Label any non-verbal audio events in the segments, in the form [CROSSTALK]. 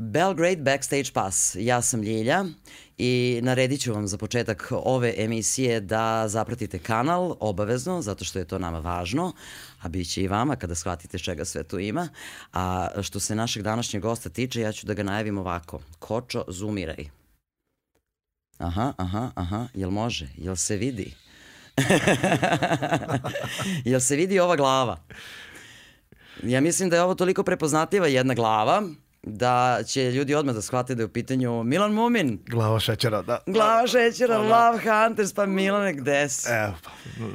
Belgrade Backstage Pass. Ja sam Ljilja i naredit ću vam za početak ove emisije da zapratite kanal obavezno, zato što je to nama važno, a bit će i vama kada shvatite čega sve tu ima. A što se našeg današnjeg gosta tiče, ja ću da ga najavim ovako. Kočo, zoomiraj. Aha, aha, aha, jel može? Jel se vidi? [LAUGHS] jel se vidi ova glava? Ja mislim da je ovo toliko prepoznatljiva jedna glava, da će ljudi odmah da shvate da je u pitanju Milan Mumin. Glava šećera, da. Glava šećera, Ona... Love Hunters, pa Milane, gde si? Evo, pa,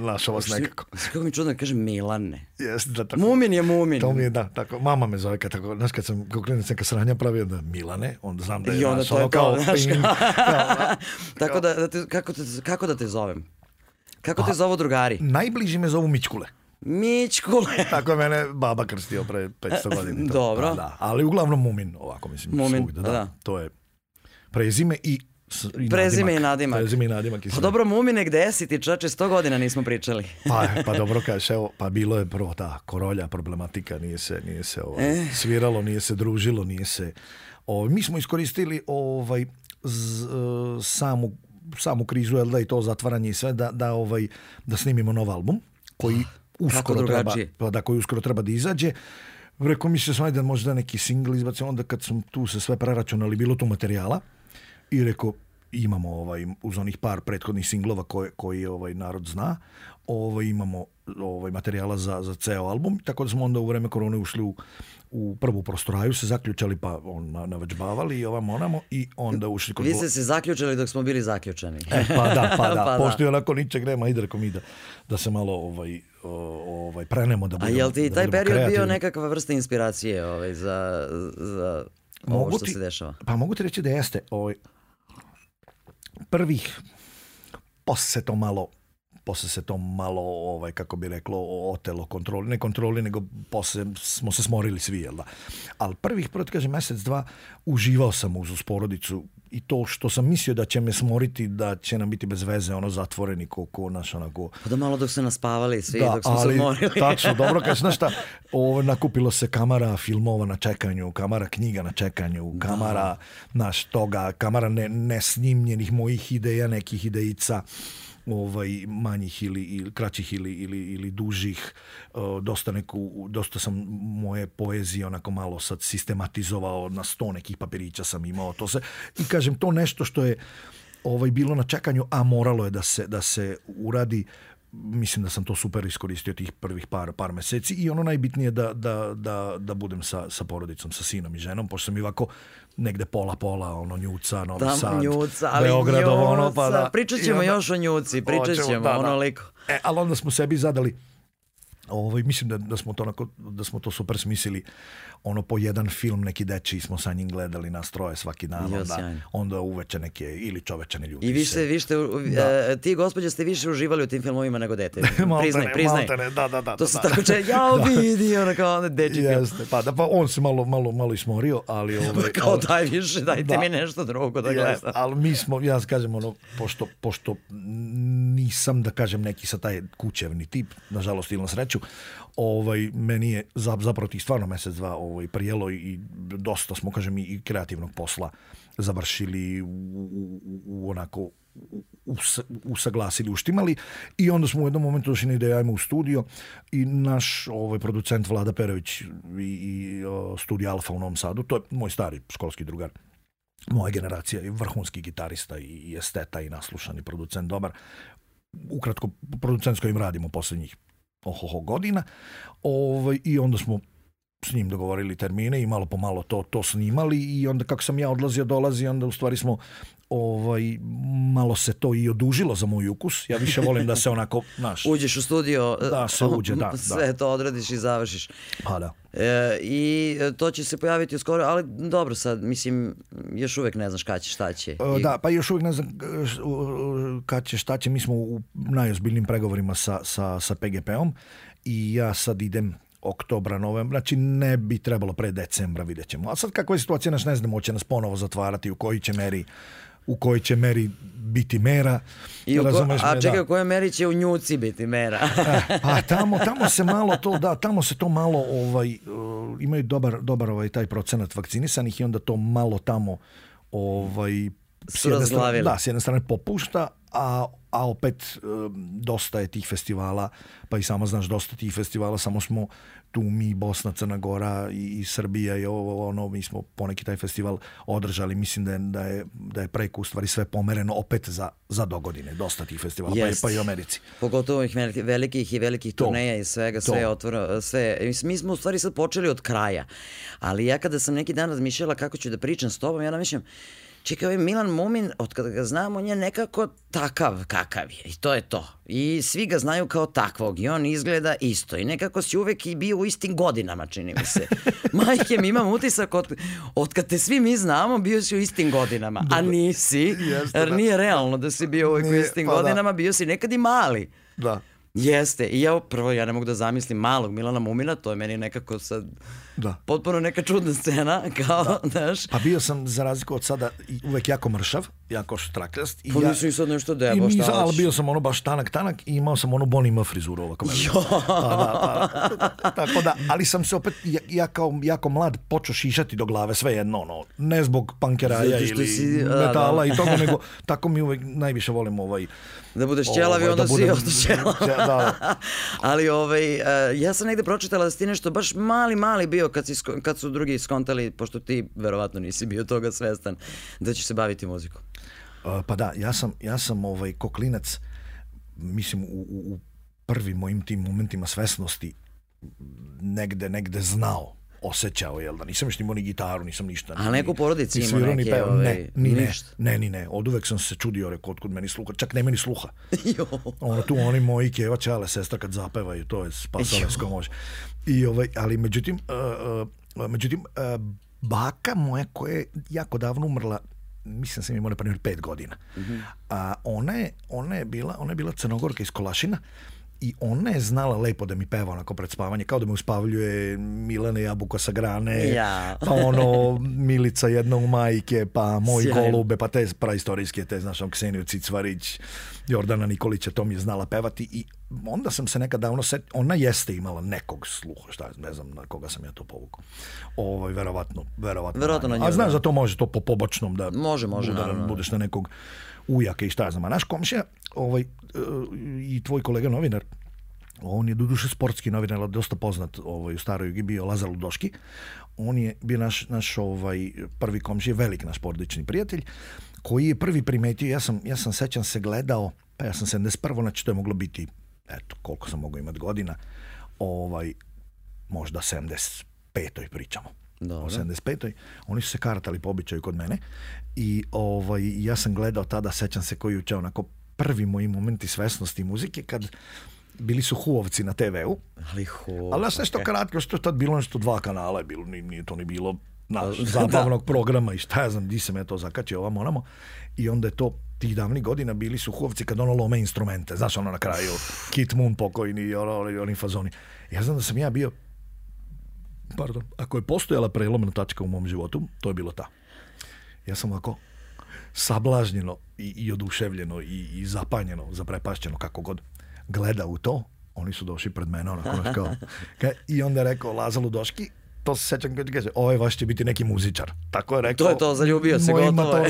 lašo vas nekako. Kako mi čudno da kažem Milane. Jeste, da tako. Mumin je Mumin. To mi je, da, tako. Mama me zove kad tako, znaš, kad sam, kao klinac neka sranja pravio da Milane, onda znam da je, I onda naš, to je to, kao, kao, kao, da. [LAUGHS] tako da, da te, kako, te, kako da te zovem? Kako te A, pa, zovu drugari? Najbliži me zovu Mićkule. Mićkule. [LAUGHS] Tako je mene baba krstio pre 500 e, godina. [LAUGHS] Dobro. Pa da. Ali uglavnom Mumin, ovako mislim. Mumin, svugde, da. da. To je prezime i i prezime nadimak. i nadimak. Prezime i nadimak. I pa dobro, Mumine, gde si ti čače? sto godina nismo pričali. pa, e, pa [LAUGHS] dobro kažeš, evo, pa bilo je prvo ta da, korolja problematika, nije se, nije se ovaj, eh. sviralo, nije se družilo, nije se... Ovaj, mi smo iskoristili ovaj, z, e, samu, samu krizu, jel da, i to zatvaranje i sve, da, da, ovaj, da snimimo nov album, koji ah uskoro treba, pa da koji uskoro treba da izađe. Rekao mi se sam da možda neki singl izbaci, onda kad sam tu se sve preračunali, bilo tu materijala i rekao imamo ovaj, uz onih par prethodnih singlova koje, koji ovaj narod zna, ovo, ovaj, imamo ovaj, materijala za, za ceo album, tako da smo onda u vreme korone ušli u, u prvu prostoraju, se zaključali pa on na, navađbavali i ovam onamo i onda ušli kod... Vi ste se zaključali dok smo bili zaključani. E, pa da, pa da, [LAUGHS] pa da. pošto da. je onako ničeg nema, ide rekom da, da se malo ovaj, ovaj, prenemo da budemo A jel ti da taj period kreativni. bio nekakva vrsta inspiracije ovaj, za, za mogu što ti, se dešava? Pa mogu ti reći da jeste. Ovaj, prvih, posle to malo posle se to malo, ovaj, kako bi reklo, otelo kontroli, ne kontroli, nego posle smo se smorili svi, jel da? Ali prvih, prvo kažem, mesec, dva, uživao sam uz, uz porodicu i to što sam mislio da će me smoriti, da će nam biti bez veze, ono, zatvoreni, ko, ko naš, onako... Pa da malo dok se naspavali svi, da, dok smo ali, se morili. tačno, dobro, [LAUGHS] kažeš, znaš šta, ovo, nakupilo se kamara filmova na čekanju, kamara knjiga na čekanju, kamara, da. naš, toga, kamara ne, nesnimljenih mojih ideja, nekih idejica, ovaj manjih ili, ili kraćih ili, ili, ili dužih. Dosta, neku, dosta sam moje poezije onako malo sad sistematizovao na sto nekih papirića sam imao. To se, I kažem, to nešto što je ovaj bilo na čekanju, a moralo je da se, da se uradi mislim da sam to super iskoristio tih prvih par, par meseci i ono najbitnije da, da, da, da budem sa, sa porodicom, sa sinom i ženom, pošto sam i ovako negde pola pola, ono Njuca, Novi da, Sad, njuca, ali Beograd, njuca. ono pa da. Pričat ćemo onda, još o Njuci, pričat ćemo, da, da. ono liko. E, ali onda smo sebi zadali, ovaj, mislim da, da, smo to onako, da smo to super smislili ono po jedan film neki deči smo sa njim gledali nas troje svaki dan, jo, onda, onda uveče neke ili čovečane ne ljubi I više, se. više, da. E, ti gospođe ste više uživali u tim filmovima nego dete. [LAUGHS] maltene, priznaj, priznaj. Maltene, da, da, da. To da, se da. tako če, ja [LAUGHS] da. vidi, ono kao onda deči Jeste, film. Pa, da, pa on se malo, malo, malo ismorio, ali... [LAUGHS] Ovaj, kao ali, daj više, dajte da, mi nešto drugo da gledam. Jest, ali mi smo, ja kažem ono, pošto, pošto nisam da kažem neki sa taj kućevni tip, nažalost ili na sreću, ovaj, meni je zapravo tih stvarno mesec, dva, ovaj, ovaj, prijelo i dosta smo, kažem, i kreativnog posla završili u, u, u onako usaglasili, uštimali i onda smo u jednom momentu došli na ideju ajmo u studio i naš ovaj, producent Vlada Perović i, i studij Alfa u Novom Sadu, to je moj stari školski drugar, moja generacija je vrhunski gitarista i esteta i naslušani producent dobar. Ukratko, producent s kojim radimo poslednjih ohoho godina. Ovaj, I onda smo s njim dogovorili termine i malo po malo to to snimali i onda kako sam ja odlazio dolazi onda u stvari smo ovaj malo se to i odužilo za moj ukus ja više volim da se onako [LAUGHS] znaš... uđeš u studio e, da se uđe da [LAUGHS] sve da. to odradiš i završiš pa da e, i e, to će se pojaviti uskoro ali dobro sad mislim još uvek ne znaš kada će šta će e, da pa još uvek ne znam e, kada će šta će mi smo u najozbiljnim pregovorima sa sa sa PGP-om i ja sad idem oktobra, novembra, znači ne bi trebalo pre decembra, vidjet ćemo. A sad kakva je situacija, naš ne znamo, hoće nas ponovo zatvarati, u kojoj će meri u kojoj će meri biti mera. I u ko, a me, čekaj, da. u kojoj meri će u njuci biti mera? [LAUGHS] e, pa tamo, tamo se malo to, da, tamo se to malo, ovaj, uh, imaju dobar, dobar ovaj, taj procenat vakcinisanih i onda to malo tamo ovaj, s jedne strane, da, s jedne strane popušta, a a opet ehm, dosta je tih festivala, pa i sama znaš dosta tih festivala, samo smo tu mi Bosna, Crna Gora i, i Srbija i ovo ono mi smo poneki taj festival održali, mislim da je da je da je preko u stvari sve pomereno opet za za dogodine, dosta tih festivala Jest. pa i, pa i u Americi. Pogotovo ih velikih i velikih to, turneja i svega, to. sve je otvoreno, sve mi smo u stvari sad počeli od kraja. Ali ja kada sam neki dan razmišljala kako ću da pričam s tobom, ja namišljam čekaj, ovaj Milan Mumin, od kada ga znam, on je nekako takav kakav je. I to je to. I svi ga znaju kao takvog. I on izgleda isto. I nekako si uvek i bio u istim godinama, čini mi se. [LAUGHS] Majke mi, imam utisak, od, od kad te svi mi znamo, bio si u istim godinama. Dobro. A nisi, Jeste, jer da. nije realno da si bio uvek nije, u istim pa da. godinama, da. bio si nekad i mali. Da. Jeste, i ja prvo ja ne mogu da zamislim malog Milana Mumina, to je meni nekako sad da. potpuno neka čudna scena, [LAUGHS] kao, da. znaš. Pa bio sam, za razliku od sada, uvek jako mršav, jako štrakljast. I pa ja, nisam i sad nešto debo, šta hoćeš? Ali bio sam ono baš tanak, tanak i imao sam ono Bonnie frizuru ovako. Jo! Pa da, da, [LAUGHS] tako da, ali sam se opet, ja, ja kao jako mlad, počeo šišati do glave, sve jedno, ono, ne zbog pankeraja ili si, metala da, da. i toga, nego tako mi uvek najviše volim ovaj da budeš ovaj, ćelav i da onda da si budem... ćelav. da, [LAUGHS] Ali ovaj, e, ja sam negde pročitala da si ti nešto baš mali, mali bio kad, si, kad su drugi skontali, pošto ti verovatno nisi bio toga svestan, da ćeš se baviti muzikom. Pa da, ja sam, ja sam ovaj, koklinac, mislim, u, u, u prvim mojim tim momentima svesnosti negde, negde znao osjećao, jel da? Nisam još imao ni gitaru, nisam ništa. Ni, A neko porodici ima neke... Ni ovaj, ne, ni, ne, ne, ni ne. Od uvek sam se čudio, rekao, otkud meni sluha. Čak ne meni sluha. [LAUGHS] jo. Ono tu, oni moji keva čale, sestra kad zapevaju, to je spasale s može. I ovaj, ali međutim, uh, uh, međutim, uh, baka moja koja je jako davno umrla, mislim da sam imao na primjer pet godina. Mm -hmm. A ona je, ona je bila, ona je bila crnogorka iz Kolašina. Uh, i ona je znala lepo da mi peva onako pred spavanje, kao da me uspavljuje Milana Jabuka sa grane, ja. pa ono Milica jedna u majke, pa moj Sjajno. golube, pa te praistorijske, te znaš, on Kseniju Cicvarić, Jordana Nikolića, to mi je znala pevati i onda sam se nekad davno set, ona jeste imala nekog sluha, šta ne znam na koga sam ja to povukao. Ovaj verovatno, verovatno. verovatno A znaš da to može to po pobočnom da može, može, budara, budeš da. na nekog ujake i šta znam. A naš komšija ovaj, e, i tvoj kolega novinar, on je doduše sportski novinar, ali dosta poznat ovaj, u staroj Jugi, bio Lazar Ludoški. On je bio naš, naš ovaj, prvi komšija, velik naš porodični prijatelj, koji je prvi primetio, ja sam, ja sam sećam se gledao, pa ja sam 71. znači to je moglo biti, eto, koliko sam mogao imati godina, ovaj, možda 75. pričamo Dobro. 85. Oni su se kartali po običaju kod mene i ovaj, ja sam gledao tada, sećam se koji uče onako prvi moji momenti svesnosti muzike kad bili su huovci na TV-u. Ali ho... Ali nas nešto okay. kratko, što je tad bilo nešto dva kanala je bilo, nije to ni bilo naš [LAUGHS] da. zabavnog da. programa i šta ja znam, di sam ja to zakačio ovamo onamo. I onda je to tih davnih godina bili su huovci kad ono lome instrumente, znaš ono na kraju, Kit Moon pokojni i ono, oni fazoni. Ja znam da sam ja bio pardon, ako je postojala prelomna tačka u mom životu, to je bilo ta. Ja sam ovako sablažnjeno i, i oduševljeno i, i zapanjeno, zaprepašćeno, kako god, gleda u to, oni su došli pred mene, onako, naš kao, [LAUGHS] ka, i onda je rekao Lazalu Doški, to se sećam kad kaže, ovaj vaš će biti neki muzičar. Tako je rekao. To je to, zaljubio se gotovo. Mojim da,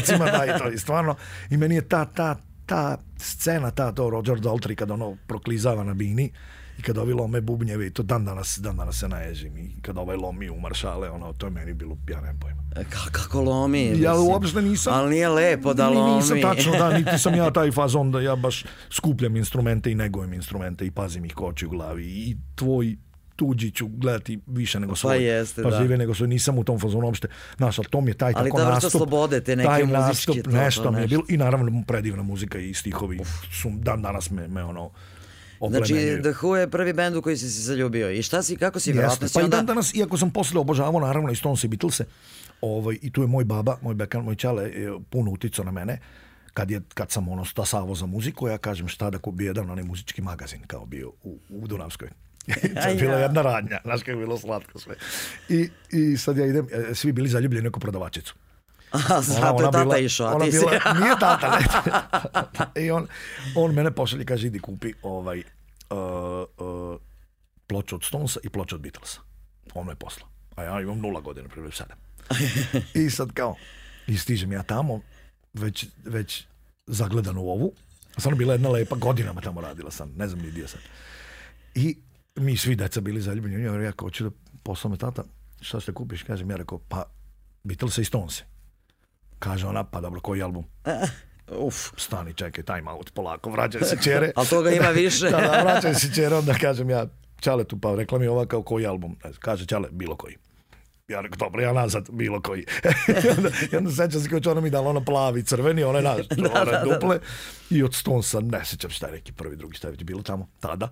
i to, i [LAUGHS] stvarno. I meni je ta, ta, ta scena, ta, to Roger Daltrey, kada ono proklizava na bini, i kad ovi lome bubnjeve i to dan danas, dan danas se naježim i kada ovaj lomi u maršale, ono, to je meni bilo, ja nemam pojma. E, ka, kako lomi? Mislim. Ja uopšte nisam... Ali nije lepo da lomi. Nisam tačno, da, [LAUGHS] niti sam ja taj fazon da ja baš skupljam instrumente i negujem instrumente i pazim ih koči u glavi i tvoj tuđi ću gledati više nego pa svoj. Pa jeste, pa da. nego svoj. Nisam u tom fazonu uopšte. Znaš, ali to mi je taj ali tako nastup. Ali dobro slobode te neke muzičke. Nastup, to, nešto, to, nešto mi je bilo. I naravno predivna muzika i stihovi. Uf. Su, dan danas me, me ono Znači, The Who je prvi bend u koji si se zaljubio. I šta si, kako si, vjerojatno si onda... Pa i dan danas, iako sam posle obožavao, naravno, i Stones i Beatlese, ovaj, i tu je moj baba, moj bekan, moj čale, e, puno uticao na mene kad, je, kad sam ono stasavo za muziku, ja kažem šta da bi jedan onaj muzički magazin kao bio u, u Dunavskoj. [LAUGHS] [LAUGHS] to je bila da. jedna radnja, znaš kako je bilo slatko sve. I, I sad ja idem, e, svi bili zaljubljeni neku prodavačicu. A zato je tata išao, a ti bila, Nije [LAUGHS] tata, ne. [LAUGHS] I on, on mene pošalje, kaže, idi kupi ovaj, uh, uh, ploču od Stonesa i ploču od Beatlesa. Ono je poslao. A ja imam nula godina, primjer sedam. [LAUGHS] I sad kao, i stižem ja tamo, već, već zagledan u ovu. Stvarno bila jedna lepa, godinama tamo radila sam, ne znam ni gdje sam. I mi svi deca bili zaljubljeni u njoj, ja kao, hoću da poslao me tata, šta se da kupiš? Kažem, ja rekao, pa Beatles i Stonese. Kaže ona, pa dobro, koji album? E, eh, uf, stani, čekaj, time out, polako, vraćaj se čere. [LAUGHS] Ali toga ima više. [LAUGHS] da, da, vraćaj se čere, onda kažem ja, Čale tu, pa rekla mi ova kao koji album. Kaže Čale, bilo koji. Ja rekao, dobro, ja nazad, bilo koji. [LAUGHS] I onda, onda sećam se kao će ona mi dala, ona plavi, crveni, ona je naš, da, da ona da, da, duple. Da, I od Stonesa, ne sećam šta je neki prvi, drugi, šta je već bilo tamo, tada.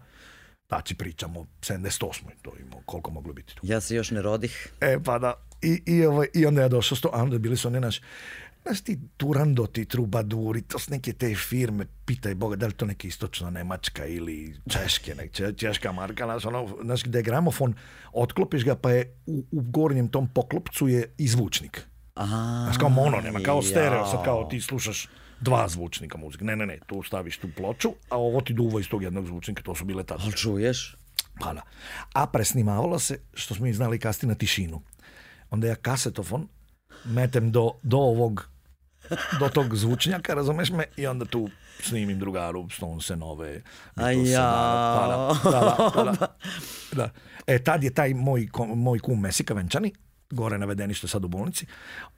Znači pričamo, 78. to imao, koliko moglo biti tu. Ja se još ne rodih. E, pa da, I, i, ovaj, i onda ja došao sto, a onda bili su one naš, znaš ti Turandoti, Trubaduri, to su neke te firme, pitaj Boga, da li to neka istočna Nemačka ili Češke, nek, Češka marka, znaš, ono, znaš, gde je gramofon, otklopiš ga, pa je u, u gornjem tom poklopcu je i zvučnik. Aha, znaš, kao mono nema, kao stereo, sad kao ti slušaš dva zvučnika muzike. Ne, ne, ne, tu staviš tu ploču, a ovo ti duva iz tog jednog zvučnika, to su bile tada. Ali čuješ? Pa da. A presnimavalo se, što smo i znali kasnije, na tišinu onda ja kasetofon metem do, do ovog do tog zvučnjaka, razumeš me? I onda tu snimim drugaru Stonese nove. Beatlesa, da, da, da, da, E, tad je taj moj, moj kum Mesika Venčani, gore navedeni što sad u bolnici,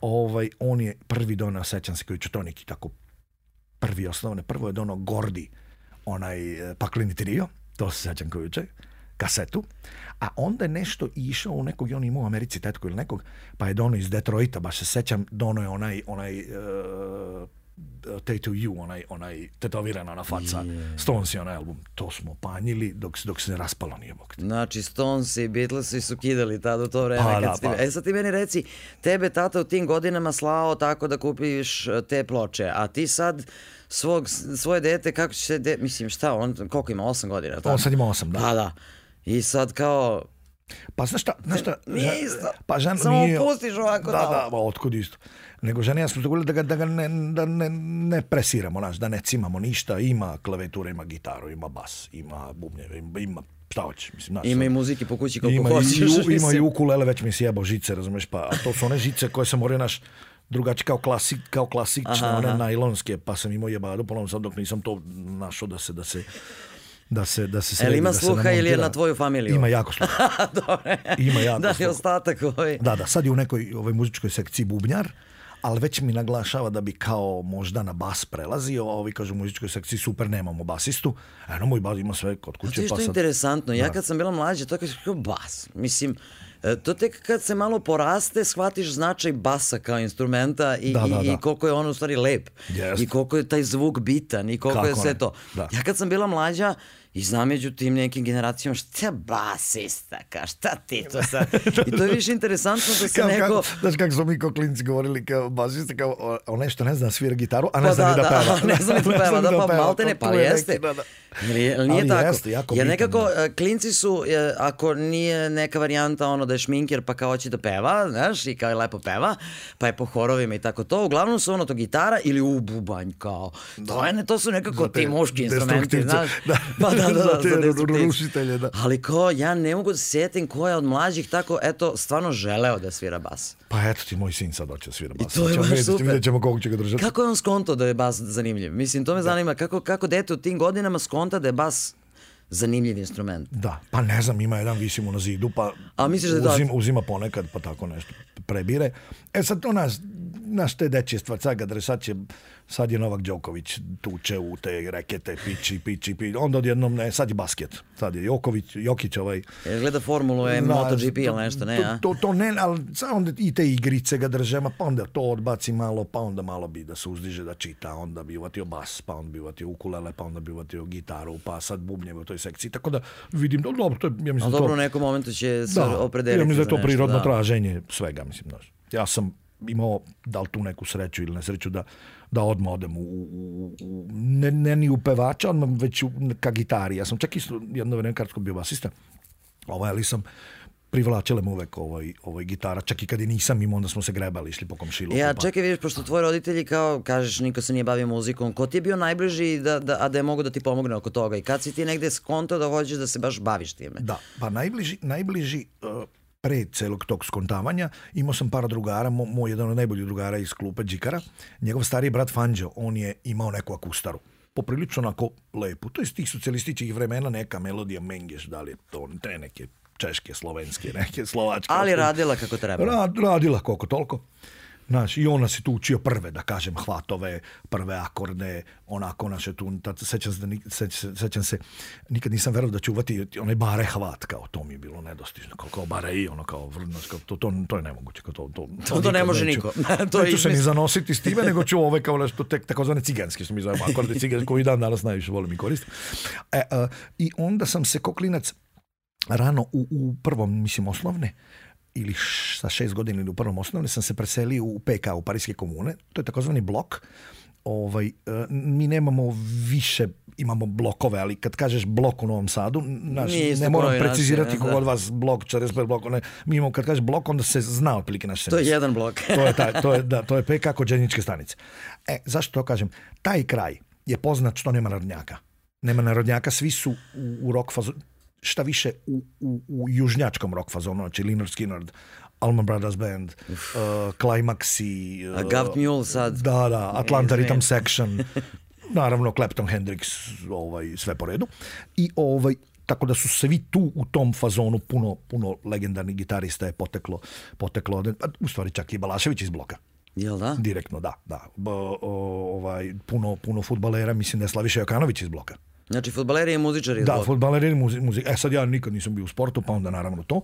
ovaj, on je prvi donao, sećam se koji to neki tako prvi osnovne, prvo je donao Gordi, onaj pakleni trio, to se sećam koji juče kasetu, a onda je nešto išao u nekog, on imao u Americi tetku ili nekog, pa je dono iz Detroita, baš se sećam, dono je onaj, onaj uh, e, T2U, onaj, onaj tetovirana na faca. Yeah. Stones je onaj album. To smo panjili dok, dok se ne raspalo nije bok. Znači, Stones i Beatlesi su kidali tada u to vreme. Pa, kad da, pa. E sad ti meni reci, tebe tata u tim godinama slao tako da kupiš e, te ploče, a ti sad svog, svoje dete, kako će se, de, mislim šta, on koliko ima, 8 godina? Tako? On sad ima 8, da. Pa da, da. I sad kao, pa znaš šta, znaš šta, nije isto. Pa žena Samo nije, pustiš ovako da, da, da, otkud isto. Nego žena ja smo dogovorili da ga, da ga ne, da ne, ne presiramo, naš, da ne cimamo ništa, ima klavijatura, ima gitaru, ima bas, ima bubnjeve, ima, ima šta hoćeš, mislim, znaš. Ima i muzike po kući koliko ima, hoćeš. [LAUGHS] I, ima i ukulele, već mi se jebao žice, razumeš, pa to su one žice koje sam morao, naš, drugačije kao klasik, kao klasične, aha, aha. one najlonske, pa sam imao jebadu, ponovno pa sam dok nisam to našao da se, da se da se da se sredi, Jel ima da sluha ili je na tvoju familiju? Ima jako sluha. [LAUGHS] ima jako da li sluha. ostatak ovaj? Da, da, sad je u nekoj ovaj muzičkoj sekciji bubnjar, ali već mi naglašava da bi kao možda na bas prelazio, a ovi kažu u muzičkoj sekciji super, nemamo basistu. Eno, moj bas ima sve kod kuće. Pa što je interesantno, ja da. kad sam bila mlađa, to kažem, bas. Mislim, E, to tek kad se malo poraste shvatiš značaj basa kao instrumenta i, da, da, i, da. i koliko je on u stvari lep yes. i koliko je taj zvuk bitan i koliko Kako je sve ne? to. Da. Ja kad sam bila mlađa I zna među tim nekim generacijama, šta basista, ka, šta ti to sad? [LAUGHS] I to je više interesantno da se kao, neko... Kako, znaš kako smo mi kao klinici govorili kao basista, kao o, o nešto ne zna svira gitaru, a ne pa zna da, ni da, da peva. [LAUGHS] ne zna ni da [LAUGHS] peva, da, da, pa malte ne, pa jeste. Da, da. Nije, nije Ali tako. Jeste, jako Jer nekako da. E, klinci su, e, ako nije neka varijanta ono da je šminker pa kao hoće da peva, znaš, i kao je lepo peva, pa je po horovima i tako to, uglavnom su ono to gitara ili bubanj kao. Da. To, je, ne, to su nekako ti muški instrumenti, znaš. Da. Pa da, da, da [LAUGHS] za te rušitelje. Da. Ali ko, ja ne mogu da setim ko je od mlađih tako, eto, stvarno želeo da svira bas. Pa eto ti moj sin sad hoće da svira bas. I to je baš super. Vidjet ćemo koliko će ga držati. Kako je on skonto da je bas zanimljiv? Mislim, to me da. zanima. Kako, kako dete u tim godinama skonta da je bas zanimljiv instrument. Da, pa ne znam, ima jedan visimu na zidu, pa A misliš da uzima, da- uzima ponekad, pa tako nešto prebire. E sad to nas, naš te dečje stvar, sad ga sad će sad je Novak Đoković tuče u te rekete, piči, piči, piči. Onda odjednom ne, sad je basket. Sad je Joković, Jokić ovaj... E, gleda formulu je MotoGP ili nešto, ne? To, to, to ne, ali onda i te igrice ga držema, pa onda to odbaci malo, pa onda malo bi da se uzdiže da čita, onda bi uvatio bas, pa onda bi uvatio ukulele, pa onda bi uvatio gitaru, pa sad bubnjeve u toj sekciji. Tako da vidim, no, dobro, to je, ja mislim... Ali da dobro, to, u nekom momentu će se da, opredeliti ja mislim da je to prirodno da. traženje svega, mislim, da. Ja sam imao da li tu neku sreću ili nesreću da, da odmah odem u, u, u ne, ne ni u pevača, odmah već u, ka gitari. Ja sam čak isto jedno vreme kartsko bio basista, ovaj, ali sam privlačile me uvek ovoj, ovoj gitara, čak i kad i nisam imao, onda smo se grebali, išli po komšilu. Ja, e, pa. čekaj, vidiš, pošto tvoji roditelji, kao kažeš, niko se nije bavio muzikom, ko ti je bio najbliži, da, da, a da je mogo da ti pomogne oko toga? I kad si ti negde skonto da hoćeš da se baš baviš time? Da, pa najbliži, najbliži uh, pre celog tog skontavanja, imao sam par drugara, mo, moj jedan od najboljih drugara iz klupa Đikara, njegov stariji brat Fanđo, on je imao neku akustaru poprilično onako lepo. To je iz tih socijalističkih vremena neka melodija Mengeš, da li je to te neke češke, slovenske, neke slovačke. Ali radila kako treba. Ra, radila koliko toliko. Znaš, i ona se tu učio prve, da kažem, hvatove, prve akorde, onako, naše tu, tad, sećam, se, da sećam, sećam se, nikad nisam verovao da ću uvati onaj bare hvat, kao to mi je bilo nedostižno, kao, kao bare i ono, kao, vrnaš, kao, to, to, to je nemoguće, kao to, to, to, to ne može neću, niko. [LAUGHS] to neću se ni zanositi s time, nego ću ove kao nešto tek takozvane ciganske, što mi zovemo akorde [LAUGHS] ciganske, koji dan danas najviše volim i koristim. E, a, e, I onda sam se koklinac rano u, u prvom, mislim, osnovne, ili sa šest godina ili u prvom osnovne sam se preselio u PK, u Parijske komune. To je takozvani blok. Ovaj, e, mi nemamo više, imamo blokove, ali kad kažeš blok u Novom Sadu, naš, ne moram precizirati naše, kogod da. vas blok, 45 blok, ne, mi imamo, kad kažeš blok, onda se zna otprilike naš To je jedan blok. to, je taj, to, je, [LAUGHS] da, to je PK kod Đeničke stanice. E, zašto to kažem? Taj kraj je poznat što nema narodnjaka. Nema narodnjaka, svi su u, u rok fazu, šta više u, u, u južnjačkom rock fazonu, znači Leonard Skinner, Alman Brothers Band, uh, Climaxi... Uh, Gapt Mule sad. Da, da, Atlanta Rhythm Section, [LAUGHS] naravno Clapton, Hendrix, ovaj, sve po redu. I ovaj, tako da su svi tu u tom fazonu puno, puno legendarnih gitarista je poteklo, poteklo od, u stvari čak i Balašević iz bloka. Jel da? Direktno, da. da. O, o, ovaj, puno, puno fudbalera mislim da je Slaviša Jokanović iz bloka. Znači, futbaleri i muzičari. Da, futbaleri i muzi, muzi, E sad ja nikad nisam bio u sportu, pa onda naravno to.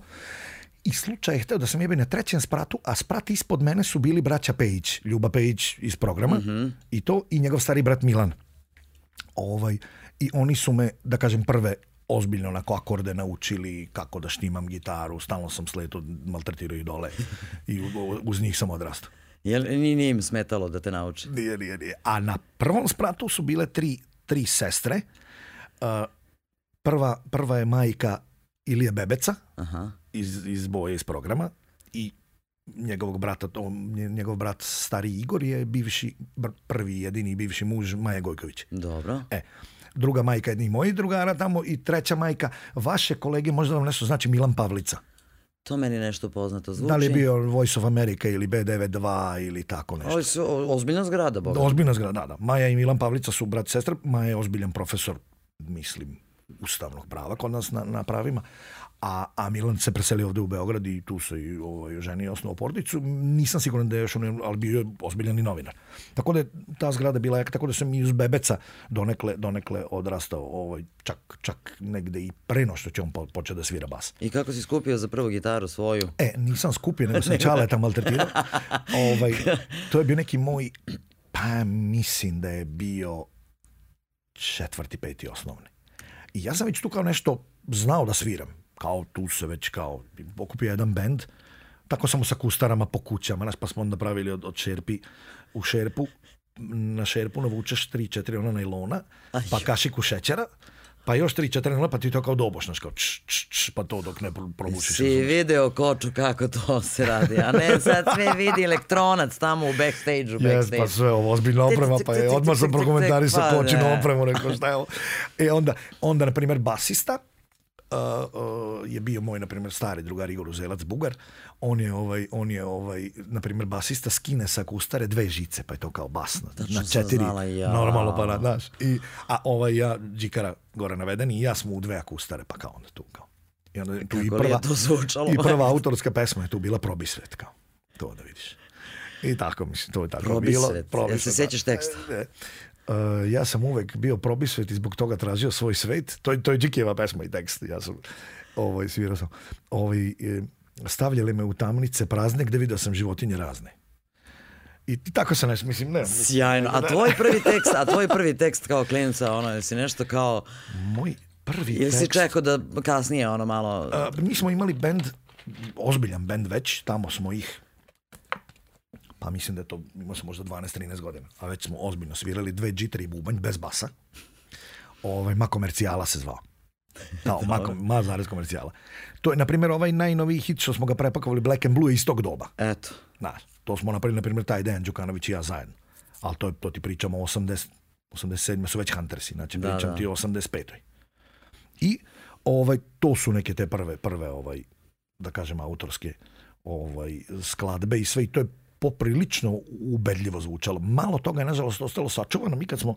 I slučaj je hteo da sam jebe na trećem spratu, a sprat ispod mene su bili braća Pejić, Ljuba Pejić iz programa, mm -hmm. i to i njegov stari brat Milan. Ovaj, I oni su me, da kažem, prve ozbiljno onako akorde naučili kako da štimam gitaru, stalno sam sleto, maltretiraju dole i uz njih sam odrastao. Jel nije im smetalo da te nauči? Nije, nije, nije. A na prvom spratu su bile tri, tri sestre, prva, prva je majka Ilije Bebeca Aha. Iz, iz boje iz programa i njegovog brata, on, njegov brat stari Igor je bivši, prvi jedini bivši muž Maje Gojković. Dobro. E, druga majka jednih moji drugara tamo i treća majka vaše kolege, možda vam nešto znači Milan Pavlica. To meni nešto poznato zvuči. Da li je bio Voice of America ili B92 ili tako nešto. Ovo su ozbiljna zgrada, Bog. Ozbiljna zgrada, da, da. Maja i Milan Pavlica su brat sestra. Maja je ozbiljan profesor mislim, ustavnog prava kod nas na, na pravima. A, a Milan se preselio ovde u Beograd i tu se i ovaj, ženi osnovao porodicu. Nisam siguran da je još on, ali bio je ozbiljan i novinar. Tako da je ta zgrada bila jaka, tako da sam iz Bebeca donekle, donekle odrastao, ovaj, čak, čak negde i preno što će on početi da svira bas. I kako si skupio za prvu gitaru svoju? E, nisam skupio, nego sam čaleta maltretirao. [LAUGHS] ovaj, to je bio neki moj, pa mislim da je bio četvrti, peti osnovni. I ja sam već tu kao nešto znao da sviram. Kao tu se već kao pokupio jedan bend. Tako samo sa kustarama po kućama. Nas pa smo onda pravili od, od šerpi u šerpu. Na šerpu navučeš tri, četiri ona najlona, pa kašiku šećera pa još 3-4 pa ti to kao doboš, kao č, č, č, pa to dok ne probušiš. Si video koču kako to se radi, a ne sad sve vidi elektronac tamo u backstage-u. Backstage. Yes, pa sve ovo, ozbiljna oprema, pa je odmah sam prokomentari sa pa kočinom da. opremu, neko šta je ovo. E onda, onda, na primjer, basista, je bio moj, na primjer, stari drugar Igor Uzelac Bugar. On je, ovaj, on je ovaj, na primjer, basista skine sa kustare dve žice, pa je to kao basno. Da, znači, na da, četiri, da, ja. normalno, pa na, znaš. I, a ovaj, ja, Đikara, gore naveden, i ja smo u dve akustare, pa kao onda tu, kao. I onda tu Kako i prva, to zvučalo, i ovaj. prva autorska pesma je tu bila Probisvet, kao. To da vidiš. I tako, mislim, to je tako Probisvet. bilo. Probisvet. Ja se sećaš teksta? E, e, Eh, ja sam uvek bio probisvet i zbog toga tražio svoj svet. To to je Đikijeva pesma i tekst. Ja sam ovaj, svirao sam. Ovaj, stavljali me u tamnice prazne gde vidio sam životinje razne. I tako se nešto, mislim, ne. Sjajno. A tvoj prvi tekst, a tvoj prvi tekst kao klinica, ono, jesi nešto kao... Moj prvi jesi tekst... Jesi čekao da kasnije, ono, malo... Uh, mi smo imali bend, ozbiljan bend već, tamo smo ih pa mislim da je to, imao sam možda 12-13 godina, a već smo ozbiljno svirali dve džitri i bubanj bez basa. Ovaj, ma komercijala se zvao. Da, [LAUGHS] ma, ma zarez komercijala. To je, na primjer, ovaj najnoviji hit što smo ga prepakovali Black and Blue iz tog doba. Eto. Na, to smo napravili, na primjer, taj Dejan Đukanović i ja zajedno. Ali to, to ti pričamo 80, 87. su već Huntersi, znači da, pričam da. ti 85. I ovaj, to su neke te prve, prve ovaj, da kažem, autorske ovaj, skladbe i sve. I to je poprilično ubedljivo zvučalo. Malo toga je, nažalost, ostalo sačuvano. Mi kad smo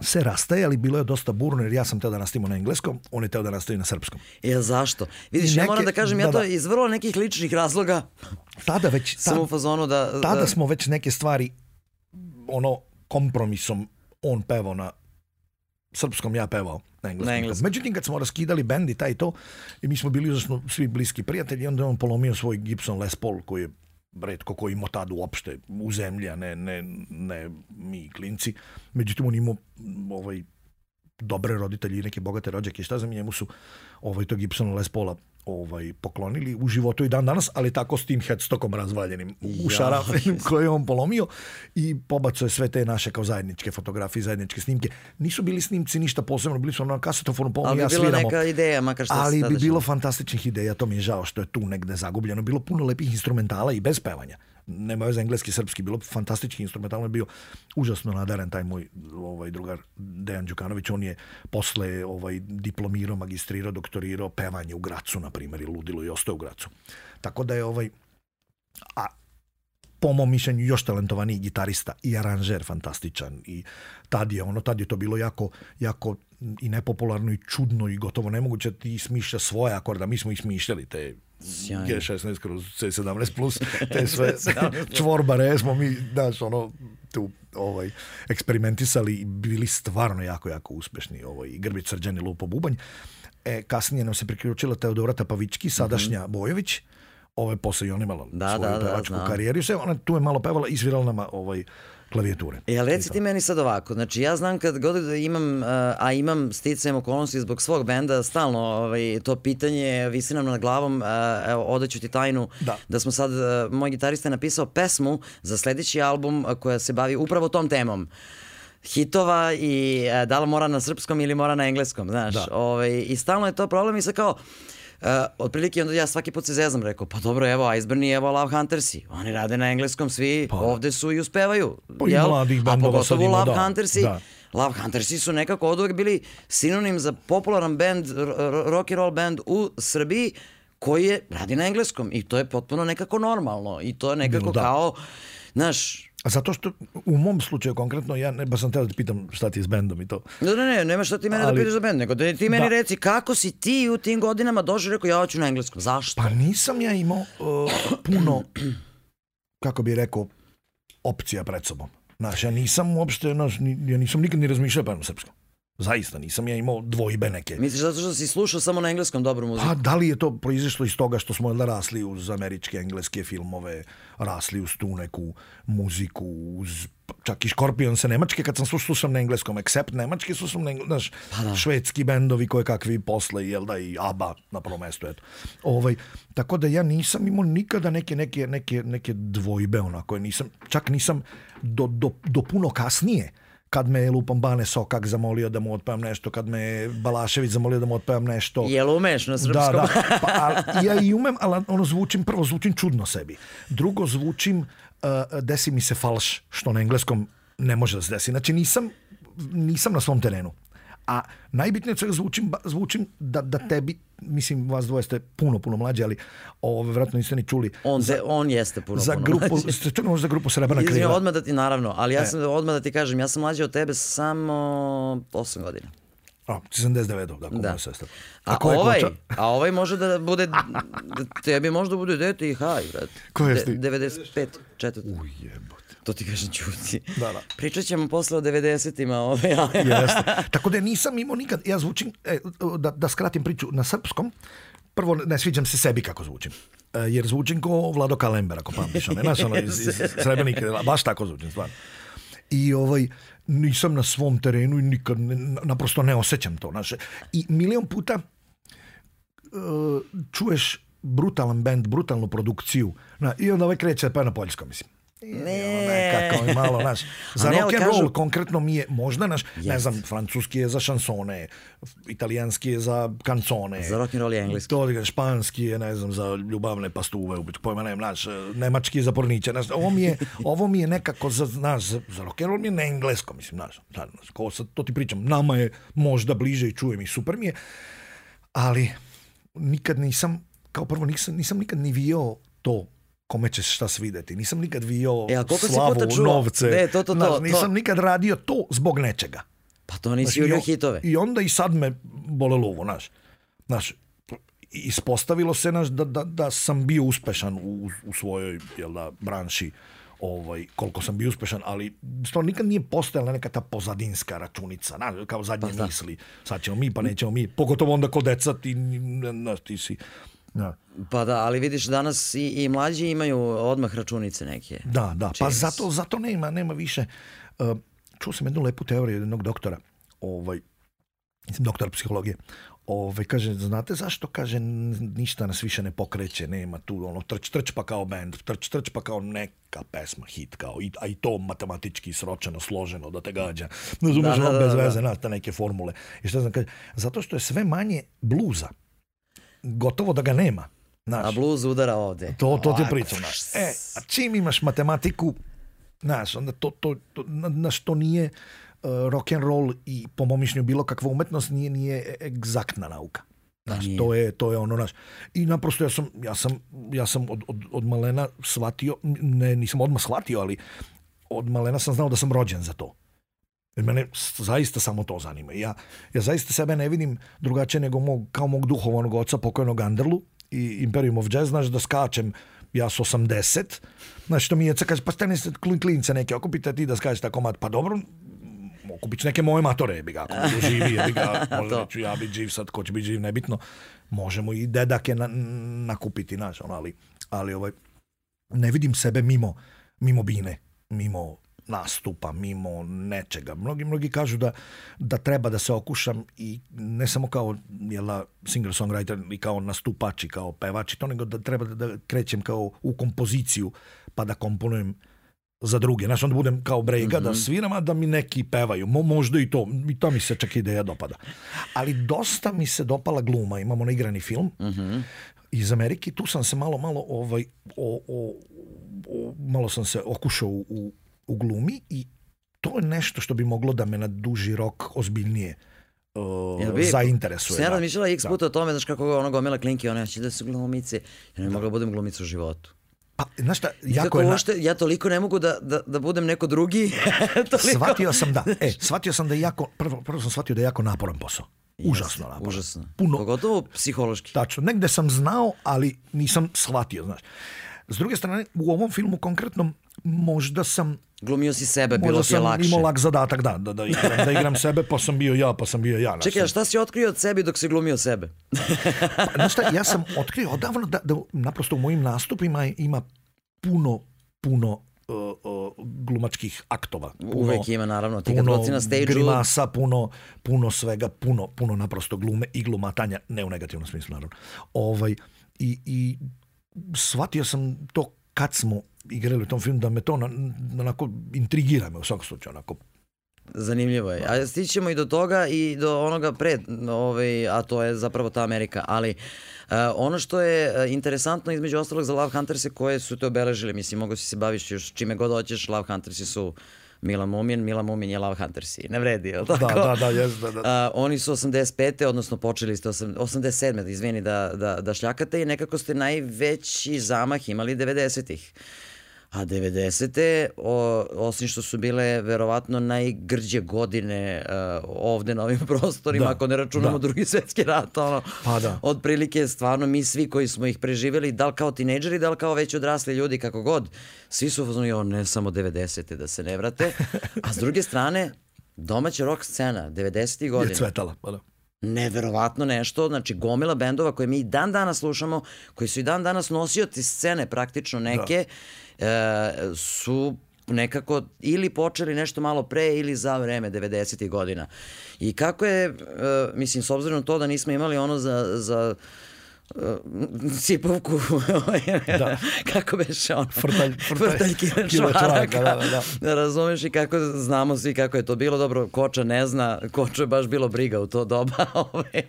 se rastajali, bilo je dosta burno jer ja sam teo da nastavim na engleskom, on je teo da nastavi na srpskom. Ja e, zašto? Vidiš, neke, ja moram da kažem, da, ja to da. iz vrlo nekih ličnih razloga tada već, tada, sam u fazonu da, da... Tada smo već neke stvari ono kompromisom on pevao na srpskom, ja pevao na engleskom. Na engleskom. Međutim, kad smo raskidali bend i taj to, i mi smo bili užasno svi bliski prijatelji, onda on polomio svoj Gibson Les Paul koji je redko ko imao tad uopšte u zemlji, a ne, ne, ne mi klinci. Međutim, on imao ovaj, dobre roditelje i neke bogate rođake i šta znam, njemu su ovaj, tog Gibson Les Paula ovaj poklonili u životu i dan danas, ali tako s tim headstockom razvaljenim u šarafe [LAUGHS] koji je on polomio i pobacao je sve te naše kao zajedničke fotografije, zajedničke snimke. Nisu bili snimci ništa posebno, bili smo na kasetofonu, pa ja sviramo. Ali bi neka ideja, makar što Ali bi bilo fantastičnih ideja, to mi je žao što je tu negde zagubljeno. Bilo puno lepih instrumentala i bez pevanja nema veze engleski, srpski, bilo fantastični instrumentalno, je bio užasno nadaren taj moj ovaj, drugar Dejan Đukanović, on je posle ovaj, diplomirao, magistrirao, doktorirao pevanje u Gracu, na primjer, i ludilo i ostao u Gracu. Tako da je ovaj, a po mom mišljenju još talentovaniji gitarista i aranžer fantastičan i tad je ono tad je to bilo jako jako i nepopularno i čudno i gotovo nemoguće da ti smišlja svoje akorde mi smo ih smišljali te Sjajno. G16 C17 plus, te [LAUGHS] sve čvorbare smo mi, znaš, ono, tu ovaj, eksperimentisali i bili stvarno jako, jako uspešni. Ovaj, Grbić, Srđan i Lupo Bubanj. E, kasnije nam se priključila Teodora Tapavički, mhm. sadašnja mm -hmm. Bojović. ovaj, posle i on imala da, svoju da, da pevačku da, karijeru. Sve, ona tu je malo pevala i svirala nama ovaj, klavijature. E, ali reci ti meni sad ovako, znači ja znam kad god da imam, eh, a imam sticajem okolnosti zbog svog benda, stalno ovaj, to pitanje visi nam nad glavom, eh, evo, odaću ti tajnu, da. da smo sad, eh, moj gitarista je napisao pesmu za sledeći album koja se bavi upravo tom temom hitova i da li mora na srpskom ili mora na engleskom, znaš. Da. Ovaj, I stalno je to problem i sad kao, Uh, otprilike onda ja svaki put se zezam rekao pa dobro evo Iceburn i evo Love Huntersi oni rade na engleskom svi pa, da. ovde su i uspevaju pa jel? i mladih bandova a pogotovo Love da, Huntersi da. Love Huntersi su nekako od uvek bili sinonim za popularan band rock and roll band u Srbiji koji je radi na engleskom i to je potpuno nekako normalno i to je nekako da. kao znaš Zato što u mom slučaju konkretno, ja ne, baš sam teo da pitam šta ti je s bendom i to. Ne, ne, ne, nema šta ti mene da Ali, da pitaš za bend, nego da ti meni da. reci kako si ti u tim godinama došao rekao ja hoću na engleskom, zašto? Pa nisam ja imao uh, puno, kako bih rekao, opcija pred sobom. Znaš, ja nisam uopšte, znaš, ja nisam nikad ni razmišljao pa na srpskom. Zaista, nisam ja imao dvojbe neke. Misliš zato što si slušao samo na engleskom dobru muziku? Pa, da li je to proizišlo iz toga što smo da, rasli uz američke, engleske filmove, rasli uz tu neku muziku, uz pa, čak i Škorpion sa nemačke, kad sam slušao sam na engleskom, except nemački su sam, znaš, pa da. švedski bendovi koje kakvi posle, jel da, i ABBA na prvom mestu, eto. Ovaj, tako da ja nisam imao nikada neke, neke, neke, neke dvojbe onako, nisam, čak nisam do, do, do puno kasnije, kad me je lupom Bane Sokak zamolio da mu otpevam nešto, kad me je Balašević zamolio da mu otpevam nešto. Jel umeš na da, srpskom? Da, da. Pa, ali, ja i umem, ali ono zvučim, prvo zvučim čudno sebi. Drugo zvučim, uh, desi mi se falš, što na engleskom ne može da se desi. Znači nisam, nisam na svom terenu. A najbitnije od svega zvučim, zvučim da, da tebi mislim vas dvoje ste puno puno mlađi, ali ovo ovaj, verovatno niste ni čuli. On za, on jeste puno za puno grupu mlađi. [LAUGHS] ste čuli možda za grupu Srebrna kriva. Izvinite, odmah da ti naravno, ali ja e. sam e. odmah da ti kažem, ja sam mlađi od tebe samo 8 godina. A, 79 da, kako da. sestra. A, a ovaj, a ovaj može da bude, tebi možda bude dete i haj, brate. Ko je ti? 95, četvrti. Ujeba. To ti kažem čuti. Da, da. Pričat ćemo posle o 90-ima. Ovaj, [LAUGHS] Jeste. Tako da nisam imao nikad, ja zvučim, e, da, da skratim priču na srpskom, prvo ne sviđam se sebi kako zvučim. E, jer zvučim ko Vlado Kalember, ako pamtiš. Ne, znaš, ono, iz, iz Srebrenike, baš tako zvučim, stvarno. I ovaj, nisam na svom terenu i nikad, ne, naprosto ne osjećam to. Naše. I milion puta e, čuješ brutalan band, brutalnu produkciju na, i onda ovaj kreće pa na poljskom, mislim. Ne. Kao [LAUGHS] malo, znaš, za rock and roll konkretno mi je, možda, naš, yes. ne znam, francuski je za šansone, italijanski je za kancone. Za rock and roll je engleski. To, španski je, ne znam, za ljubavne pastuve, u biti pojma, ne znaš, nemački je za porniće, znaš, ovo mi je, [LAUGHS] ovo mi je nekako, za, znaš, za, rock and roll mi je na engleskom, mislim, znaš, da, znaš, ko sad, to ti pričam, nama je možda bliže i čujem i super mi je, ali nikad nisam, kao prvo, nisam, nisam nikad ni vio to kome ćeš šta svideti. Nisam nikad vio e, slavu, novce. Ne, to, to, to, Znaš, nisam nikad radio to zbog nečega. Pa to nisi znači, hitove. I onda i sad me bolelo ovo, znaš. Znaš, ispostavilo se naš, da, da, da sam bio uspešan u, u svojoj jel da, branši ovaj, koliko sam bio uspešan, ali stvarno nikad nije postojala neka ta pozadinska računica, na, kao zadnje pa, da. misli, sad ćemo mi, pa nećemo mi, pogotovo onda kod deca, ti, na, ti si Da. Pa da, ali vidiš danas i, i mlađi imaju odmah računice neke. Da, da, Cheers. pa zato, zato nema, nema više. Uh, čuo sam jednu lepu teoriju jednog doktora, ovaj, mislim doktora psihologije, Ove, ovaj, kaže, znate zašto? Kaže, ništa nas više ne pokreće, nema tu ono, trč, trč pa kao band, trč, trč pa kao neka pesma, hit kao, i, a i to matematički sročeno, složeno, da te gađa. Ne zumeš, da, da, da, bez da, da. veze, da. neke formule. I šta znam, kaže, zato što je sve manje bluza gotovo da ga nema. Naš. a bluz udara ovde. To, to ti pričam. Znaš. E, a čim imaš matematiku, naš, onda to, to, to, znaš, to nije uh, e, rock and roll i po mom mišljenju bilo kakva umetnost nije nije egzaktna nauka. Znaš, to je to je ono naš. I naprosto ja sam ja sam ja sam od, od, od malena shvatio, ne nisam odmah shvatio, ali od malena sam znao da sam rođen za to. Jer mene zaista samo to zanima. Ja, ja zaista sebe ne vidim drugačije nego mog, kao mog duhovnog oca pokojnog Anderlu i Imperium of Jazz, znaš da skačem ja s 80, znaš to mi je, kaže, pa stani se klince neke, okupite ti da skačeš tako komad, pa dobro, okupit neke moje matore, bi ga, ako bi [LAUGHS] živi, je bi ga, možda ću ja biti živ sad, ko će biti živ, nebitno, možemo i dedake na, nakupiti, znaš, ono, ali, ali ovaj, ne vidim sebe mimo, mimo bine, mimo nastupa, mimo nečega. Mnogi, mnogi kažu da, da treba da se okušam i ne samo kao jela, da, single songwriter i kao nastupač i kao pevač i to, nego da treba da, da krećem kao u kompoziciju pa da komponujem za druge. Znaš, onda budem kao brega mm -hmm. da mhm. sviram, a da mi neki pevaju. Mo, možda i to. I to mi se čak ideja dopada. Ali dosta mi se dopala gluma. Imamo naigrani film mm -hmm. iz Amerike. Tu sam se malo, malo, ovaj, o, o, o malo sam se okušao u, u, uglumi i to je nešto što bi moglo da me na duži rok ozbiljnije uh, Jel bi, zainteresuje. Sam ja da. razmišljala x da. puta da. o tome, znaš kako ono gomila klinke, ona će da su glumice. Ja ne da. mogla da budem glumica u životu. Pa, znaš šta, jako je... Ošte, ja toliko ne mogu da, da, da budem neko drugi. Svatio [LAUGHS] sam da, e, svatio sam da je jako, prvo, prvo sam shvatio da je jako naporan posao. Jasne, užasno naporan. Užasno. Puno. Pogotovo psihološki. Tačno, negde sam znao, ali nisam shvatio, znaš. S druge strane, u ovom filmu konkretnom možda sam Glumio si sebe, bilo ti je lakše. Možda sam imao lak zadatak, da, da, da, igram, da igram sebe, pa sam bio ja, pa sam bio ja. Čekaj, a šta si otkrio od sebi dok si glumio sebe? [LAUGHS] Znaš šta, ja sam otkrio odavno da, da naprosto u mojim nastupima ima puno, puno uh, uh, glumačkih aktova. Puno, Uvek ima, naravno. Ti puno kad na stage grimasa, puno, puno svega, puno, puno naprosto glume i glumatanja, ne u negativnom smislu, naravno. Ovaj, i, I shvatio sam to kad smo igrali u tom filmu, da me to na, onako intrigira me u svakom slučaju, onako Zanimljivo je. A stićemo i do toga i do onoga pre, ovaj, a to je zapravo ta Amerika. Ali uh, ono što je eh, interesantno između ostalog za Love Hunters je koje su te obeležili. Mislim, mogu si se baviš još čime god hoćeš. Love Huntersi su Mila Mumin, Mila Mumin je Love Huntersi, i ne vredi, je da, tako? Da, da, da, jes, da, da. A, [LAUGHS] eh, oni su 85. odnosno počeli ste 87. Da izvini da, da, da šljakate i nekako ste najveći zamah imali 90-ih. A 90. O, osim što su bile verovatno najgrđe godine uh, ovde na ovim [LAUGHS] prostorima, da, ako ne računamo da. drugi svetski rat, ono, pa da. otprilike stvarno mi svi koji smo ih preživjeli, da li kao tineđeri, da li kao već odrasli ljudi, kako god, svi su fazoni, o ne samo 90. da se ne vrate, a s druge strane, domaća rock scena 90. [LAUGHS] godina. Je cvetala, pa da neverovatno nešto, znači gomila bendova koje mi i dan danas slušamo, koji su i dan danas nosioci scene praktično neke, da. e, su nekako ili počeli nešto malo pre ili za vreme 90. godina. I kako je, e, mislim, s obzirom to da nismo imali ono za, za Sipovku, da. [LAUGHS] kako beše on frtalj, frtalj, frtalj kile čvaraka, da da, da, da, da. razumeš i kako znamo svi kako je to bilo, dobro, Koča ne zna, Koču je baš bilo briga u to doba. [LAUGHS] Ove.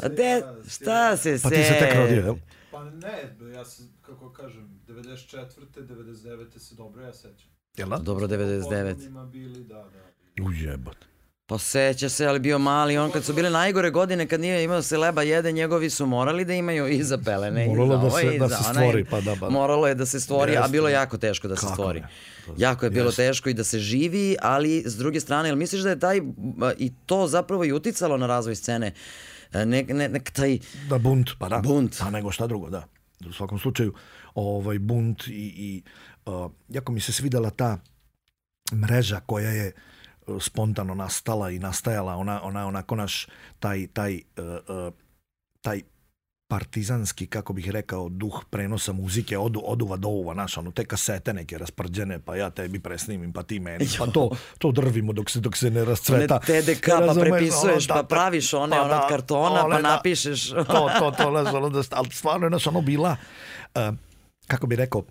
A de, šta se se... Pa ti se tek rodio, jel? Pa ne, ja se, kako kažem, 94. 99. se dobro ja sećam. Jel da? Dobro, 99. Bili, da, da. Ujebate. Pa seća se, ali bio mali. On kad su bile najgore godine, kad nije imao se leba jede, njegovi su morali da imaju i za pelene. Moralo i za da, ovo, se, da se stvori. Pa da, ba. Pa da. Moralo je da se stvori, Jeste. a bilo je jako teško da se Kako stvori. Je? Jako je bilo Jeste. teško i da se živi, ali s druge strane, jel misliš da je taj, i to zapravo i uticalo na razvoj scene? Nek, ne, nek taj... Da, bunt, pa da. Bunt. Pa nego šta drugo, da. U svakom slučaju, ovaj bunt i, i uh, jako mi se svidala ta mreža koja je uh, spontano nastala i nastajala, ona, ona onako naš taj, taj, e, e, taj partizanski, kako bih rekao, duh prenosa muzike od, od uva do uva, naš, ono, te kasete neke rasprđene, pa ja tebi presnimim, pa ti meni, pa to, to drvimo dok se, dok se ne rascveta. Ne TDK, pa prepisuješ, ono, da, pa da, praviš one, pa, ono, da, od kartona, one, pa da. napišeš. Da, to, to, to, znaš, ono, da, ali stvarno je, znaš, ono, bila, uh, kako bih rekao,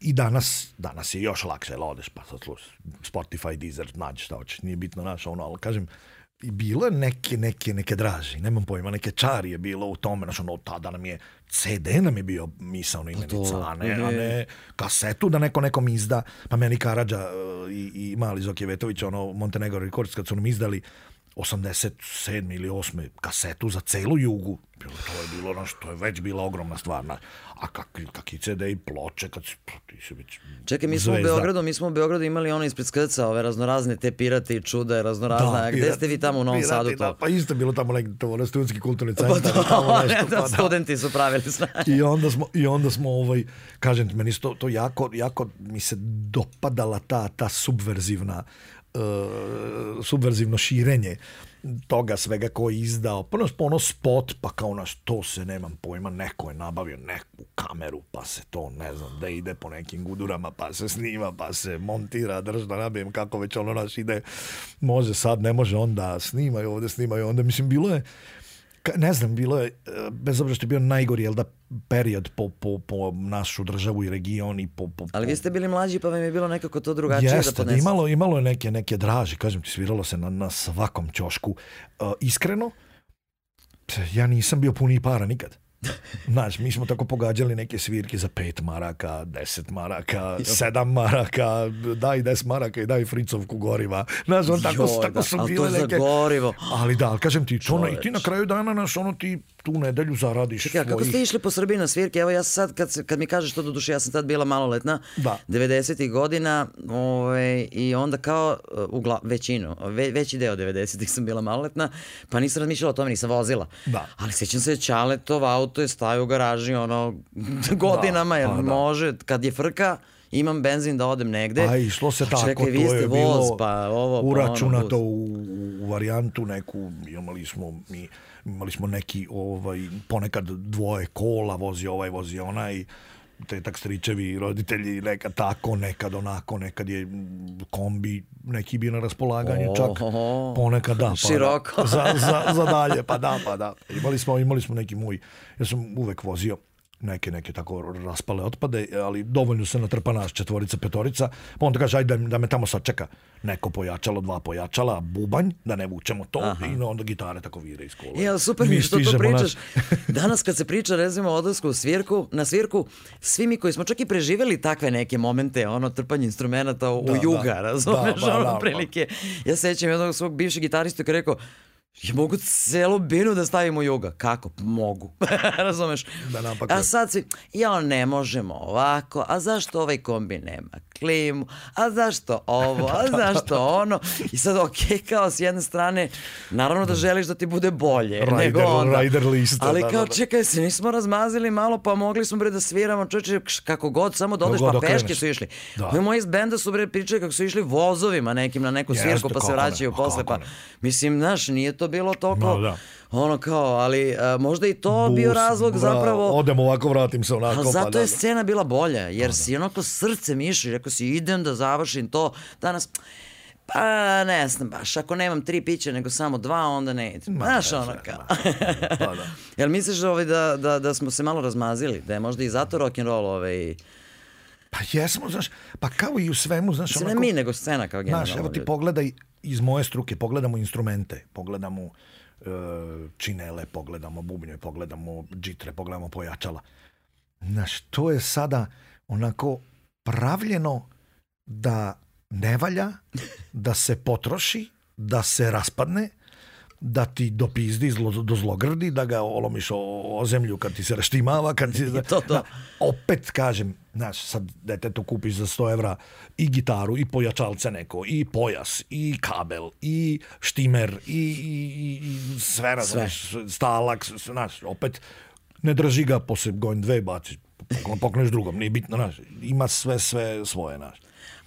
I danas, danas je još lakše, jel da odeš pa sad slušaš Spotify, Deezer, nađeš šta hoćeš, nije bitno naš ono, ali kažem, i bilo je neke, neke, neke draži, nemam pojma, neke čari je bilo u tome, znači ono, tada nam je, CD nam je bio misalno pa imenica, to, a, ne, a ne kasetu da neko nekom izda, pa meni Karadža e, i, i Mali Zokjevetović, ono, Montenegro Records, kad su nam izdali, 87. ili 8. kasetu za celu jugu. Bilo, to je bilo ono što je već bila ogromna stvar. a kak, kaki CD da i ploče, kad si, pa, ti si već Čekaj, mi smo zvezda. u Beogradu, mi smo u Beogradu imali ono ispred skrca, ove raznorazne te pirate i čuda, raznorazna. Da, a gde ste vi tamo u Novom pirati, Sadu da, to? Da, pa isto bilo tamo negde, to ono, studentski kulturni pa centar. Pa to, tamo [LAUGHS] da, nešto, pa da, pa, studenti su pravili, sve. I onda smo, i onda smo ovaj, kažem ti, meni to, to jako, jako mi se dopadala ta, ta subverzivna uh, E, subverzivno širenje toga svega ko je izdao. Prvo ono spot, pa kao naš, to se nemam pojma, neko je nabavio neku kameru, pa se to, ne znam, da ide po nekim gudurama, pa se snima, pa se montira, drž da nabijem kako već ono naš ide, može sad, ne može onda, snimaju ovde, snimaju onda, mislim, bilo je, ne znam, bilo je, e, bez obzira što je bio najgori, jel da, period po, po, po našu državu i region i po, po, po... Ali vi ste bili mlađi pa vam je bilo nekako to drugačije da Jeste, da podnesete. Imalo, imalo je neke, neke draži, kažem ti, sviralo se na, na svakom čošku. Uh, e, iskreno, ja nisam bio puni para nikad. Znaš, mi smo tako pogađali neke svirke za 5 maraka, 10 maraka, 7 [LAUGHS] maraka, daj 10 maraka i daj fricovku goriva. Znaš, on tako, Joj, tako da, su bile neke... Gorivo. Ali da, ali kažem ti, ono, i ti na kraju dana, naš, ono ti tu nedelju zaradiš Čekaj, svojih... kako ste išli po Srbiji na svirke? Evo ja sad, kad, se, kad mi kažeš to, doduše, ja sam tad bila maloletna, da. 90. godina, ovaj, i onda kao, e, ugla, većinu, ve, veći deo 90. sam bila maloletna, pa nisam razmišljala o tome, nisam vozila. Da. Ali sećam se, Čaletov auto je stavio u garaži, ono, [LAUGHS] godinama, da, jer pa, da. može, kad je frka, imam benzin da odem negde. Pa išlo se pa tako, čekaj, vi ste to je voz, bilo pa ovo, uračunato pa ono, u, u varijantu neku, imali smo mi imali smo neki ovaj, ponekad dvoje kola, vozi ovaj, vozi onaj i tetak stričevi, roditelji, neka tako, nekad onako, nekad je kombi neki bio na raspolaganju, čak ponekad da. Pa, da. široko. Da, za, za, za dalje, pa da, pa da. Imali smo, imali smo neki moj, ja sam uvek vozio neke, neke tako raspale otpade, ali dovoljno se natrpa nas četvorica, petorica, pa onda kaže, ajde da me tamo sad čeka neko pojačalo, dva pojačala, bubanj, da ne vučemo to Aha. i onda gitare tako vire iz kola. Ja, e, super mi što to pričaš. Danas kad se priča, rezimo, o odlasku u svirku, na svirku, svi mi koji smo čak i preživjeli takve neke momente, ono, trpanje instrumenta u da, da. juga, da, razumeš, da, ba, ono, da, prilike. Ja sećam jednog svog bivšeg gitarista koji je rekao, Ja mogu celo binu da stavimo yoga. Kako? Mogu. [LAUGHS] Razumeš? Da napak. A sad si, ja ne možemo ovako, a zašto ovaj kombi nema klimu, a zašto ovo, a [LAUGHS] da, da, da. zašto ono. I sad, ok, kao s jedne strane, naravno da želiš da ti bude bolje. Rider, nego onda. rider lista. Ali da, kao, da, da. čekaj se, nismo razmazili malo, pa mogli smo bre da sviramo, čoče, kako god, samo dodeš, pa peške su išli. Da. Moji moji iz benda su bre pričali kako su išli vozovima nekim na neku svirku, pa se vraćaju posle, pa. Mislim, znaš, nije to bilo toliko... No, da. Ono kao, ali a, e, možda i to Bus, bio razlog bravo, zapravo... Odem ovako, vratim se onako. Ali pa zato pa, je da, scena bila bolja, jer pa da. si onako srce miši, rekao si idem da završim to. Danas, pa ne znam baš, ako nemam tri pića nego samo dva, onda ne idem. Ma, Znaš ono kao. Pa, da. [LAUGHS] Jel misliš da, ovaj, da, da, da smo se malo razmazili, da je možda i zato rock'n'roll ovaj... Pa jesmo, znaš, pa kao i u svemu, znaš, Mislim, onako... ne mi, nego scena kao generalno. Znaš, evo ti pogledaj iz moje struke pogledamo instrumente, pogledamo e, činele, pogledamo bubnje, pogledamo džitre, pogledamo pojačala. Na što je sada onako pravljeno da ne valja, da se potroši, da se raspadne, da ti dopizdi zlo, do zlogrdi, da ga olomiš o, o zemlju kad ti se raštimava, kad ti... [LAUGHS] to, to. Da, opet kažem, Znaš, sad detetu kupiš za 100 evra i gitaru, i pojačalce neko, i pojas, i kabel, i štimer, i, i, i i sve, razumeš, stalak, znaš, opet ne drži ga posle godin dve, baci, pokneš drugom, nije bitno, znaš, ima sve, sve svoje, znaš.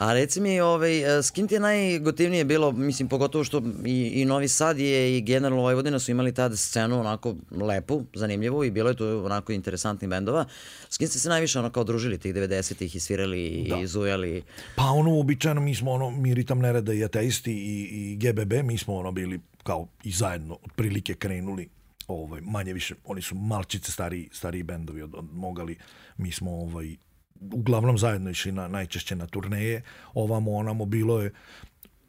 A reci mi, ovaj, e, s kim ti je najgotivnije bilo, mislim, pogotovo što i, i Novi Sad je i generalno Vojvodina su imali tad scenu onako lepu, zanimljivu i bilo je tu onako interesantnih bendova. S kim ste se najviše ono kao družili tih 90-ih i svirali da. i zujali? Pa ono, uobičajeno, mi smo ono, mi Ritam Nereda i Ateisti i, i GBB, mi smo ono bili kao i zajedno otprilike krenuli ovaj, manje više, oni su malčice stariji, stariji bendovi od, od mogali, mi smo ovaj, uglavnom zajedno išli na, najčešće na turneje, ovamo onamo bilo je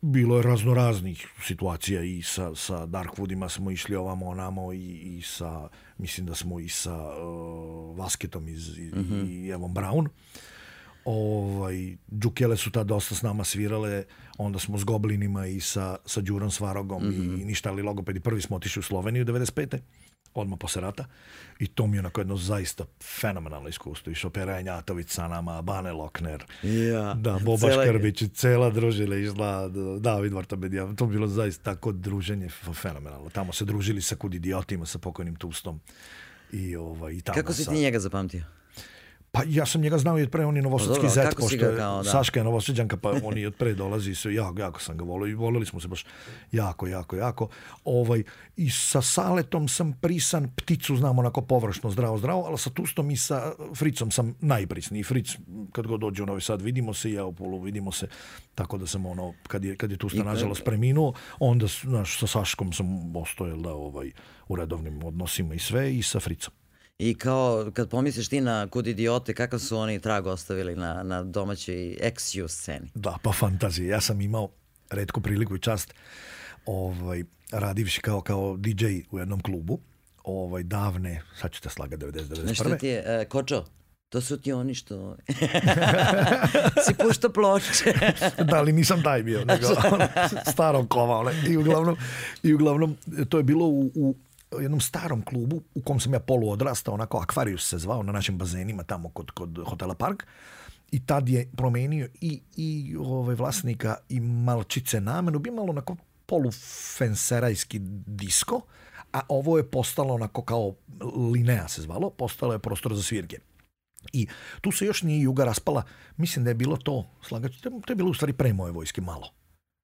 bilo je raznoraznih situacija i sa, sa Darkwoodima smo išli ovamo onamo i, i sa, mislim da smo i sa uh, Vasketom iz, i, mm -hmm. i Evan Brown. Ovaj, Đukele su tad dosta s nama svirale, onda smo s Goblinima i sa, sa Đurom Svarogom mm -hmm. i ništa, ali logopedi prvi smo otišli u Sloveniju 95 odmah posle rata. I to mi je onako jedno zaista fenomenalno iskustvo. Išao Pera Njatović sa nama, Bane Lokner, ja, da, Boba Škrbić, cela družila išla, da, David Vartabedija. To bi bilo zaista tako druženje fenomenalno. Tamo se družili sa kud idiotima, sa pokojnim Tustom. I, ovaj, i tamo Kako si ti njega zapamtio? Pa ja sam njega znao i od pre, on je novosadski pa zet, kako pošto je kao, da. Saška je novosadđanka, pa on i od pre dolazi, sve, jako, jako sam ga volio i volili smo se baš jako, jako, jako. Ovaj, I sa Saletom sam prisan, pticu znam onako površno, zdravo, zdravo, ali sa Tustom i sa Fricom sam najprisniji. Fric, kad god dođe u Novi Sad, vidimo se i ja u polu vidimo se, tako da sam ono, kad je, kad je Tusta, I, nažalost, preminuo, onda, znaš, sa Saškom sam ostojel da ovaj, u redovnim odnosima i sve i sa Fricom. I kao, kad pomisliš ti na kud idiote, kakav su oni trag ostavili na, na domaćoj ex-ju sceni? Da, pa fantazije. Ja sam imao redku priliku i čast ovaj, radivši kao, kao DJ u jednom klubu, ovaj, davne, sad ću te slaga, 90-91. Nešto ti je, e, kočo, To su ti oni što... [LAUGHS] si pušta ploče. [LAUGHS] da, ali nisam taj bio, nego starom kova. I, uglavnom, I uglavnom, to je bilo u, u u jednom starom klubu u kom sam ja polu odrastao, onako Aquarius se zvao na našim bazenima tamo kod, kod hotela Park i tad je promenio i, i ovaj, vlasnika i malčice namenu, bi malo onako polufenserajski disko, a ovo je postalo onako kao Linea se zvalo, postalo je prostor za svirke. I tu se još nije Juga raspala, mislim da je bilo to, slagaću, to je bilo u stvari pre moje vojske malo.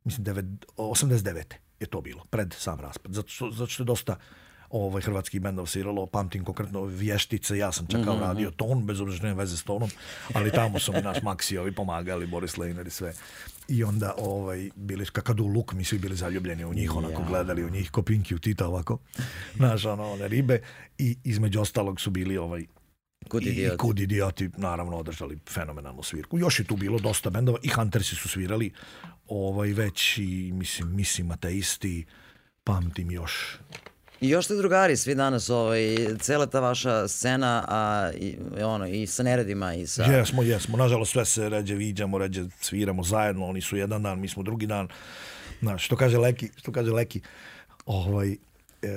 Mislim, 89. je to bilo, pred sam raspad, zato, zato što je dosta ovaj, hrvatskih bendova sviralo, pamtim konkretno vještice, ja sam čakao mm -hmm. radio ton, bez obzira što nema veze s tonom, ali tamo su mi naš Maxi ovi pomagali, Boris Lejner i sve. I onda ovaj, bili, kakadu luk, mi svi bili zaljubljeni u njih, onako ja. gledali u njih, kopinki u Tita ovako, znaš, ono, one ribe. I između ostalog su bili ovaj, Kud idioti. I Kud idioti, naravno, održali fenomenalnu svirku. Još je tu bilo dosta bendova. I Huntersi su svirali ovaj, već i, mislim, mislim ateisti, pamtim još I još ste drugari svi danas, ovaj, cela ta vaša scena a, i, ono, i sa neredima i sa... Jesmo, jesmo. Nažalost, sve se ređe viđamo, ređe sviramo zajedno. Oni su jedan dan, mi smo drugi dan. Znaš, što kaže Leki, što kaže Leki, ovaj, e,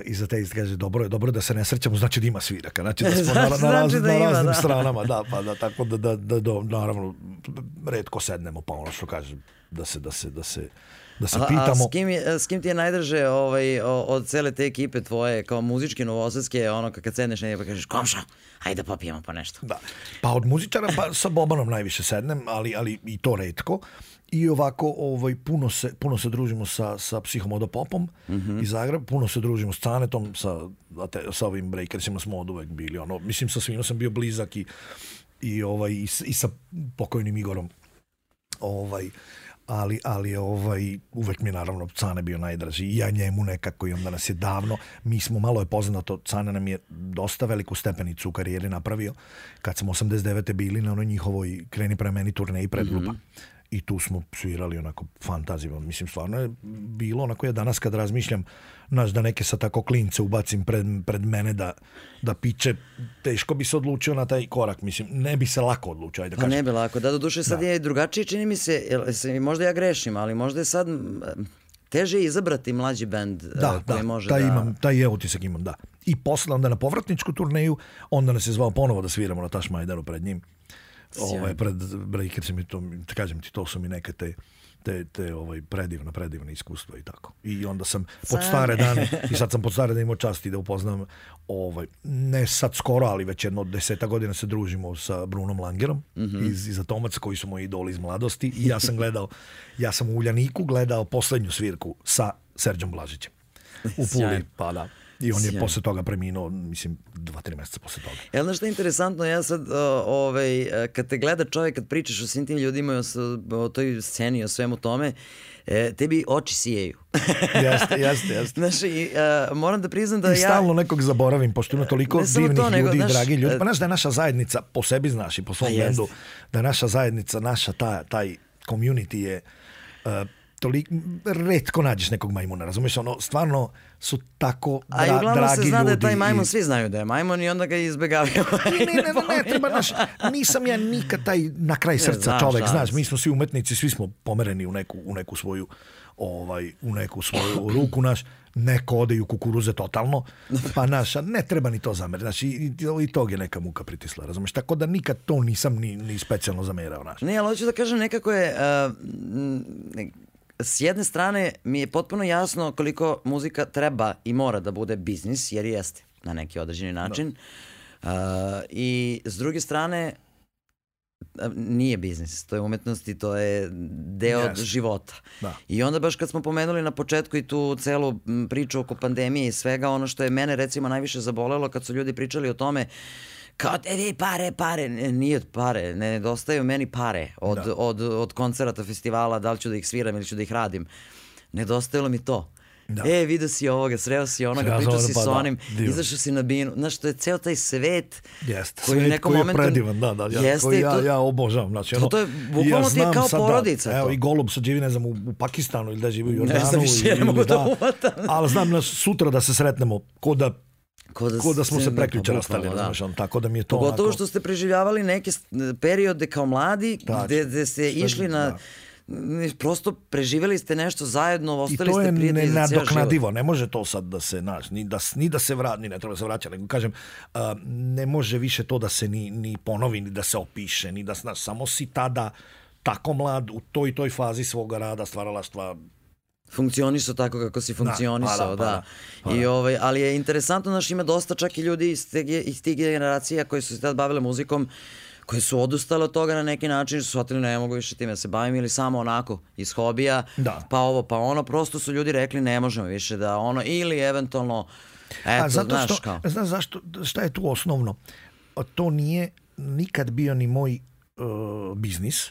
i za te kaže dobro je dobro da se ne srećamo znači da ima sviraka znači da smo [LAUGHS] znači, na, na, znači raz, da na raznim da. stranama da pa da tako da, da, da, da naravno redko sednemo pa ono što kaže da se da se da se da se a, pitamo... A s kim, s kim ti je najdraže ovaj, od cele te ekipe tvoje, kao muzičke, novosadske, ono kad sedneš negdje pa kažeš komša, hajde popijemo po pa nešto. Da. Pa od muzičara pa sa Bobanom najviše sednem, ali, ali i to redko. I ovako ovaj, puno, se, puno se družimo sa, sa psihomodopopom mm -hmm. iz Zagreba, puno se družimo s Canetom, sa, sa ovim breakersima smo od uvek bili. Ono, mislim, sa svima sam bio blizak i, i, ovaj, i, i sa pokojnim Igorom ovaj, ali, ali ovaj, uvek mi je naravno Cane bio najdraži i ja njemu nekako i onda nas je davno, mi smo malo je poznato, Cane nam je dosta veliku stepenicu u karijeri napravio, kad smo 89. bili na onoj njihovoj kreni pre meni turneji predgrupa, mm -hmm i tu smo svirali onako fantazijom. Mislim, stvarno je bilo onako ja danas kad razmišljam znaš, da neke sa tako klince ubacim pred, pred mene da, da piče, teško bi se odlučio na taj korak, mislim, ne bi se lako odlučio, ajde da kažem. Pa ne bi lako, da, do duše sad da. je drugačije, čini mi se, možda ja grešim, ali možda je sad teže izabrati mlađi bend e, da, uh, koji da, može taj da... Imam, taj je utisak imam, da. I posle onda na povratničku turneju, onda nas je zvao ponovo da sviramo na Tašmajdaru pred njim. Ovaj, pred Breakersima i to, kažem ti, to su mi neke te te, te ovaj, predivna, predivna iskustva i tako. I onda sam Sane. pod stare dane, i sad sam pod stare dane imao [LAUGHS] časti da upoznam, ovaj, ne sad skoro, ali već jedno deseta godina se družimo sa Brunom Langerom mm -hmm. iz, iz Atomac, koji su moji idoli iz mladosti. I ja sam gledao, ja sam u Uljaniku gledao poslednju svirku sa Serđom Blažićem. U Puli, pa da. I on Sjajan. je posle toga preminuo, mislim, dva, tri meseca posle toga. Jel znaš što je interesantno, ja sad, ovaj, e, kad te gleda čovjek, kad pričaš o svim tim ljudima, o, o toj sceni, o svemu tome, e, tebi oči sijeju. [LAUGHS] jeste, jeste, jeste. Znaš, i, uh, moram da priznam da I ja... I stalno nekog zaboravim, pošto ima toliko ne divnih to, nego, ljudi i dragi ljudi. E, pa znaš da je naša zajednica, po sebi znaš i po svom pa bendu, da je naša zajednica, naša ta, taj community je... Uh, tolik, redko nađeš nekog majmuna, razumiješ, ono, stvarno su tako dra, A i uglavnom se zna da je taj majmun, i... svi znaju da je majmun i onda ga izbegavaju. ne, ne, ne, ne, treba naš, nisam ja nikad taj na kraj srca znaš, čovjek, znaš, mi smo svi umetnici, svi smo pomereni u neku, u neku svoju ovaj, u neku svoju ruku, naš, neko ode i u kukuruze totalno, pa naša, ne treba ni to zamer, znači, i, i tog je neka muka pritisla, razumiješ, tako da nikad to nisam ni, ni specijalno zamerao, naš. Ne, ali hoću da kažem, nekako je, uh, ne s jedne strane mi je potpuno jasno koliko muzika treba i mora da bude biznis, jer jeste na neki određeni način. Da. Uh, I s druge strane, uh, nije biznis, to je umetnost i to je deo yes. života. Da. I onda baš kad smo pomenuli na početku i tu celu priču oko pandemije i svega, ono što je mene recimo najviše zabolelo kad su ljudi pričali o tome uh, kao tebi pare, pare, ne, nije pare, ne nedostaju meni pare od, da. od, od koncerata, festivala, da li ću da ih sviram ili ću da ih radim. Nedostajalo mi to. Da. E, vidio si ovoga, sreo si onoga, pričao si pa, s da, onim, da, izašao si na binu. Znaš, to je ceo taj svet Jest, koji svet u nekom koji momentu... je predivan, da, da, ja, jeste, koji ja, to, ja obožavam. Znači, ono, to, to je, bukvalno ja ti je kao sad, da, porodica. Da, to. evo, i Golub sad živi, ne znam, u, u Pakistanu ili da živi u Jordanu. Ne znam, više ne mogu da, da Ali znam, na, sutra da se sretnemo, ko da Ko da, ko da smo se preključali stavili, da. Znaš, on, tako da mi je to Pogotovo onako... što ste preživljavali neke periode kao mladi, Tačno. gde, gde ste Sve, išli na... Da prosto preživeli ste nešto zajedno, ostali ste prijatelji za ceo život. ne može to sad da se, naš, ni da, ni da se vrati, ni ne treba da se vraćati, nego kažem, uh, ne može više to da se ni, ni ponovi, ni da se opiše, ni da, znaš, samo si tada tako mlad, u toj toj fazi svoga rada, stvaralaštva, funkcionisao tako kako si da, funkcionisao, pa da. Pa, da, da. Pa, da. I ovaj, ali je interesantno, znaš, ima dosta čak i ljudi iz, te, iz tih generacija koji su se tad bavile muzikom, koji su odustali od toga na neki način, su shvatili ne mogu više time da se bavim ili samo onako iz hobija, da. pa ovo, pa ono, prosto su ljudi rekli ne možemo više da ono, ili eventualno, eto, A zato znaš što, kao. Znaš zašto, šta je tu osnovno? To nije nikad bio ni moj uh, biznis,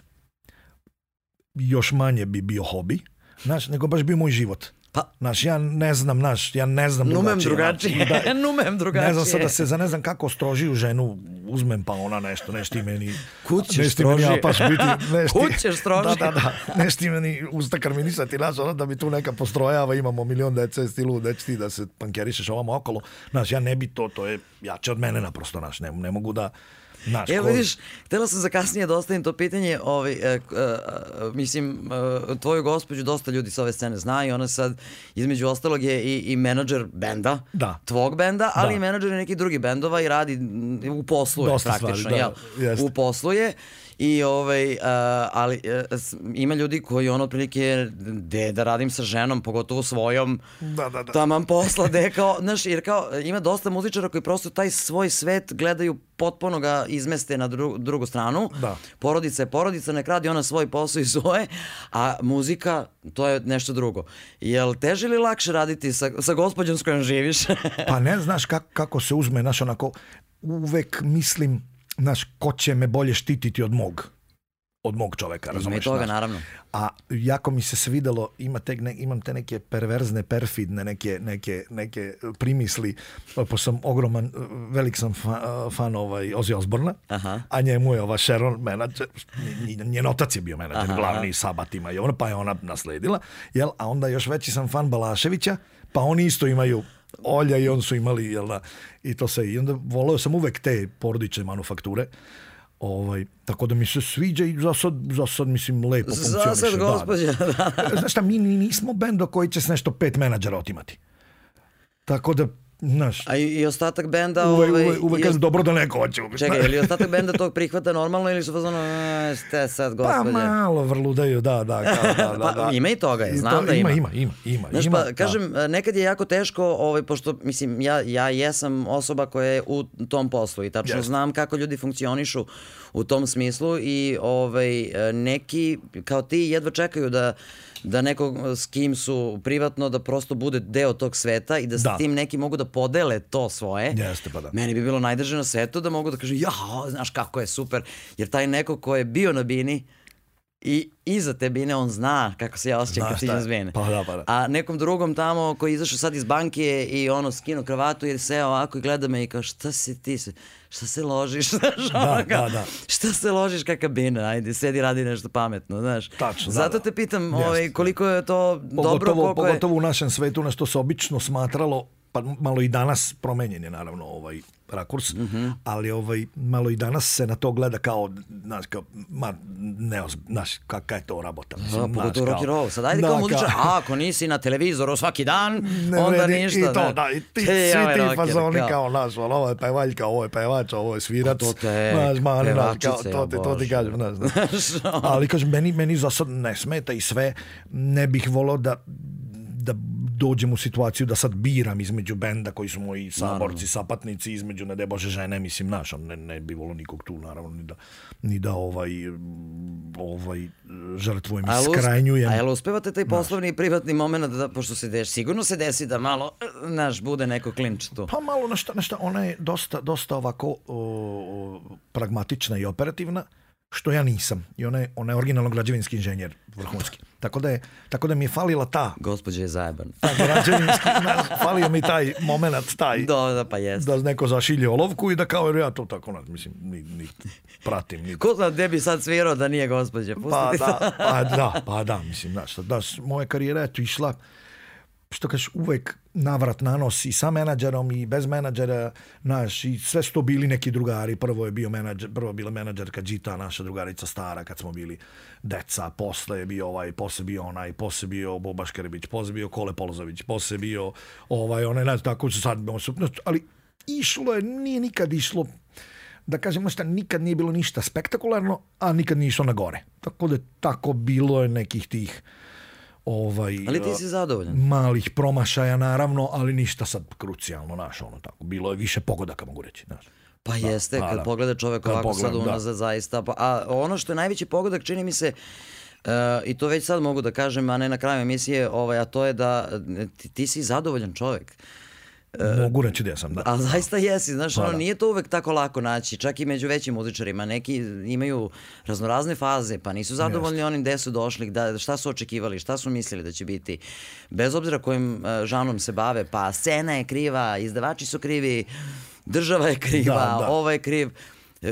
još manje bi bio hobi, Znaš, nego baš bio moj život. Pa, znaš, ja ne znam, znaš, ja ne znam numem drugačije. drugačije. Da, [LAUGHS] numem drugačije. Ne znam sad da se za ne znam kako strožiju ženu uzmem pa ona nešto, nešto i meni... Kućeš strožije. Meni, ja paš biti, [LAUGHS] nešto, Kućeš da, da, strožije. Da, da, da, nešto i meni usta karminisati, znaš, ona da bi tu neka postrojava, imamo milion dece stilu, neći da ti da se pankerišeš ovamo okolo. Znaš, ja ne bi to, to je jače od mene naprosto, znaš, ne, ne mogu da Naš, Evo vidiš, htela sam za kasnije da ostavim to pitanje, ovaj, e, e, e, mislim, e, tvoju gospođu dosta ljudi s ove scene zna i ona sad, između ostalog, je i, i menadžer benda, da. tvog benda, ali da. i menadžer nekih drugih bendova i radi u poslu je praktično, stvari, da, jel? Jest. U poslu je I ovaj, uh, ali uh, ima ljudi koji ono otprilike, de da radim sa ženom, pogotovo svojom, da, da, da. taman posla, de kao, [LAUGHS] znaš, jer kao ima dosta muzičara koji prosto taj svoj svet gledaju potpuno ga izmeste na dru, drugu stranu. Da. Porodica je porodica, nek radi ona svoj posao i svoje, a muzika, to je nešto drugo. Jel teže ili lakše raditi sa, sa gospođom s kojom živiš? [LAUGHS] pa ne, znaš kako, kako se uzme, znaš, onako, uvek mislim znaš, ko će me bolje štititi od mog od mog čoveka, razumeš? toga, naš. naravno. A jako mi se svidalo, ima te, ne, imam te neke perverzne, perfidne, neke, neke, neke primisli, pa pošto sam ogroman, velik sam fa, fan ovaj Ozzy Osborna, Aha. a njemu je ova Sharon menadžer, njen otac je bio menadžer, glavni sabatima i ono, pa je ona nasledila, jel? A onda još veći sam fan Balaševića, pa oni isto imaju Olja i on su imali, jel da, i to se, i onda volao sam uvek te porodične manufakture, Ovaj, tako da mi se sviđa i za sad, za sad mislim, lepo funkcioniše. Za sad, da, da. gospođa, da. da. Znaš šta, mi nismo bendo koji će se nešto pet menadžera otimati. Tako da Znaš, A i, i ostatak benda... Uvek, ovaj, uvek, uvek kažem dobro da neko hoće. Uvijek, čekaj, ili [LAUGHS] ostatak benda tog prihvata normalno ili su fazono, e, šta sad, gospodje? Pa malo vrludaju, da, da. Kao, da, da, [LAUGHS] pa, da. ima i toga, je, znam to, da ima. Ima, ima, ima. Znaš, ima pa, da. kažem, e, nekad je jako teško, ovaj, pošto, mislim, ja, ja jesam osoba koja je u tom poslu i tačno yes. znam kako ljudi funkcionišu u tom smislu i ovaj, e, neki, kao ti, jedva čekaju da da neko e, s kim su privatno, da prosto bude deo tog sveta i da s da. tim neki mogu da podele to svoje. Jeste, pa da. Meni bi bilo najdrže na svetu da mogu da kažem, ja, znaš kako je super, jer taj neko ko je bio na bini, I iza te bine on zna kako se ja osjećam kad siđem s Pa, da, pa, da. A nekom drugom tamo koji je izašao sad iz banke i ono skinu kravatu i se ovako i gleda me i kao šta si ti se, šta se ložiš, [LAUGHS] znaš, da, onoga, da, da. šta se ložiš kakva bina, ajde sedi radi nešto pametno, znaš. Tačno, da, Zato da. te pitam ovaj, koliko je to pogotovo, dobro, koliko Pogotovo je... u našem svetu na što se obično smatralo, pa malo i danas promenjen je naravno ovaj rakurs, mm -hmm. ali ovaj, malo i danas se na to gleda kao, znaš, kao, ma, ne, znaš, kakva je to rabota. Mislim, da, znaš, rock and roll, sad ajde da, kao muzičar, a ako nisi na televizoru svaki dan, ne, onda ne, ništa. I to, da, da i ti, svi ja, ti fazoni kao, kao naš, ono, ovo je pevaljka, ovo je pevač, ovo je svirac, pa to te, znaš, ma, ne, znaš, kao, to, te, to ti kažem, znaš, znaš. [LAUGHS] ali kažem, meni, meni za sad ne smeta i sve, ne bih volao da, da dođem u situaciju da sad biram između benda koji su moji saborci, sapatnici, između ne debože žene, mislim, naš, ne, ne bi volo nikog tu, naravno, ni da, ni da ovaj, ovaj žrtvujem i skrajnjujem. A jel uspevate taj poslovni naš. i privatni moment, da, pošto se deš, sigurno se desi da malo, naš, bude neko klinč tu? Pa malo, na šta, na šta, ona je dosta, dosta ovako o, pragmatična i operativna, što ja nisam. I ona je, ona je originalno građevinski inženjer, vrhunski. Tako da, je, tako da mi je falila ta... Gospodje je zajeban. Ta građevinski, [LAUGHS] na, falio mi taj moment, taj... Do, da, da, pa jest. Da neko zašilje olovku i da kao, jer ja to tako, ne, mislim, ni, ni pratim. Ni... Ko zna gde bi sad svirao da nije gospodje? pa da, pa da, pa da, mislim, znaš, da, moja karijera je tu išla što kažeš, uvek navrat na nos i sa menadžerom i bez menadžera, naš, i sve su to bili neki drugari. Prvo je bio menadžer, prvo je bila menadžerka Đita, naša drugarica stara, kad smo bili deca, posle je bio ovaj, posle bio onaj, posle bio Boba Škrbić, posle bio Kole Polozović, posle bio ovaj, onaj, ne znam, tako su sad, ali išlo je, nije nikad išlo da kažem šta, nikad nije bilo ništa spektakularno, a nikad nije išlo na gore. Tako da tako bilo je nekih tih ovaj ali ti si zadovoljan malih promašaja naravno ali ništa sad krucijalno naš ono tako bilo je više pogodaka mogu reći znaš pa da, jeste da, kad da. pogleda čovek kad ovako pogledam, sad unazad da. zaista pa, a ono što je najveći pogodak čini mi se Uh, I to već sad mogu da kažem, a ne na kraju emisije, ovaj, a to je da e, ti, ti si zadovoljan čovek. Uh, Mogu reći da ja sam, da. A zaista jesi, znaš, pa, ono, da. nije to uvek tako lako naći, čak i među većim muzičarima, neki imaju raznorazne faze, pa nisu zadovoljni onim gde su došli, da, šta su očekivali, šta su mislili da će biti, bez obzira kojim uh, e, žanom se bave, pa scena je kriva, izdavači su krivi, država je kriva, da, da. ovo je kriv, e,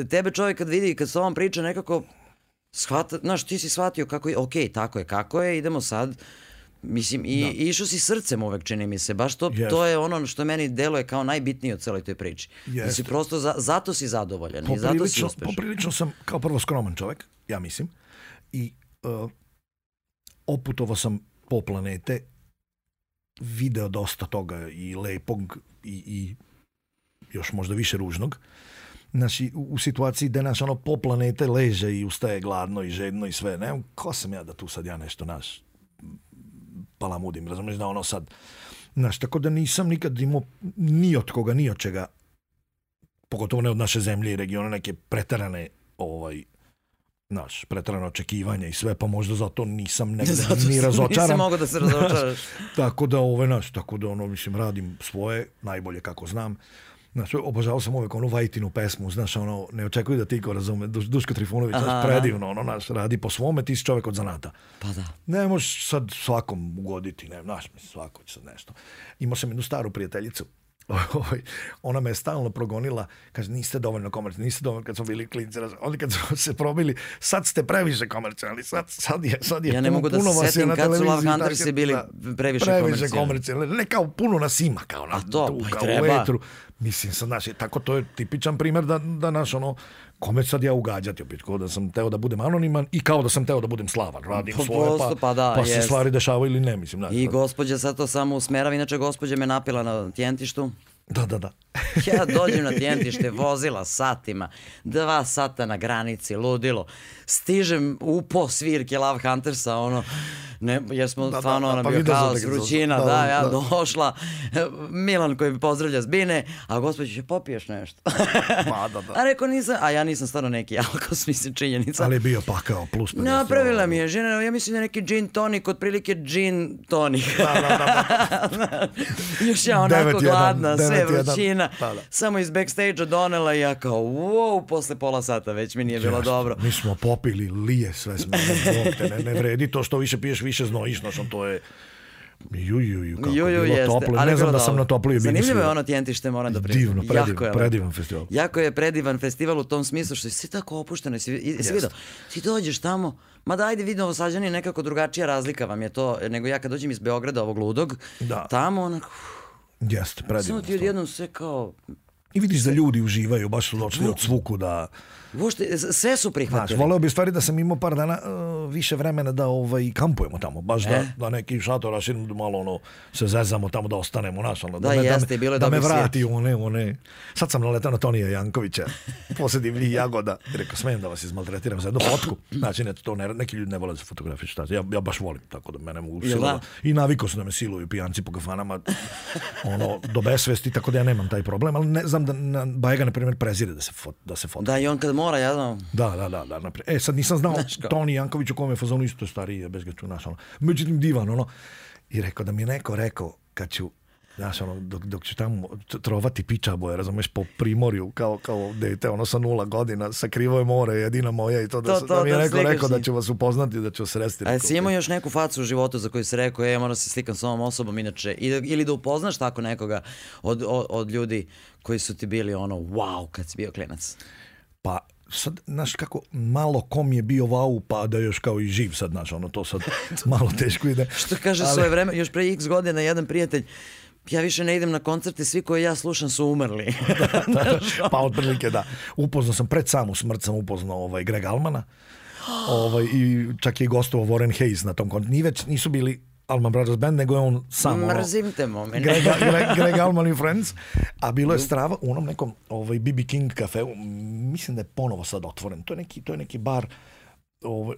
e, tebe čovjek kad vidi, kad s ovom priča nekako shvata, znaš, ti si shvatio kako je, ok, tako je, kako je, idemo sad, uh, Mislim, i, da. išao si srcem uvek, čini mi se. Baš to, yes. to je ono što meni deluje kao najbitnije u celoj toj priči. Yes. Mislim, prosto za, zato si zadovoljen poprilično, i zato si uspešan. Poprilično sam kao prvo skroman čovek, ja mislim. I uh, oputovao sam po planete, video dosta toga i lepog i, i još možda više ružnog. Znači, u, u situaciji da naš ono po planete leže i ustaje gladno i žedno i sve. Ne, ko sam ja da tu sad ja nešto naš palamudim, razumiješ da ono sad... Znaš, tako da nisam nikad imao ni od koga, ni od čega, pogotovo ne od naše zemlje i regiona, neke pretarane ovaj, naš pretrano očekivanja i sve, pa možda zato nisam negdje [LAUGHS] zato ni razočaran. Nisam mogao da se razočaraš. tako da, ove, ovaj, naš, tako da, ono, mislim, radim svoje, najbolje kako znam. Znači, obožavao sam uvek onu Vajtinu pesmu, znaš, ono, ne očekuju da ti ko razume, Duško Trifunović, znaš, predivno, ono, naš, radi po svome, ti si čovjek od zanata. Pa da. Ne možeš sad svakom ugoditi, ne, znaš, mislim, svako će sad nešto. Imao sam jednu staru prijateljicu, [LAUGHS] ovaj, ona me je stalno progonila, kaže niste dovoljno komercijalni, niste dovoljno kad smo bili klinci, oni kad smo se probili, sad ste previše komercijalni, sad, sad je, sad je ja ne puno, mogu da puno se setim kad su Love Hunters bili da, previše, previše komercijalni. Ne kao puno nas ima, kao na, to, tu, pa kao treba. u etru. Mislim, sad, znaš, tako to je tipičan primjer da, da naš, ono, kome sad ja ugađati opet, kao da sam teo da budem anoniman i kao da sam teo da budem slavan, radim po, pa svoje, pa, pa, da, pa se stvari dešavaju ili ne, mislim. Znaš, I sad. gospođa sad to samo usmerava, inače gospođa me napila na tjentištu. Da, da, da. [LAUGHS] ja dođem na tjentište, vozila satima, dva sata na granici, ludilo. Stižem u po svirke Love Huntersa, ono, Ne, jer smo da, da stvarno da, ona pa bio kaos, vrućina, da, da, ja da. došla, Milan koji mi pozdravlja zbine, a gospođo će popiješ nešto. Ma, da, da. [LAUGHS] A rekao nisam, a ja nisam stvarno neki alkos, [LAUGHS] mislim činjenica. Ali je bio pakao, plus 50. Napravila mi je žena, ja mislim da je neki gin tonik, otprilike gin tonik. Da, da, da. da. [LAUGHS] Još ja onako 9, gladna, 9, sve vrućina. Da, da. Samo iz backstage-a donela i ja kao, wow, posle pola sata već mi nije Just, bilo dobro. Mi smo popili, lije sve smo, ne, ne vredi to što više piješ, više više znojiš, znaš, to je... Ju, ju, ju, kako ju, ju, bilo jeste. toplo. Ali ne znam da sam na toplo bio. Zanimljivo je ono tjentište, moram da pričam. Divno, predivan, jako je, predivan festival. Jako je predivan festival u tom smislu što si tako opušteno. Si, jesi vidio, ti dođeš tamo, Ma da, ajde, vidimo, Novosađani nekako drugačija razlika vam je to, nego ja kad dođem iz Beograda, ovog ludog, da. tamo onako... Jeste, predivno. Samo ti odjednom sve kao I vidiš da ljudi uživaju, baš su došli od svuku da... Ušte, sve su prihvatili. Znaš, voleo bi stvari da sam imao par dana uh, više vremena da ovaj, kampujemo tamo, baš da, e? da, da neki šator raširim, da malo ono, se zezamo tamo da ostanemo, naš, ono, da, da, me, jeste, da, me, da me vrati, one, one. Sad sam naletao na Tonija Jankovića, [LAUGHS] posle divlji jagoda, I rekao, smijem da vas izmaltretiram za jednu fotku. Znači, ne, to ne, neki ljudi ne vole da se fotografiš, ja, ja baš volim, tako da mene mogu da? silovati. I naviko su da me siluju pijanci po kafanama, ono, do besvesti, tako da ja nemam taj problem, ali ne, za znam da na, Bajega, na primer prezire da se, fot, da se fotka. Da, i on kad mora, ja znam. Da, da, da. da, da napre... E, sad nisam znao Toni Janković u kome fazonu isto stariji, bez ga tu naš, ono. Međutim, divan, ono. I rekao da mi je neko rekao, kad ću Ja sam ono, dok, dok ću tamo trovati pičaboje, razumeš, po primorju, kao, kao dete, ono sa nula godina, sa krivo je more, jedina moja i to da, to, da mi je da neko rekao da ću vas upoznati, da ću vas sresti. A jesi imao još neku facu u životu za koju si rekao, ja e, moram da se slikam s ovom osobom, inače, da, ili da upoznaš tako nekoga od, od, od ljudi koji su ti bili ono, wow, kad si bio klinac? Pa, sad, znaš kako, malo kom je bio vau, pa da još kao i živ sad, znaš, ono, to sad [LAUGHS] malo teško ide. Što kaže Ali... svoje vreme, još pre x godina jedan prijatelj, uh, ja više ne idem na koncerte, svi koje ja slušam su umrli. [LAUGHS] [LAUGHS] da, da, da. pa otprilike da. Upoznao sam, pred samu smrt sam upoznao ovaj Greg Almana. [GASPS] Ovaj, I čak je gostovao Warren Hayes na tom koncertu. Ni već nisu bili Alman Brothers Band, nego je on sam... Mrzim ono, te momene. Greg, [LAUGHS] Greg, Greg Alman i Friends. A bilo je strava u onom nekom ovaj, BB King kafeu. Mislim da je ponovo sad otvoren. To je neki, to je neki bar... Ovaj,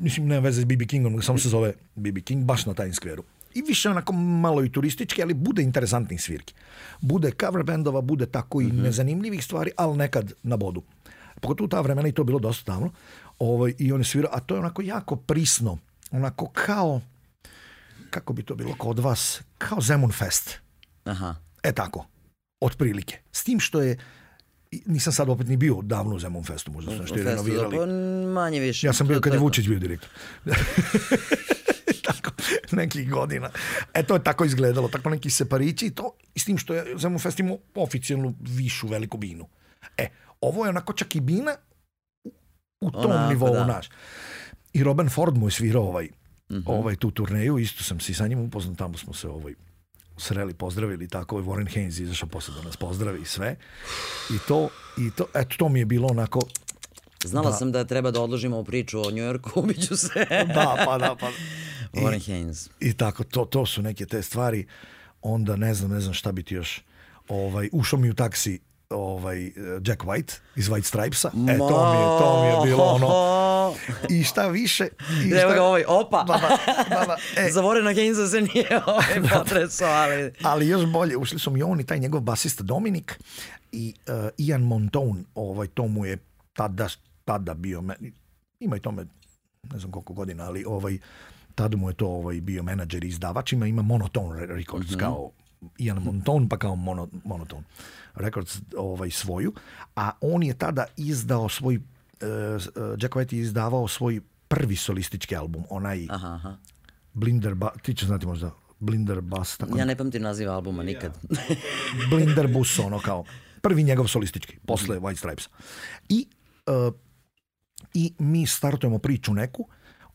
mislim, nema veze s BB Kingom, samo se zove BB King, baš na Times Square-u i više onako malo i turistički, ali bude interesantnih svirki. Bude cover bendova, bude tako i mm -hmm. nezanimljivih stvari, ali nekad na bodu. Pogotovo u ta vremena i to bilo dosta davno. Ovaj, I oni svirao, a to je onako jako prisno. Onako kao, kako bi to bilo kod vas, kao Zemun Fest. Aha. E tako, otprilike. S tim što je nisam sad opet ni bio davno u Zemun Festu, možda su nešto renovirali. Pa manje više. Ja sam bio kad je Vučić bio direktor. [LAUGHS] tako, nekih godina. E, to je tako izgledalo, tako neki separići i to, i s tim što je Zemun Fest imao oficijalnu višu veliku binu. E, ovo je onako čak i bina u tom Onako, nivou da. naš. I Robin Ford mu je svirao ovaj, mm -hmm. ovaj tu turneju, isto sam se i sa njim upoznat, tamo smo se ovaj, sreli, pozdravili tako, i Warren Haynes izašao posle da nas pozdravi i sve. I to, i to, eto, to mi je bilo onako, Znala da. sam da treba da odložimo ovu priču o Njujorku, [LAUGHS] ubiću se. da, pa da, pa. I, Warren Haynes. I tako, to, to su neke te stvari. Onda ne znam, ne znam šta bi ti još. Ovaj, ušao mi u taksi ovaj, e, Jack White iz White Stripesa. E, to mi je, to mi je bilo ono. I šta više... I Evo ga ovaj, opa! Baba, baba, e. [LAUGHS] Zavorena Heinza se nije ovaj [LAUGHS] da, da. potreso, ali... ali još bolje, ušli su mi on i taj njegov basista Dominik i uh, Ian Montone, ovaj, to mu je tada, tada bio... Meni, ima i tome, ne znam koliko godina, ali ovaj, tad mu je to ovaj, bio menadžer i izdavač, ima, ima Monotone Records mm -hmm. kao Ian Montone, pa kao mono, Monotone. Records ovaj, svoju, a on je tada izdao svoj, uh, Jack White je izdavao svoj prvi solistički album, onaj aha, aha. Blinder, ba, ti će znati možda, Blinder Blinderbus. Tako... Ja ne pamtim naziv albuma nikad. [LAUGHS] [LAUGHS] Blinder Blinderbus, ono kao. Prvi njegov solistički, posle mhm. White Stripes. I, uh, I mi startujemo priču neku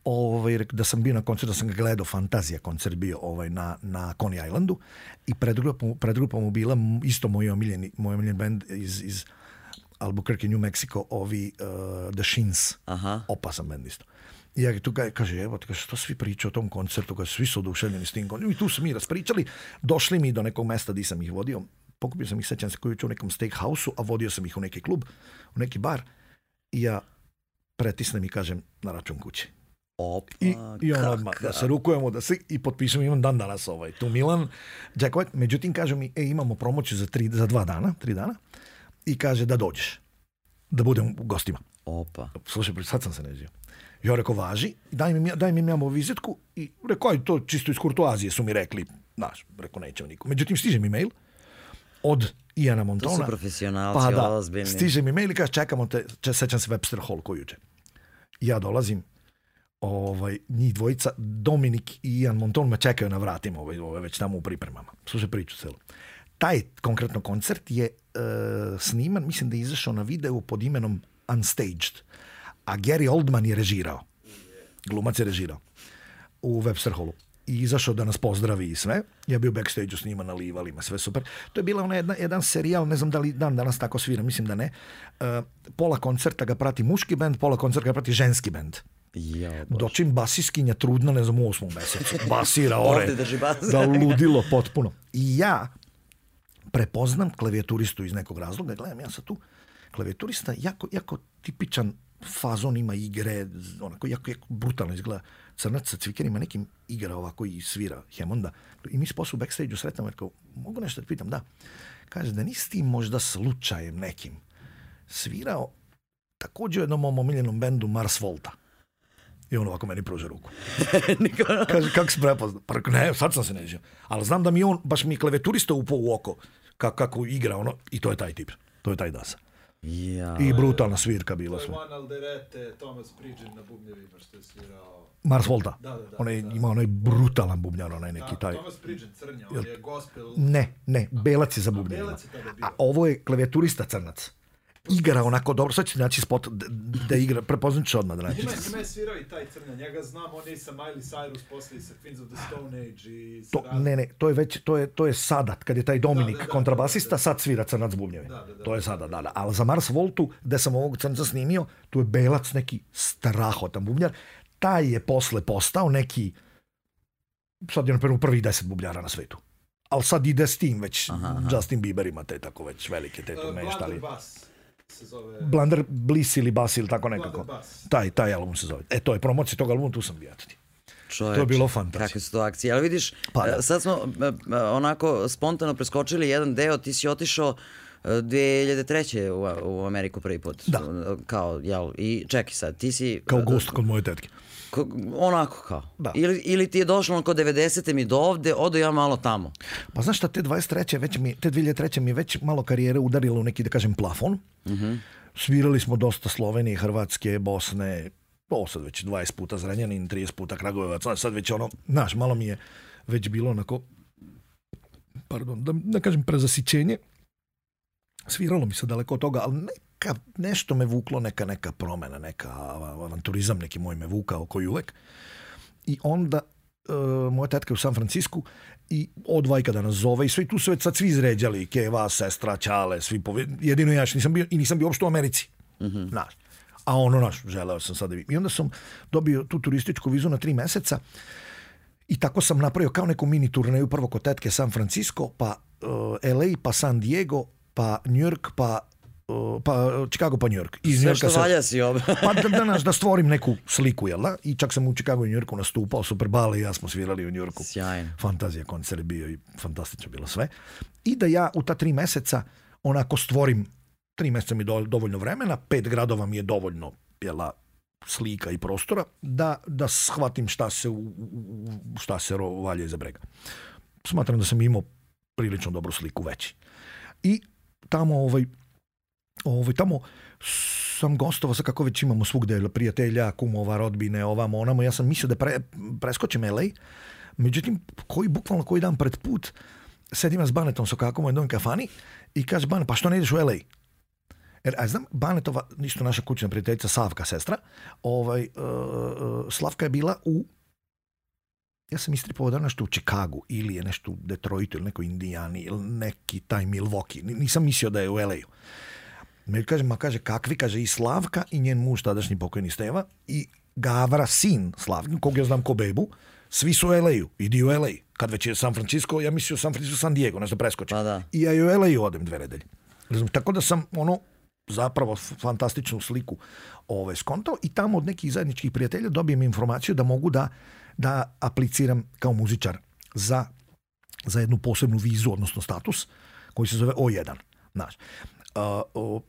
ovaj, da sam bio na koncertu, da sam ga gledao, fantazija koncert bio ovaj, na, na Coney Islandu i predgrupa, predgrupa mu bila isto moj omiljeni, moj omiljeni band iz, iz Albuquerque, New Mexico, ovi uh, The Shins, Aha. opasan band isto. I ja tu kaže, evo, kaže, što svi pričaju o tom koncertu, kaže, svi su oduševljeni s tim koncertom. I tu su mi raspričali, došli mi do nekog mesta gdje sam ih vodio, pokupio sam ih, sećam se koju u nekom steakhouse-u, a vodio sam ih u neki klub, u neki bar, i ja pretisnem i kažem na račun kuće. Opa, I, i on odmah, da se rukujemo, da se, i potpišem, imam dan danas ovaj, tu Milan, Đakovac, međutim kaže mi, e, imamo promoću za, tri, za dva dana, tri dana, i kaže da dođeš, da budem u gostima. Opa. Slušaj, sad sam se neđio. Ja rekao, važi, daj mi, daj mi imamo vizitku i rekao, aj, to čisto iz kurtoazije su mi rekli, znaš, rekao, nećemo niko. Međutim, stiže mi mail od Ijana Montona. To su profesionalci, pa, da, ozbiljni. Stiže mi mail i kaže, čekamo te, sećam se Webster Hall kojuče. Ja dolazim, ovaj, njih dvojica, Dominik i Ian Monton, me čekaju na vratima, ovaj, ovaj, već tamo u pripremama. Slušaj priču celu. Taj konkretno koncert je e, sniman, mislim da je izašao na videu pod imenom Unstaged, a Gary Oldman je režirao. Glumac je režirao u Webster Hallu i izašao da nas pozdravi i sve. Ja bio backstage-u s njima na livalima, sve super. To je bila ona jedna, jedan serijal, ne znam da li dan danas tako svira, mislim da ne. E, pola koncerta ga prati muški bend, pola koncerta ga prati ženski bend. Ja, Dočim basiskinja trudna, ne znam, u osmom mesecu. Basira, [LAUGHS] ore. da ludilo potpuno. I ja prepoznam klavijaturistu iz nekog razloga. Gledam, ja sad tu klavijaturista jako, jako tipičan fazon ima igre, onako jako, jako brutalno izgleda. Crnac sa cvikerima nekim igra ovako i svira Hemonda. I mi se u backstage-u sretamo jer mogu nešto da pitam? Da. Kaže, da nisi ti možda slučajem nekim svirao takođe u jednom mom omiljenom bendu Mars Volta. I on ovako meni pruže ruku. [LAUGHS] Kaže, kako si prepoznao? Pa ne, sad sam se neđio. Ali znam da mi on, baš mi klaveturista upao u oko kako, kako igra ono. I to je taj tip. To je taj Dasa. Ja, I brutalna svirka bila sve. Juan Alderete, Thomas Pridgen na bubnjevima što je svirao. Mars Volta. Da, da, da. On je da. da. imao onaj brutalan bubnjan, onaj neki da, taj. Thomas Pridgen crnja, on je gospel. Ne, ne, belac je za bubnjevima. A, a ovo je klaveturista crnac igra onako dobro. Sad ću naći spot da igra, prepoznat ću odmah da naći. Ima, je svirao i taj crnja, njega znam, on je i sa Miley Cyrus posle sa Queens of the Stone Age i to, Ne, ne, to je već, to je, to je sada, kad je taj da, Dominik da, da, da, kontrabasista, da, sad da. svira crnac bubnjeve. to je sada, da, da. Ali za Mars Voltu, gde sam ovog crnca snimio, tu je Belac neki strahotan bubnjar. Taj je posle postao neki, sad je na prvu prvih deset bubljara na svetu ali sad ide s tim već, aha, aha. Justin Bieber ima te tako već velike te turneje, šta li? Bas se zove... Blunder Bliss ili Bass ili tako nekako. Taj, taj album se zove. E, to je promocija tog albuma, tu sam bio ti. Čoveč, to je bilo fantastično. Kakve su to akcije. Ali vidiš, pa, da. E, sad smo e, e, onako spontano preskočili jedan deo, ti si otišao 2003. U, u Ameriku prvi put. Da. Kao, jel, i čekaj sad, ti si... Kao gost kod moje tetke onako kao. Da. Ili, ili ti je došlo oko 90. mi do ovde, odo ja malo tamo. Pa znaš šta, te 23. već mi, te 2003. mi već malo karijere udarilo u neki, da kažem, plafon. Mhm. Mm Svirali smo dosta Slovenije, Hrvatske, Bosne, ovo sad već 20 puta Zrenjanin, 30 puta Kragujevac, sad, sad već ono, znaš, malo mi je već bilo onako, pardon, da, da kažem prezasićenje, sviralo mi se daleko od toga, ali ne neka, nešto me vuklo, neka, neka promena, neka avanturizam, neki moj me vukao koji uvek. I onda Uh, moja tetka je u San Francisku i odvajka da nas zove i svi tu su već sad svi izređali, Keva, sestra, Ćale, svi pove... jedino ja još nisam bio, i nisam bio uopšte u Americi. Mm -hmm. A ono naš, želeo sam sad da vidim. I onda sam dobio tu turističku vizu na tri meseca i tako sam napravio kao neku mini turneju prvo kod tetke San Francisco, pa uh, e, LA, pa San Diego, pa New York, pa pa, Chicago pa New York. Iz Sve što valja si ob... [LAUGHS] pa da, da, da stvorim neku sliku, jel da? I čak sam u Chicago i New Yorku nastupao, Superbale i ja smo svirali u New Yorku. Sjajno. Fantazija koncert bio i fantastično bilo sve. I da ja u ta tri meseca onako stvorim, tri meseca mi do, dovoljno vremena, pet gradova mi je dovoljno, jel da, slika i prostora, da, da shvatim šta se, šta se valja iza brega. Smatram da sam imao prilično dobru sliku veći. I tamo ovaj, Ovo, ovaj, tamo sam gostovao sa kako već imamo svugde prijatelja, kumova, rodbine, ovamo, onamo. Ja sam mislio da pre, preskočim LA. Međutim, koji bukvalno koji dan pred put sedim ja s Banetom Sokakom u jednoj kafani i kaže Bane, pa što ne ideš u LA? Jer, a znam, Banetova, isto naša kućna prijateljica, Savka, sestra, ovaj, uh, Slavka je bila u ja sam istripovao da nešto u Čikagu ili je nešto u Detroitu ili neko Indijani ili neki taj Milwaukee. Nisam mislio da je u LA-u. Meni kaže, ma kaže, kakvi, kaže i Slavka i njen muž, tadašnji pokojni Steva i Gavra, sin Slavkin, kog ja znam ko bebu, svi su u LA-u, idi u LA. Kad već je San Francisco, ja mislio San Francisco, San Diego, nešto preskočim. Pa da. I ja u LA-u odem dve redelje. Razum, tako da sam ono, zapravo fantastičnu sliku ove, ovaj, skontao i tamo od nekih zajedničkih prijatelja dobijem informaciju da mogu da, da apliciram kao muzičar za, za jednu posebnu vizu, odnosno status, koji se zove O1. Znaš. Uh,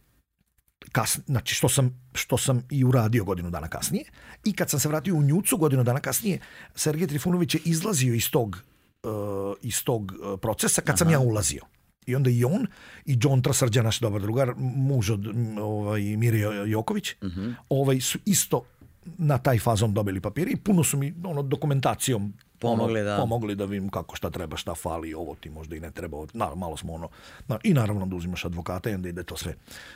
kas, znači što sam, što sam i uradio godinu dana kasnije. I kad sam se vratio u Njucu godinu dana kasnije, Sergej Trifunović je izlazio iz tog, uh, iz tog eh, procesa kad Aha. sam ja ulazio. I onda i on i John Trasarđa, naš dobar drugar, muž od ovaj, Mire Joković, uh mhm. -huh. ovaj, su isto na taj fazom dobili papiri i puno su mi ono, dokumentacijom pomogli, ono, da. pomogli da vidim kako šta treba, šta fali, ovo ti možda i ne treba. Naravno, malo smo ono, na, i naravno da uzimaš advokata i onda ide to sve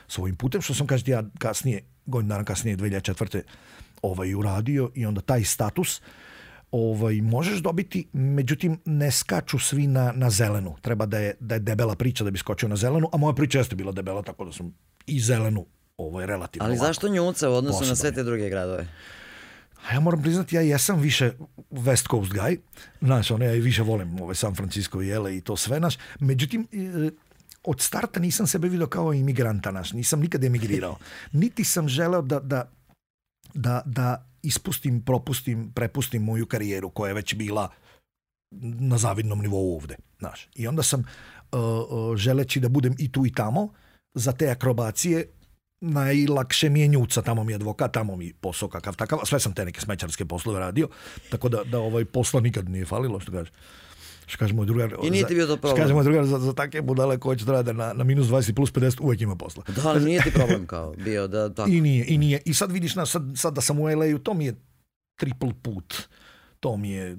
svojim putem, što sam kažete ja kasnije, godin dana kasnije, 2004. ovaj uradio i onda taj status ovaj, možeš dobiti, međutim ne skaču svi na, na zelenu. Treba da je, da je debela priča da bi skočio na zelenu, a moja priča jeste bila debela, tako da sam i zelenu ovaj, relativno Ali ovako, zašto Njuca u odnosu na sve te druge gradove? A ja moram priznati, ja jesam više West Coast guy, znaš, ono, ja i više volim ove San Francisco i LA i to sve, naš. Međutim, e, od starta nisam sebe vidio kao imigranta, naš. Nisam nikad emigrirao. [LAUGHS] Niti sam želeo da, da, da, da ispustim, propustim, prepustim moju karijeru koja je već bila na zavidnom nivou ovde, znaš. I onda sam, e, e, želeći da budem i tu i tamo, za te akrobacije najlakše mi je njuca, tamo mi je advokat, tamo mi je posao kakav takav, sve sam te neke smećarske poslove radio, tako da, da ovaj posla nikad nije falilo, što kaže. Što kažemo moj drugar, I nije ti bio to problem. Što kaže drugar, za, za takve budale koje će da na, na minus 20 plus 50 uvek ima posla. Da, ali nije ti problem kao bio da tako. I nije, i nije. I sad vidiš, na, sad, sad da sam u LA-u, to mi je triple put to mi je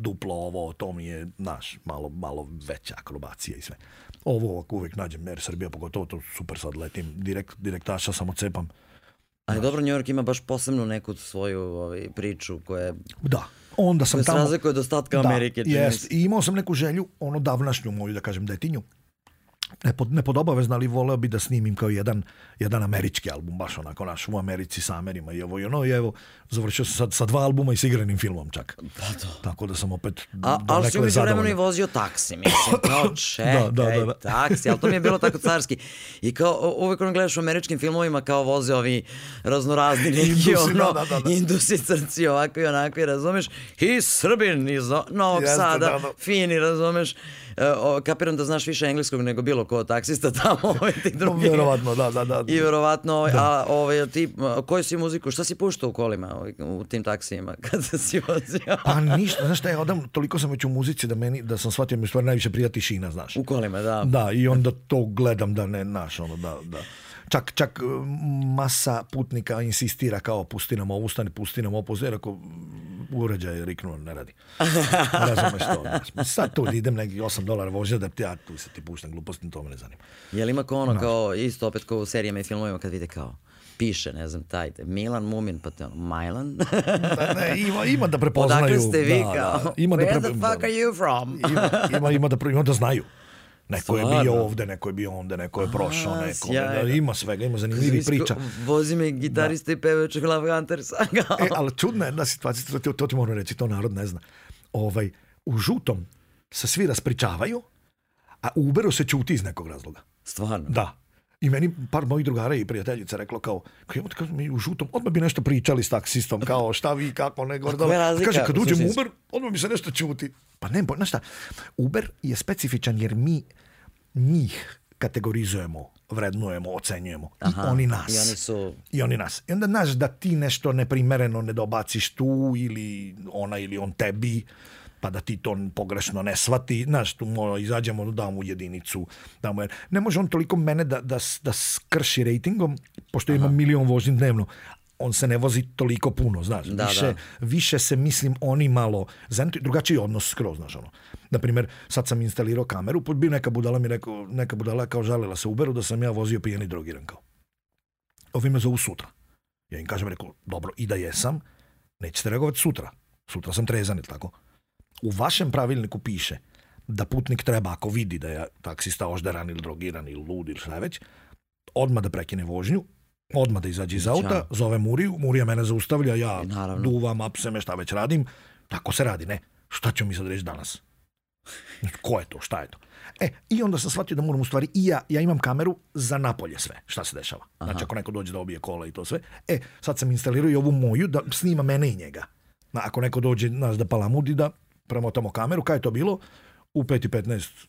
duplo ovo, to mi je, naš, malo, malo veća akrobacija i sve. Ovo ako uvek nađem, Air Srbija, pogotovo to super sad letim, direkt, direktaša samo cepam. Ali dobro, New York ima baš posebnu neku svoju ovaj, priču koja je... Da, onda sam tamo... Koja se razlikuje od ostatka da, Amerike. Jest, i imao sam neku želju, ono davnašnju moju, da kažem, detinju, ne, pod, ne pod obavezno, ali voleo bi da snimim kao jedan, jedan američki album, baš onako naš u Americi sa Amerima i ovo i ono. I evo, završio sam sad sa dva albuma i s igranim filmom čak. Da, da. Tako da sam opet A, Ali si umeđu vremenu i vozio taksi, mislim, [COUGHS] kao da, čekaj, da, da, da, da. taksi, ali to mi je bilo tako carski. I kao uvek ono gledaš u američkim filmovima kao voze ovi raznorazni [LAUGHS] neki, indusi, ono, da, da, da. da. indusi crci ovako i onako i razumeš, i Srbin iz Novog Jeste, Sada, da, da. fini, razumeš. E, kapiram da znaš više engleskog nego bilo ko taksista [LAUGHS] tamo, ovaj, ti drugi. [LAUGHS] verovatno, da, da, da. I verovatno, da. ovaj, a ovaj, ti, koju si muziku, šta si puštao u kolima, ovaj, u tim taksijima, [LAUGHS] kad si vozio? pa ništa, znaš šta, je, odam, toliko sam već u muzici da, meni, da sam shvatio da mi stvar najviše prija tišina, znaš. U kolima, da. Da, i onda to gledam da ne, znaš, ono, da, da čak, čak masa putnika insistira kao pusti nam ovu stani, pusti nam ovu, pusti, ako uređaj riknuo, ne radi. Razumeš to. Sad tu da idem neki 8 dolara vožnja da ti ja tu se ti puštam gluposti, to me ne zanima. Je li ima ko ono no. kao, isto opet kao u serijama i filmovima kad vide kao, piše, ne znam, taj, Milan Mumin, pa te ono, Milan. da, ne, ima, ima da [LAUGHS] prepoznaju. Odakle ste vi da, da kao, da, ima where da pre... the fuck da. are you from? ima, ima, ima, da, ima da znaju. [LAUGHS] Neko Stvarno? je bio ovde, neko je bio onda, neko je prošao, neko da, da, ima svega, ima zanimljivih priča. Vozi me da. gitarista da. i pevač Glav Hunters. e, [LAUGHS] ali čudna jedna situacija, to, to, to ti moram reći, to narod ne zna. Ovaj, u žutom se svi raspričavaju, a u Uberu se čuti iz nekog razloga. Stvarno? Da. I meni par mojih drugara i prijateljica reklo kao, kao, kao mi u žutom, odmah bi nešto pričali s taksistom, kao šta vi, kako ne, Gordana. Kaže, kad uđem u Uber, odmah mi se nešto čuti. Pa ne, znaš šta, Uber je specifičan jer mi njih kategorizujemo, vrednujemo, ocenjujemo. Aha, I oni nas. I oni su... I oni nas. I onda znaš da ti nešto neprimereno ne dobaciš tu ili ona ili on tebi pa da ti to pogrešno ne svati, znaš, tu mo, izađemo, da mu jedinicu, da mu, ne može on toliko mene da, da, da skrši rejtingom, pošto Aha. imam milion vožnji dnevno, on se ne vozi toliko puno, znaš. Da, više, da. više se, mislim, oni malo... Zanimljiv, drugačiji odnos skroz, znaš, ono. Naprimjer, sad sam instalirao kameru, bi neka budala mi rekao, neka budala kao žalila se Uberu da sam ja vozio pijen i drogiran kao. Ovi me zovu sutra. Ja im kažem, rekao, dobro, i da jesam, nećete reagovati sutra. Sutra sam trezan, ili tako? u vašem pravilniku piše da putnik treba, ako vidi da je taksista oždaran ili drogiran ili lud ili šta već, odmah da prekine vožnju, odmah da izađe iz auta, zove Muriju, Murija mene zaustavlja, ja Naravno. duvam, apseme, šta već radim. Tako se radi, ne? Šta ću mi sad reći danas? Ko je to? Šta je to? E, i onda sam shvatio da moram u stvari i ja, ja imam kameru za napolje sve, šta se dešava. Aha. Znači ako neko dođe da obije kola i to sve. E, sad sam instalirao i ovu moju da snima mene i njega. Na, ako neko dođe nas da palamudi da tamo kameru, kaj je to bilo? U 5.15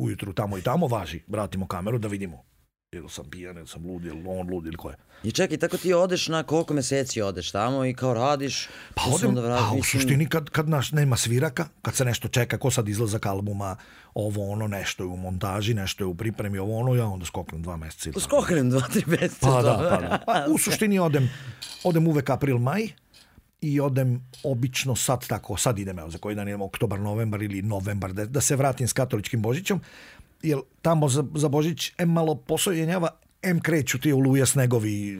ujutru tamo i tamo važi, vratimo kameru da vidimo ili sam pijan, ili sam lud, ili on lud, ili ko je. I čekaj, tako ti odeš na koliko meseci odeš tamo i kao radiš? Pa odem, da pa u suštini kad, kad naš nema sviraka, kad se nešto čeka, ko sad izlazak albuma, ovo ono, nešto je u montaži, nešto je u pripremi, ovo ono, ja onda skoknem dva meseca. Skoknem dva, tri meseca. Pa da, pa da. Pa, u suštini odem, odem uvek april, maj, i odem obično sad tako, sad idem, evo za koji dan idem oktobar, novembar ili novembar, da, da se vratim s katoličkim Božićom, jer tamo za, za Božić em malo posojenjava, em kreću ti oluje, snegovi,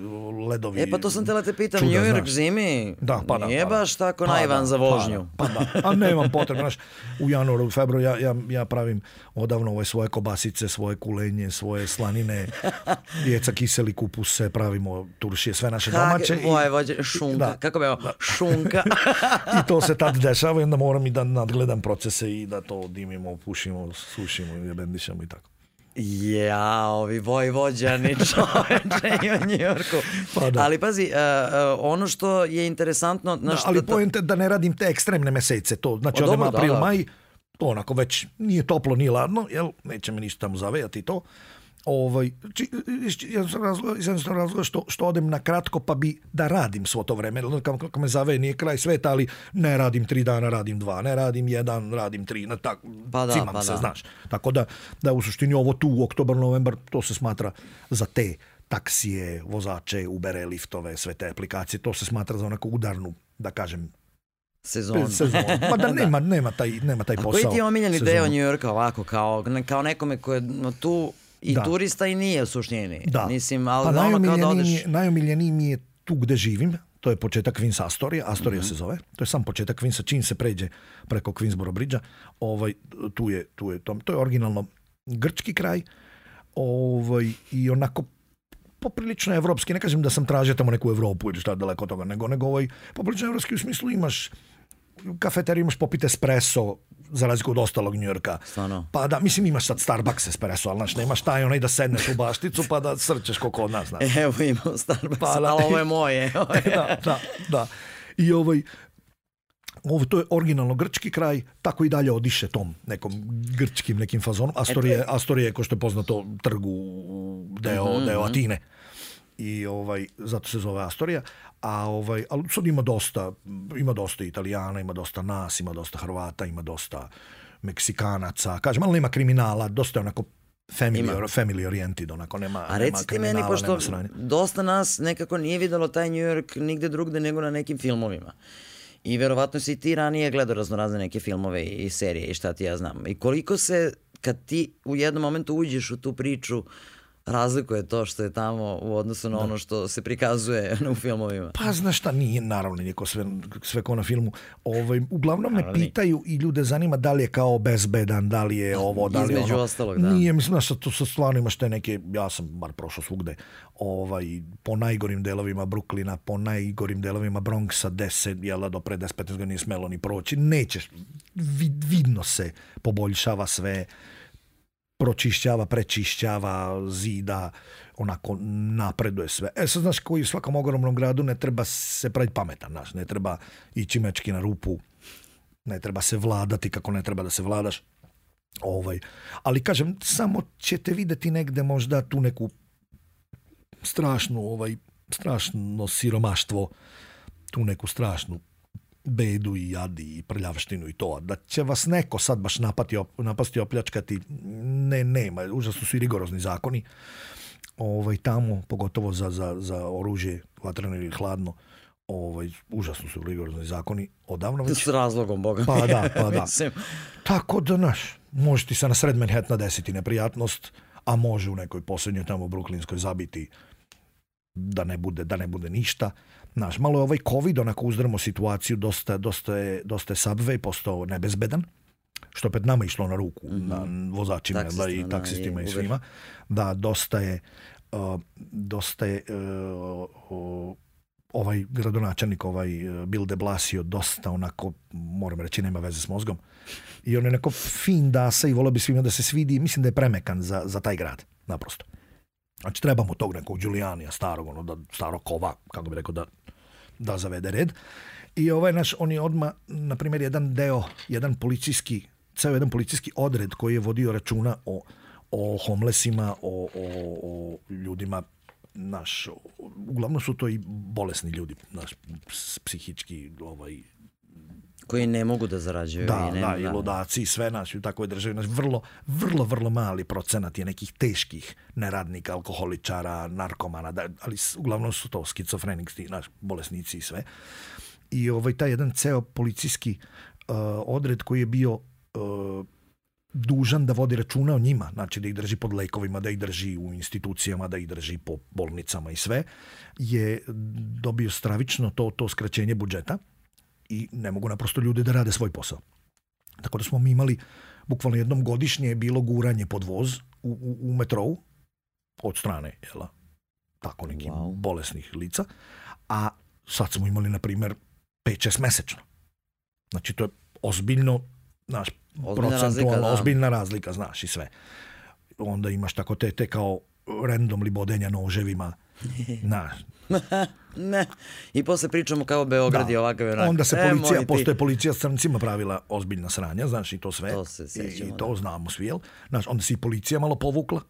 ledovi. E pa to sam tela te pitam, čuda, New York znaš. zimi da, pa da, nije pa da. baš tako pada, najvan za pa da, vožnju. Pa, da, a nemam potrebe, znaš, u januaru, februaru ja, ja, ja pravim odavno ove svoje kobasice, svoje kulenje, svoje slanine, [LAUGHS] djeca kiseli kupuse, pravimo turšije, sve naše Kak, domaće. Moje vođe, šunka, da, kako bi ovo, da. šunka. [LAUGHS] I to se tad dešava i onda moram i da nadgledam procese i da to dimimo, pušimo, sušimo, jebendišamo i tako. Ja, ovi vojvođani [LAUGHS] čoveče i u Njorku. Pa da. Ali pazi, uh, uh, ono što je interesantno... Na da, ali to... pojente da ne radim te ekstremne mesece, to, znači pa odem april, da, da. maj, to onako već nije toplo, nije ladno, jel, neće me ništa tamo zavejati to ovaj, či, iz jednostavnog razloga što, što odem na kratko pa bi da radim svo to vreme. Kako, kako me zave nije kraj sveta, ali ne radim tri dana, radim dva, ne radim jedan, radim tri, na tako, pa da, cimam pa se, da. znaš. Tako da, da u suštini ovo tu, oktobar, novembar, to se smatra za te taksije, vozače, Ubere, liftove, sve te aplikacije, to se smatra za onako udarnu, da kažem, sezonu. sezonu. Ma da [LAUGHS] nema, da. nema taj, nema taj posao. A koji ti je omiljeni sezonu? deo New Yorka ovako, kao, kao nekome ko je tu i da. turista i nije u suštini. Da. Mislim, pa ali pa da ono kad odeš... Mi najomiljeniji mi je tu gde živim, to je početak Queen's Astoria, Astoria mm -hmm. se zove, to je sam početak Queen'sa, čim se pređe preko Queensboro bridge ovaj, tu je, tu je, to, to je originalno grčki kraj, ovaj, i onako poprilično evropski, ne kažem da sam tražio tamo neku Evropu ili šta daleko toga, nego, nego ovaj, poprilično evropski u smislu imaš kafeteriju imaš popit espresso, za razliku od ostalog Njujorka. Stvarno. Pa da, mislim imaš sad Starbucks espresso, ali znaš, nemaš taj onaj da sedneš u bašticu pa da srčeš ko od nas. Znaš. Evo imam Starbucks, pa, da, ali ovo je moje. Ovo [LAUGHS] je. da, da, da. I ovaj, ovo to je originalno grčki kraj, tako i dalje odiše tom nekom grčkim nekim fazonom. Astorije, Astorije ko što je poznato, trgu deo, mhm, deo mhm. Atine. I ovaj, zato se zove Astorija. A ovaj, ali sad ima dosta, ima dosta Italijana, ima dosta nas, ima dosta Hrvata, ima dosta Meksikanaca. Kažem, ali nema kriminala, dosta je onako family, ima. family oriented, onako nema A recite nema meni, pošto dosta nas nekako nije videlo taj New York nigde drugde nego na nekim filmovima. I verovatno si ti ranije gledao raznorazne neke filmove i serije i šta ti ja znam. I koliko se, kad ti u jednom momentu uđeš u tu priču, uh, je to što je tamo u odnosu na da. ono što se prikazuje [LAUGHS] u filmovima? Pa znaš šta, nije naravno niko sve, sve ko na filmu. Ovaj, uglavnom me naravno pitaju i ljude zanima da li je kao bezbedan, da li je da, ovo, da li Između ono. ostalog, da. Nije, mislim, znaš, to sa stvarno imaš te neke, ja sam bar prošao svugde, ovaj, po najgorim delovima Bruklina, po najgorim delovima Bronxa, 10, se, jel, da, do pre 10-15 godina nije smelo ni proći. Nećeš, vid, vidno se poboljšava sve pročišćava, prečišćava, zida, onako napreduje sve. E sad znaš koji u svakom ogromnom gradu ne treba se praviti pametan, znaš, ne treba ići mečki na rupu, ne treba se vladati kako ne treba da se vladaš. Ovaj. Ali kažem, samo ćete videti negde možda tu neku strašnu, ovaj, strašno siromaštvo, tu neku strašnu bedu i jadi i prljavštinu i to. Da će vas neko sad baš napati, op, napasti, opljačkati, ne, nema. Užasno su i rigorozni zakoni. Ovaj, tamo, pogotovo za, za, za oružje, vatreno ili hladno, ovaj, užasno su rigorozni zakoni odavno već. S razlogom, Boga. Pa da, pa [LAUGHS] da. Tako da, naš, može ti se na sred Manhattana desiti neprijatnost, a može u nekoj poslednjoj tamo bruklinskoj zabiti da ne bude, da ne bude ništa Znaš, malo je ovaj COVID onako uzdrmo situaciju, dosta, dosta, je, dosta je Subway postao nebezbedan što opet nama išlo na ruku, mm -hmm. na vozačima Taksistima, da, i taksistima i, i svima, da dosta je, uh, dosta je uh, ovaj gradonačelnik, ovaj e, Bill de Blasio, dosta onako, moram reći, nema veze s mozgom. I on je onako fin dasa i volao bi svima da se svidi. Mislim da je premekan za, za taj grad, naprosto. Znači, trebamo tog nekog Đulijanija starog, ono, da, starog kova, kako bi rekao, da, da zavede red. I ovaj naš, on je odma, na primjer, jedan deo, jedan policijski, ceo jedan policijski odred koji je vodio računa o, o homelesima, o, o, o ljudima naš, uglavnom su to i bolesni ljudi, naš, psihički, ovaj, koji ne mogu da zarađuju. Da, i ne, da, i da. ludaci i sve naši u takvoj državi. Naš, znači, vrlo, vrlo, vrlo mali procenat je nekih teških neradnika, alkoholičara, narkomana, da, ali uglavnom su to skicofrenici, naš, bolesnici i sve. I ovaj, taj jedan ceo policijski uh, odred koji je bio uh, dužan da vodi računa o njima, znači da ih drži pod lekovima, da ih drži u institucijama, da ih drži po bolnicama i sve, je dobio stravično to, to skraćenje budžeta i ne mogu naprosto ljude da rade svoj posao. Tako da smo mi imali, bukvalno jednom godišnje je bilo guranje pod voz u, u, u metrou, od strane, jela, da, tako nekih wow. bolesnih lica, a sad smo imali, na primer, 5-6 mesečno. Znači, to je ozbiljno, znaš, ozbiljna procentualna, razlika, da. ozbiljna razlika, znaš, i sve. Onda imaš tako te, te kao random libodenja noževima, [LAUGHS] znaš, [LAUGHS] ne. I posle pričamo kao Beograd da. i ovakav onak. Onda se e, policija, e, postoje policija s crncima pravila ozbiljna sranja, znaš i to sve. To se sjećamo. I, i to da. znamo svi, jel? Znaš, onda se i policija malo povukla.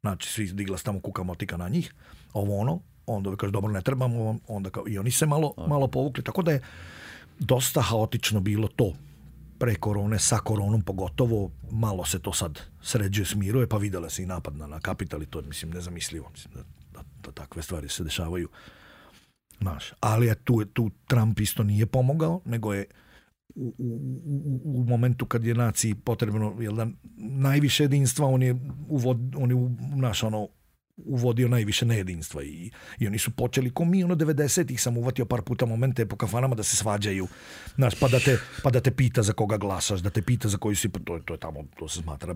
Znači, svi digla tamo kuka motika na njih. Ovo ono, onda kaže dobro ne trebamo vam, onda kao i oni se malo, okay. malo povukli. Tako da je dosta haotično bilo to pre korone, sa koronom pogotovo, malo se to sad sređuje, smiruje, pa videla se i napad na, na kapital i to, mislim, nezamislivo. Mislim, da da, da takve stvari se dešavaju. Znaš, ali tu, tu Trump isto nije pomogao, nego je u, u, u momentu kad je naciji potrebno jel da, najviše jedinstva, on je, uvod, on je u, naš, ono, uvodio najviše nejedinstva i, i oni su počeli ko mi ono 90-ih sam uvatio par puta momente po kafanama da se svađaju znaš, pa, da te, pa da te pita za koga glasaš da te pita za koju si pa to, to je tamo, to se smatra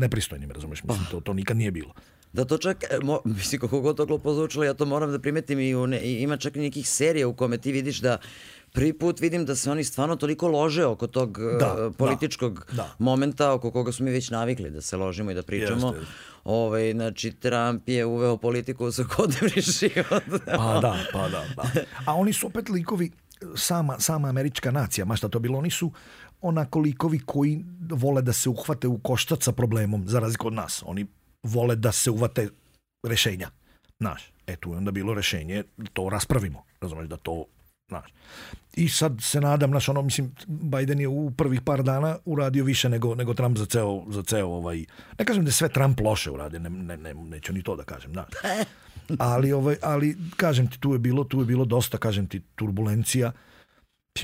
nepristojnim, razumeš mislim, pa. to, to nikad nije bilo da to čak, e, mo, [LAUGHS] mislim kako god to glupo zvučilo, ja to moram da primetim i, u ne, i ima čak nekih serija u kome ti vidiš da prvi put vidim da se oni stvarno toliko lože oko tog e, da, uh, političkog da, da. momenta oko koga smo mi već navikli da se ložimo i da pričamo. Jeste, jeste. Ovaj, znači, Trump je uveo politiku u svakodnevni [LAUGHS] život. pa da, pa da, da. A oni su opet likovi, e, sama, sama američka nacija, ma šta to bilo, oni su onako likovi koji vole da se uhvate u koštac sa problemom, za razliku od nas. Oni vole da se uvate rešenja. Znaš, e tu je onda bilo rešenje da to raspravimo, razumeš, da to Znaš. I sad se nadam, znaš, ono, mislim, Biden je u prvih par dana uradio više nego, nego Trump za ceo, za ceo ovaj... Ne kažem da sve Trump loše uradio, ne, ne, ne, neću ni to da kažem, znaš. [LAUGHS] Ali, ovaj, ali, kažem ti, tu je bilo, tu je bilo dosta, kažem ti, turbulencija. Uh,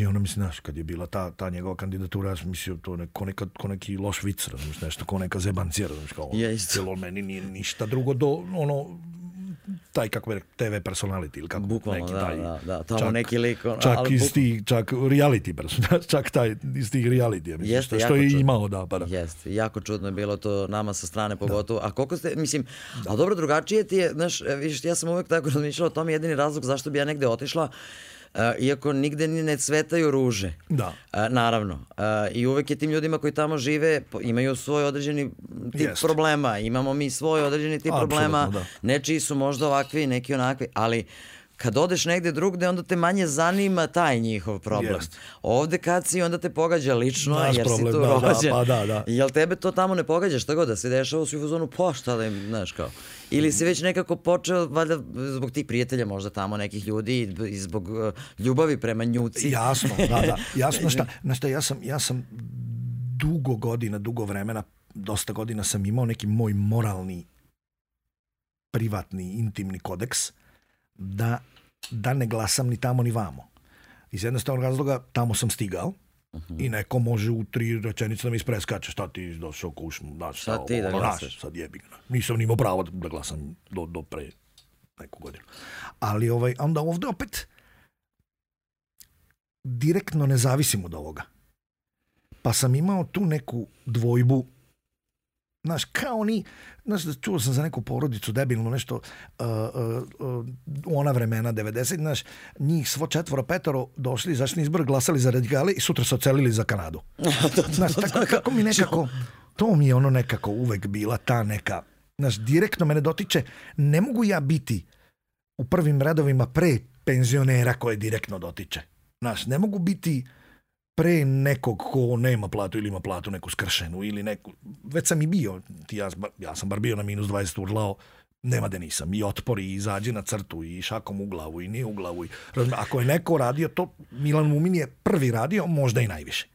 I ono mislim, znaš, kad je bila ta, ta njegova kandidatura, ja sam mislio, to ne, ko, neka, ko neki loš vic, razumiješ, nešto, ko neka zebancija, razumiješ, kao, ja celo meni nije ništa drugo do, ono, taj kako je TV personality ili kako Bukvalno, neki da, taj, da, da, tamo čak, neki lik ono, čak ali, iz buk... tih, čak reality personality [LAUGHS] čak taj iz tih reality mislim, jeste, što je čudno. imao da para jeste, jako čudno je bilo to nama sa strane da. pogotovo, da. a koliko ste, mislim da. a dobro drugačije ti je, znaš, e, viš, ja sam uvek tako razmišljala o tom jedini razlog zašto bi ja negde otišla Eh, iako nigde ni ne cvetaju ruže. Da. Eh, naravno. Eh, I uvek je tim ljudima koji tamo žive imaju svoj određeni tip Jest. problema. Imamo mi svoj određeni tip Absolutno, problema. Da. Nečiji su možda ovakvi, neki onakvi, ali Kad odeš negde drugde, onda te manje zanima taj njihov problem. Yes. Ovde kad si, onda te pogađa lično, Naš jer problem, si tu da, rođen. Da, pa da, da. Jel tebe to tamo ne pogađa, šta god da se dešava, u u zonu, pa šta da im, znaš kao. Ili si već nekako počeo, valjda zbog tih prijatelja možda tamo nekih ljudi i zbog e, ljubavi prema njuci. Jasno, da, da. [LAUGHS] Jasno šta, na šta, ja sam, ja sam dugo godina, dugo vremena, dosta godina sam imao neki moj moralni privatni, intimni kodeks da, da ne glasam ni tamo ni vamo. Iz jednostavnog razloga tamo sam stigao, Uh -huh. I neko može u tri rečenice da mi ispreskače šta ti došao kušnu, da, šta, šta ti da, da, da, da glasaš? Sad jebi ga. Nisam nimao pravo da glasam do, do pre neku godinu. Ali ovaj, onda ovde opet direktno ne zavisim od ovoga. Pa sam imao tu neku dvojbu Znaš, kao ni, znaš, da čuo sam za neku porodicu debilno nešto uh, uh, uh, ona vremena 90, znaš, njih svo četvoro, petoro došli, zašli izbor, glasali za radikale i sutra se ocelili za Kanadu. [LAUGHS] Da, da, da, znaš, tako, kako mi nekako, to mi je ono nekako uvek bila ta neka, znaš, direktno mene dotiče, ne mogu ja biti u prvim redovima pre penzionera koje direktno dotiče. Znaš, ne mogu biti pre nekog ko nema platu ili ima platu neku skršenu ili neku, već sam i bio, ti ja, ja sam bar bio na minus 20 urlao, nema da nisam, i otpori, i izađe na crtu, i šakom u glavu, i nije u glavu. I, razum, ako je neko radio to, Milan Mumin je prvi radio, možda i najviše.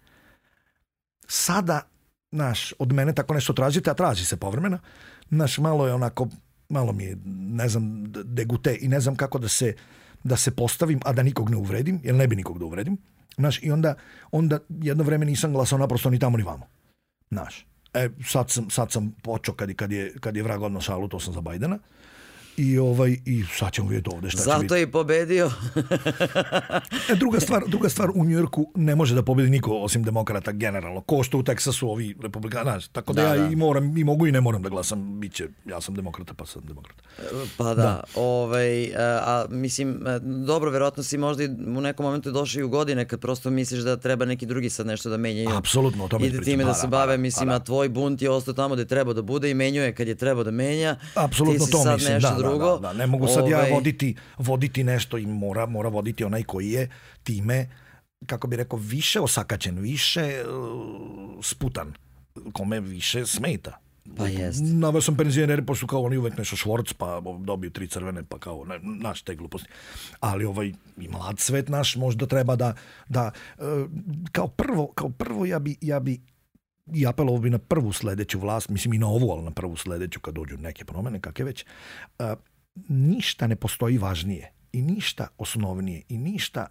Sada, naš, od mene tako nešto tražite, a traži se povremeno, naš, malo je onako, malo mi je, ne znam, degute i ne znam kako da se, da se postavim, a da nikog ne uvredim, jer ne bi nikog da uvredim Znaš, i onda, onda jedno vreme nisam glasao naprosto ni tamo ni vamo. Znaš, e, sad sam, sad sam počeo kad, kad, je, kad je vrag odno šalu, sam za Bajdena i ovaj i sad ćemo vidjeti ovde šta Zato će biti. je pobedio. [LAUGHS] e, druga, stvar, druga stvar, u Njujorku ne može da pobedi niko osim demokrata generalno. Ko što u Teksasu ovi republikani, tako da, da ja da. I, moram, i mogu i ne moram da glasam, bit ja sam demokrata pa sam demokrat. Pa da, da. Ovaj, e, a, mislim, e, dobro, verovatno si možda i u nekom momentu došao i u godine kad prosto misliš da treba neki drugi sad nešto da menja. Apsolutno, o tome Ide time pa da, da se pa bave, da, mislim, pa a tvoj bunt je ostao tamo gde treba da bude i menjuje kad je treba da menja. Apsolutno to mislim, da, drugo. Da, da, ne mogu sad ovaj... ja voditi, voditi nešto i mora, mora voditi onaj koji je time, kako bi rekao, više osakaćen, više uh, sputan, kome više smeta. Pa jest. Naveo sam penzionere, pa su kao oni uvek nešto švorc, pa dobiju tri crvene, pa kao, ne, naš, te gluposti. Ali ovaj, i mlad svet naš možda treba da, da e, kao, prvo, kao prvo ja bi, ja bi i apelovao bi na prvu sledeću vlast, mislim i na ovu, ali na prvu sledeću kad dođu neke promene, kakve već, a, ništa ne postoji važnije i ništa osnovnije i ništa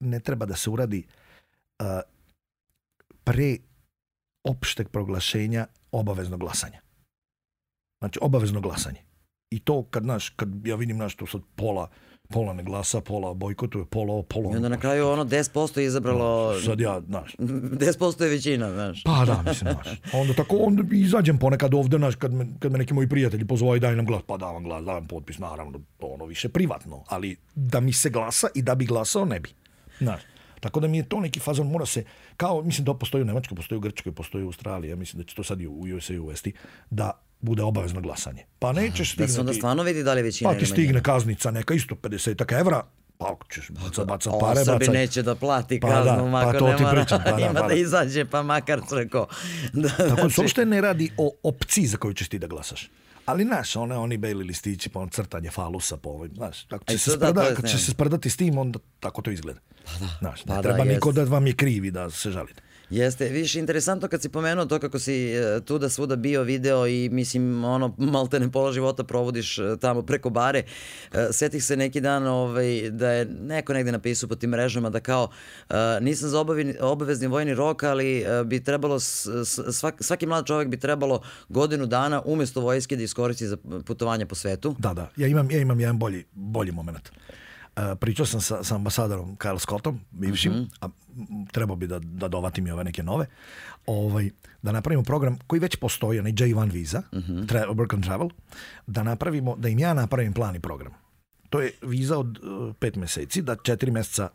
ne treba da se uradi a, pre opšteg proglašenja obaveznog glasanja. Znači, obavezno glasanje. I to kad, naš, kad ja vidim naš to sad pola pola ne glasa, pola bojkotuje, pola ovo, pola ono. I onda na kraju ono 10% je izabralo... No, da, sad ja, znaš. 10% [LAUGHS] je većina, znaš. Pa da, mislim, znaš. Onda tako, onda izađem ponekad ovde, znaš, kad me, kad me neki moji prijatelji pozvaju, daj nam glas, pa davam glas, davam potpis, naravno, to ono više privatno, ali da mi se glasa i da bi glasao, ne bi. Znaš. Tako da mi je to neki fazon, mora se, kao, mislim da postoji u Nemačkoj, postoji u Grčkoj, postoji u Australiji, ja mislim da će to sad i u USA uvesti, da bude obavezno glasanje. Pa nećeš stigne... Da se onda stvarno vidi da li većina Pa ti stigne kaznica neka isto 50 evra, pa ćeš pa baca, baca pare, baca... Osobi neće da plati pa, kaznu, da, pa makar pa to ne ti mora, pričam, pa, [LAUGHS] da, ima da izađe, pa makar crko. [LAUGHS] Da, Tako se znači- uopšte ne radi o opciji za koju ćeš ti da glasaš. Ali, naš, one, oni beli listići, pa on crtanje falusa, po ovim, znaš, ako će, se, da, sprda, ako će se sprdati s tim, onda tako to izgleda. Pa da, naš, ne pa treba da, niko jest. da vam je krivi da se žalite. Jeste, više interesantno kad si pomenuo to kako si e, tu da svuda bio, video i mislim ono maltene pola života provodiš e, tamo preko bare. E, setih se neki dan ovaj, da je neko negde napisao po tim mrežama da kao nisam za obavezni vojni rok, ali bi trebalo svak, svaki mlad čovek bi trebalo godinu dana umesto vojske da iskoristi za putovanje po svetu. Da, da. Ja imam ja imam jedan bolji bolji momenat. E, pričao sam sa, sa ambasadorom Kyle Scottom, bivšim, mm -hmm. a trebao bi da, da dovatim i ove neke nove, ovaj, da napravimo program koji već postoji, onaj J1 Visa, mm -hmm. Work and Travel, da napravimo, da im ja napravim plan i program. To je viza od uh, pet meseci, da četiri meseca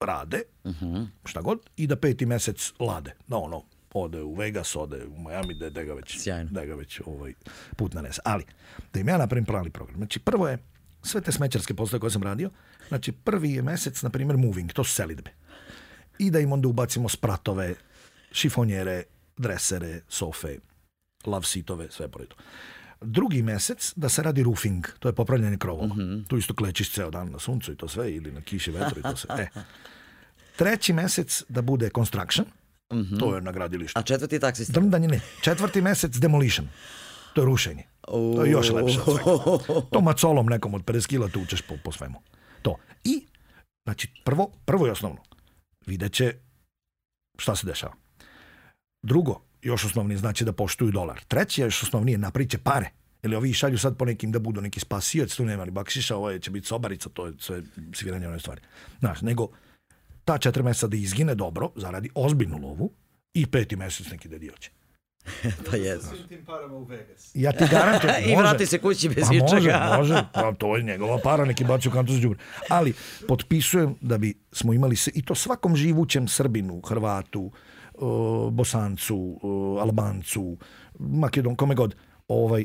rade, mm -hmm. šta god, i da peti mesec lade, da ono, ode u Vegas, ode u Miami, da, da ga već, da ga već ovaj, put nanese. Ali, da im ja napravim plan i program. Znači, prvo je, sve te smećarske poslove koje sam radio, znači prvi je mesec, na primjer, moving, to su selidbe. I da im onda ubacimo spratove, šifonjere, dresere, sofe, love seatove, sve pored to. Drugi mesec da se radi roofing, to je popravljanje krovova. Mm -hmm. Tu isto klečiš ceo dan na suncu i to sve, ili na kiši, vetru i to sve. E. Treći mesec da bude construction, mm -hmm. to je na gradilištu. A četvrti taksista? Drmdanje ne. Četvrti mesec demolition, to je rušenje. To je još lepše od svega. [LAUGHS] To macolom nekom od 50 kila tučeš po, po svemu. To. I, znači, prvo, prvo i osnovno, vidjet će šta se dešava. Drugo, još osnovnije znači da poštuju dolar. Treće, još osnovnije, napriče pare. Ili ovi šalju sad po nekim da budu neki spasioc, tu nema ni bakšiša, ovo će biti sobarica, to je sve sviranje one stvari. Znaš, nego ta četiri meseca da izgine dobro, zaradi ozbiljnu lovu i peti mesec neki da dioće. [LAUGHS] pa jedno. Sa tim parama u Vegas. Ja ti garantujem, [LAUGHS] može. I vrati se kući bez pa ičega. može, može. Pa to je njegova para, neki bacio kantu za džubre. Ali potpisujem da bi smo imali se, i to svakom živućem Srbinu, Hrvatu, Bosancu, Albancu, Makedon, kome god, ovaj,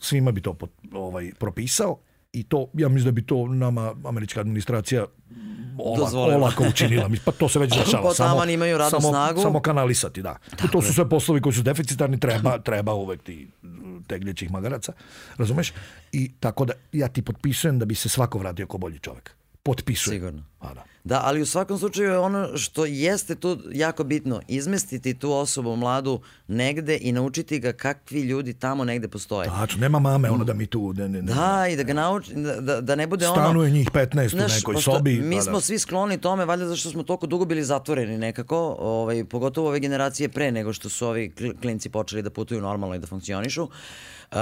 svima bi to pot, ovaj, propisao i to, ja mislim da bi to nama američka administracija olako, olako učinila. Pa to se već [LAUGHS] pa dešava. samo, imaju radnu samo, snagu. Samo kanalisati, da. Dakle. To su sve poslovi koji su deficitarni, treba, treba uvek ti tegljećih magaraca. Razumeš? I tako da ja ti potpisujem da bi se svako vratio ko bolji čovek potpisuje. Sigurno. A, pa da. da, ali u svakom slučaju je ono što jeste tu jako bitno, izmestiti tu osobu mladu negde i naučiti ga kakvi ljudi tamo negde postoje. Tačno, nema mame ono da mi tu... Ne, ne, ne, da, i da ga nauči, da, da, da ne bude stanuje ono... Stanuje njih 15 naš, u nekoj posto, sobi. Pa mi da. smo da. svi skloni tome, valjda zašto smo toliko dugo bili zatvoreni nekako, ovaj, pogotovo ove generacije pre nego što su ovi klinci počeli da putuju normalno i da funkcionišu. Uh,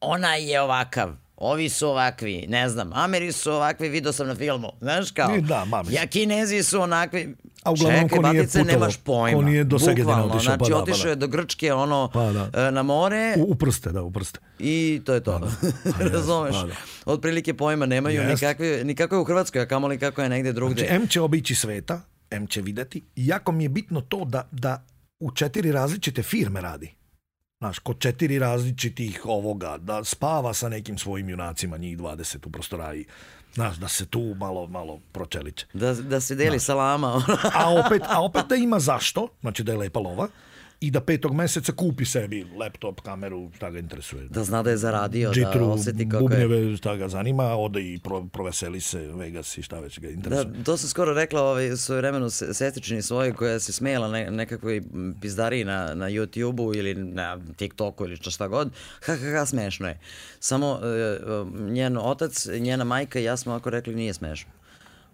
ona je ovakav, ovi su ovakvi, ne znam, Ameri su ovakvi, vidio sam na filmu, znaš kao, I da, mami. ja Kinezi su onakvi, A uglavnom, Čekaj, ko nije batice, putovo, nemaš pojma. Ko nije do Segedina otišao. Pa znači, pa da, otišao pa je da. do Grčke, ono, pa da. E, na more. U, u prste, da, u prste. I to je to. Pa da. Pa [LAUGHS] Razumeš? Pa da. Otprilike pojma nemaju yes. nikakve, nikako je u Hrvatskoj, a kamoli kako je negde drugde. Znači, M će obići sveta, M će videti. Jako mi je bitno to da, da u četiri različite firme radi. Znaš, kod četiri različitih ovoga, da spava sa nekim svojim junacima, njih 20 u prostoraji. Znaš, da se tu malo, malo pročeliče. Da, da se deli Znaš. salama. a, opet, a opet da ima zašto, znači da je lepa lova i da petog meseca kupi sebi laptop, kameru, šta ga interesuje. Da zna da je zaradio, da Džitru, da osjeti kako bubnjeve, je. šta ga zanima, ode i pro, proveseli se Vegas i šta već ga interesuje. Da, to sam skoro rekla ovaj, svoje vremenu sestrični svoje koja se smijela ne, nekakvoj pizdariji na, na YouTube-u ili na TikToku ili šta, šta god. Ha, ha, ha, smešno je. Samo uh, njen otac, njena majka i ja smo ako rekli nije smešno.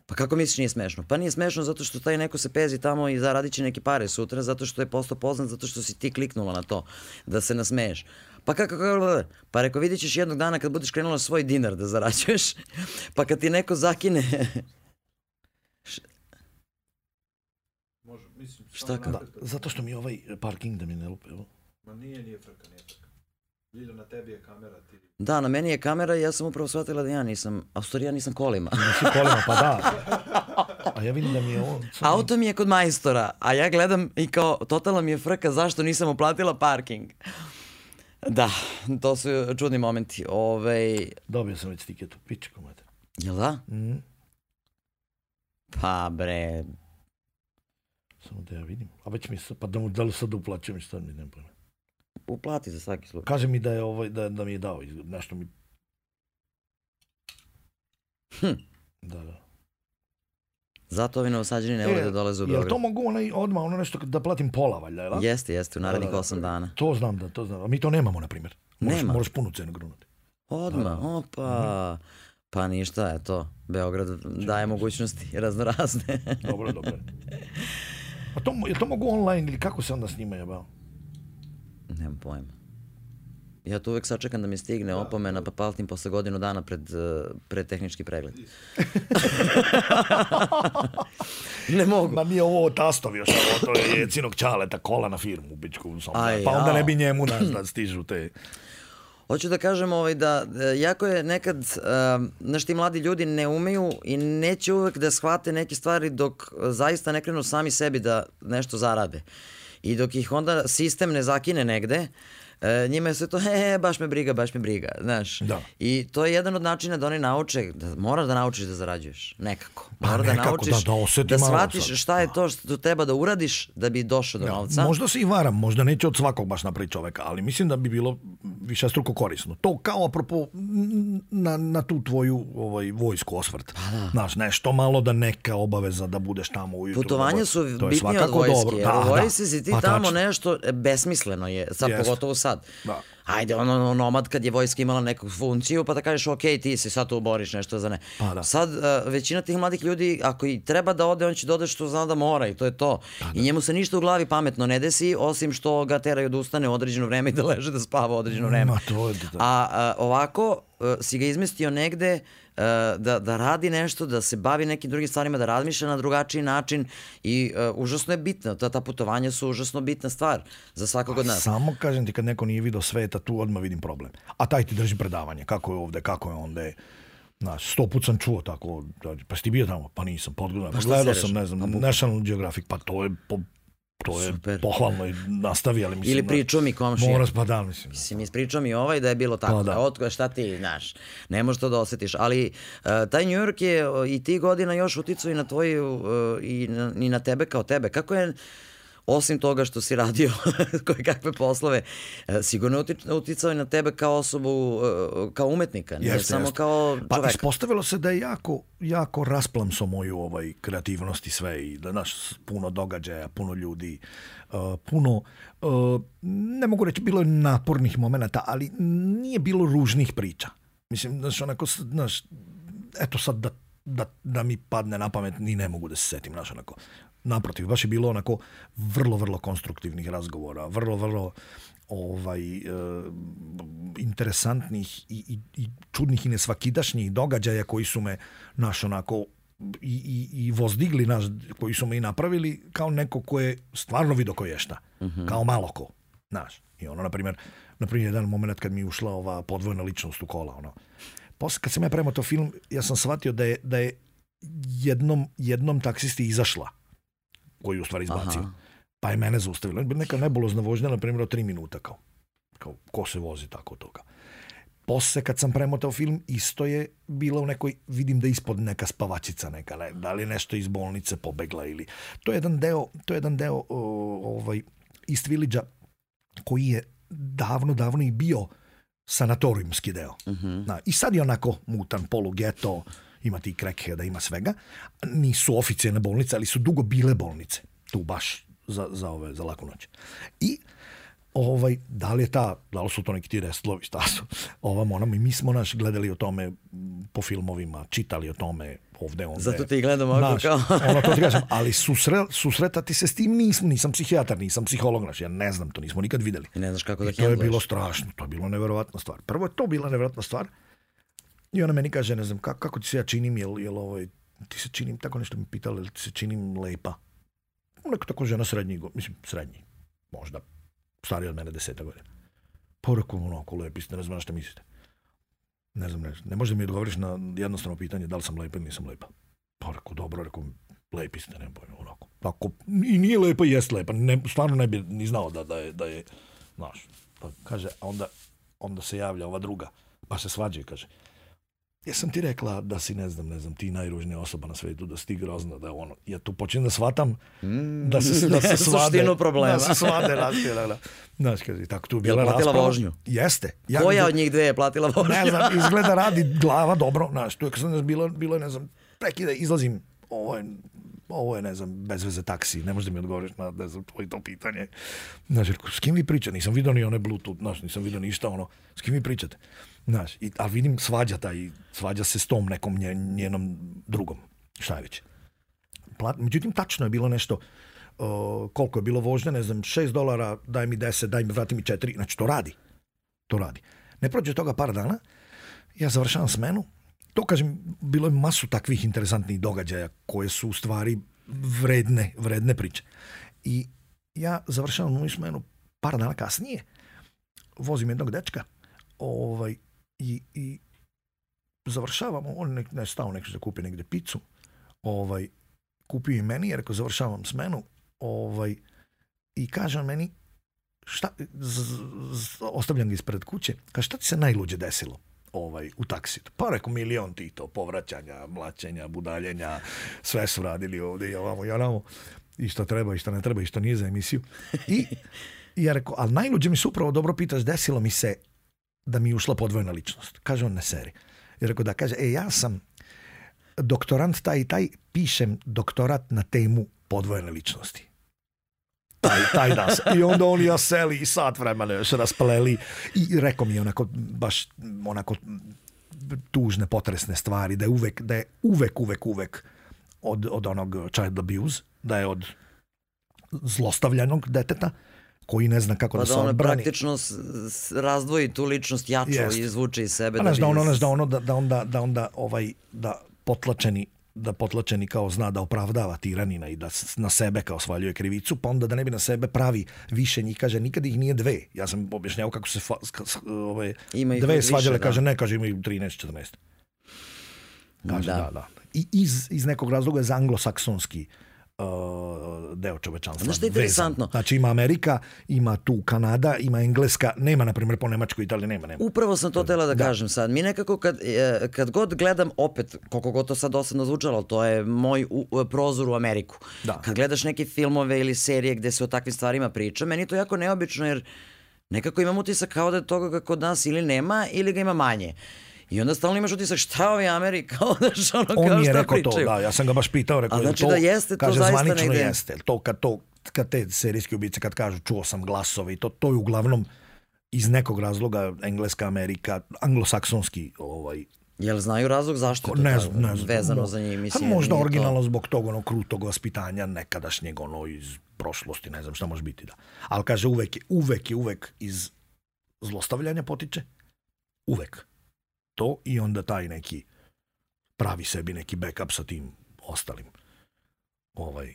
Pa kako misliš nije smešno? Pa nije smešno zato što taj neko se pezi tamo i zaradiće će neke pare sutra, zato što je postao poznat, zato što si ti kliknula na to, da se nasmeješ. Pa kako, kako, pa reko vidit ćeš jednog dana kad budeš krenula svoj dinar da zarađuješ, [LAUGHS] pa kad ti neko zakine... [LAUGHS] Može, mislim, Šta kao? Da, pa, zato što mi ovaj parking da mi ne lupe, evo. Ma nije, nije frka, nije frka. Vidio, na tebi je kamera, ti Da, na meni je kamera i ja sam upravo shvatila da ja nisam, a u stvari ja nisam kolima. Nisi kolima, pa da. [LAUGHS] A ja vidim da mi je ovo... Auto mi je kod majstora, a ja gledam i kao, totalna mi je frka zašto nisam uplatila parking. Da, to su čudni momenti. Ove... Dobio sam već tiketu, piče komad. Jel da? Mm. Pa bre... Samo da ja vidim. A već mi se, pa da mu da li sad uplaćujem šta mi ne pojma uplati za svaki slučaj. Kaže mi da je ovaj, da, da mi je dao, nešto mi... Hm. Da, da. Zato ovi novosađeni ne vole e, da dolaze u Beograd. Jel to mogu onaj, odmah ono nešto da platim pola valjda, jel? Jeste, jeste, u da, narednih da, 8 da. dana. To znam da, to znam. A mi to nemamo, na primjer. Moraš, Nema. Moraš punu cenu grunuti. Odmah, da. da. opa. Mm. Pa ništa, eto. Beograd daje mogućnosti [LAUGHS] raznorazne. dobro, dobro. A to, je to mogu online ili kako se onda snima jebao? Nemam pojma. Ja to uvek sačekam da mi stigne da, opomena, pa paltim posle godinu dana pred, eh, pred tehnički pregled. [LAUGHS] ne mogu. Ma nije ovo tastovi još, ovo to je cinog čaleta kola na firmu u Bičku. Aj, da. pa onda ne bi njemu nas da [CLEARS THROAT] stižu te... Hoću da kažem ovaj da e, jako je nekad uh, znaš ti mladi ljudi ne umeju i neće uvek da shvate neke stvari dok eh, zaista ne krenu sami sebi da nešto zarade. Uh, I dok ih onda sistem ne zakine negde, e, njima je sve to, [LAUGHS] he, he, baš me briga, baš me briga, znaš. Da. I to je jedan od načina da oni nauče, da mora da naučiš da zarađuješ, nekako. Mora pa, da nekako, da naučiš, da, da, da shvatiš šta je to što treba da uradiš da bi došao do da. novca. Možda se i varam, možda neće od svakog baš napraviti čoveka, ali mislim da bi bilo više struko korisno. To kao apropo na, na tu tvoju ovaj, vojsku osvrt. Pa, da. Znaš, nešto malo da neka obaveza da budeš tamo ujutru. Putovanja su bitnije od vojske. Da, u da. vojsci si ti pa, tamo tačno. nešto besmisleno je, sad yes. pogotovo sad. Da. Ajde, ono, ono, nomad kad je vojska imala neku funkciju, pa da kažeš, ok, ti se sad tu boriš nešto za ne. Pa da. Sad, uh, većina tih mladih ljudi, ako i treba da ode, on će dodati da što zna da mora i to je to. Pa da. I njemu se ništa u glavi pametno ne desi, osim što ga teraju da ustane u određeno vreme i da leže da spava u određeno vreme. Ma, to je, da. A uh, ovako, uh, si ga izmestio negde, uh, E, da, da radi nešto, da se bavi nekim drugim stvarima, da razmišlja na drugačiji način i uh, užasno je bitno. Ta, ta putovanja su užasno bitna stvar za svakog od nas. Samo kažem ti kad neko nije video sveta, tu odmah vidim problem. A taj ti drži predavanje, kako je ovde, kako je onde. je. Znaš, sto put sam čuo tako, pa si ti bio tamo? Pa nisam, podgledam. Pa, pa gledao sam, ne znam, pa National Geographic, pa to je po to je Super. pohvalno i nastavi, ali mislim... Ili da pričao mi komšija. Moras, pa da, mislim. Da. Mislim, ispričao mi ovaj da je bilo tako. Pa da. Otko, šta ti, znaš, ne možeš to da osetiš. Ali uh, taj New York je uh, i ti godina još uticao i na tvoju, uh, i, na, i na tebe kao tebe. Kako je osim toga što si radio [LAUGHS] koje kakve poslove, e, sigurno uticao i na tebe kao osobu, e, kao umetnika, ne jeste, samo jeste. kao pa, čoveka. Pa ispostavilo se da je jako, jako rasplamso moju ovaj, kreativnost i sve i da naš puno događaja, puno ljudi, uh, puno, uh, ne mogu reći, bilo je napornih momenta, ali nije bilo ružnih priča. Mislim, znaš, onako, znaš, eto sad da da, da mi padne na pamet, ni ne mogu da se setim, znaš, onako. Naprotiv, baš je bilo onako vrlo, vrlo konstruktivnih razgovora, vrlo, vrlo ovaj e, interesantnih i, i, i čudnih i nesvakidašnjih događaja koji su me naš onako i, i, i vozdigli nas, koji su me i napravili kao neko ko je stvarno vidio ko je šta. Mm -hmm. Kao malo ko. Znaš. I ono, na primjer, na primjer, jedan moment kad mi je ušla ova podvojna ličnost u kola, ono. Posle, kad sam ja prema to film, ja sam shvatio da je, da je jednom, jednom taksisti izašla koju u stvari izbacio. Aha. Pa je mene zaustavilo. Neka nebulozna vožnja, na primjer, od 3 minuta. Kao, kao, ko se vozi tako od toga. Posle kad sam premotao film, isto je bila u nekoj, vidim da ispod neka spavačica neka, ne, da li nešto iz bolnice pobegla ili... To je jedan deo, to je jedan deo o, ovaj, East village koji je davno, davno i bio sanatorijumski deo. Uh mhm. -huh. Na, I sad je onako mutan, polu polugeto, ima kreke, da ima svega. Nisu oficijalne bolnice, ali su dugo bile bolnice. Tu baš za, za, ove, za laku noć. I ovaj, da li je ta, da li su to neki ti restlovi, šta su, ovam onam, i mi smo naš gledali o tome po filmovima, čitali o tome ovde, ovde. Zato ti gledam ovako kao... ono to ti kažem, ali susre, susretati se s tim nisam, nisam psihijatar, nisam psiholog, naš, ja ne znam, to nismo nikad videli. I ne znaš kako da I to je bilo strašno, to je bilo neverovatna stvar. Prvo je to bila neverovatna stvar, I ona meni kaže, ne znam, kako, kako ti se ja činim, jel, jel ovo, ovaj, ti se činim, tako nešto mi pitala, jel ti se činim lepa? Neko tako žena srednji, mislim, srednji, možda, starija od mene deseta godina. Porukom onako lepi, ne znam šta mislite. Ne znam, ne, ne možda mi odgovoriš na jednostavno pitanje da li sam lepa ili nisam lepa. Pa rekao, dobro, rekao, lepi ste, ne bojim, onako. Tako, I nije lepa, jest lepa. Ne, stvarno ne bi ni znao da, da je, da je, znaš. Pa kaže, onda, onda se javlja ova druga, pa se svađa i kaže jesam ti rekla da si, ne znam, ne znam, ti najružnija osoba na svetu, da si ti grozna, da je ono. Ja tu počnem da shvatam mm. da se, da se [LAUGHS] svade. problema. Da se svade, da, da, Znaš, kaže, tako tu je bila platila vožnju? Jeste. Ja Koja od njih dve je platila vožnju? Ne znam, [LAUGHS] izgleda radi glava dobro, znaš, tu je kad sam bilo, bilo, ne znam, prekida, izlazim, ovo je, ovo je, ne znam, bez veze taksi, ne možeš da mi odgovoriš na, ne znam, tvoje to pitanje. Znaš, s kim vi pričate? Nisam vidio ni onaj Bluetooth, znaš, nisam vidio ništa, ono, s kim vi pričate? Znaš, i, ali vidim svađa taj, svađa se s tom nekom nje, njenom drugom, šta je već. Plat, međutim, tačno je bilo nešto, o, koliko je bilo vožnje, ne znam, 6 dolara, daj mi 10, daj mi, vrati mi 4, znači to radi, to radi. Ne prođe toga par dana, ja završavam smenu, to kažem, bilo je masu takvih interesantnih događaja koje su u stvari vredne, vredne priče. I ja završavam moju smenu par dana kasnije, vozim jednog dečka, ovaj, i, i završavamo, on nek, ne stao nek da kupi negde picu, ovaj, kupio i meni, jer rekao završavam smenu, ovaj, i kaže on meni, šta, z, z, ostavljam ga ispred kuće, kaže šta ti se najluđe desilo? ovaj, u taksi. Pa rekao, milion ti to, povraćanja, mlaćenja, budaljenja, sve su radili ovde i ovamo i onamo. I što treba i što ne treba i što nije za emisiju. I, i ja rekao, ali najluđe mi se upravo dobro pitaš, desilo mi se da mi je ušla podvojna ličnost. Kaže on ne seri. I rekao da, kaže, e, ja sam doktorant taj i taj, pišem doktorat na temu podvojene ličnosti. Taj, taj nas. I onda oni ja seli i sat vremena još raspleli. I rekao mi je onako, baš onako tužne, potresne stvari, da je uvek, da je uvek, uvek, uvek od, od onog child abuse, da je od zlostavljenog deteta, koji ne zna kako pa da, da se odbrani. Pa da ona praktično razdvoji tu ličnost jačo Jest. i izvuče iz sebe. Pa da, da, ono, da, ono, da, da, onda, da onda ovaj, da potlačeni da potlačeni kao zna da opravdava tiranina i da na sebe kao svaljuje krivicu, pa onda da ne bi na sebe pravi više njih, kaže nikad ih nije dve. Ja sam objašnjavao kako se fa, ove, ovaj, ima dve svađale, da. kaže ne, kaže ima i 13, 14. Kaže da, da. da. I iz, iz nekog razloga je za anglosaksonski uh, uh, deo čovečanstva. Znaš što je interesantno? Vezan. Znači ima Amerika, ima tu Kanada, ima Engleska, nema na primjer po Nemačku, Italiju, nema, nema. Upravo sam to da. tela da, da, kažem sad. Mi nekako kad, e, kad god gledam, opet, koliko god to sad dosadno zvučalo, to je moj u, u, prozor u Ameriku. Da. Kad gledaš neke filmove ili serije gde se o takvim stvarima priča, meni to jako neobično jer nekako imam utisak kao da toga kod nas ili nema ili ga ima manje. Uh, I onda stalno imaš utisak šta ovi Amerika, [LAUGHS] znaš ono On kao šta rekao pričaju. To, da, ja sam ga baš pitao, rekao, A znači to, da jeste, to kaže, zaista zvanično negde. jeste. To kad, to, kad te serijski ubice, kad kažu čuo sam glasove i to, to je uglavnom iz nekog razloga Engleska Amerika, anglosaksonski ovaj, Jel znaju razlog zašto je to ne znam, ne znam, vezano da. za njih? Mislim, A možda originalno to... zbog tog ono krutog vaspitanja nekadašnjeg ono iz prošlosti, ne znam šta može biti da. Ali kaže uvek je, uvek je, uvek iz zlostavljanja potiče. Uvek to i onda taj neki pravi sebi neki backup sa tim ostalim ovaj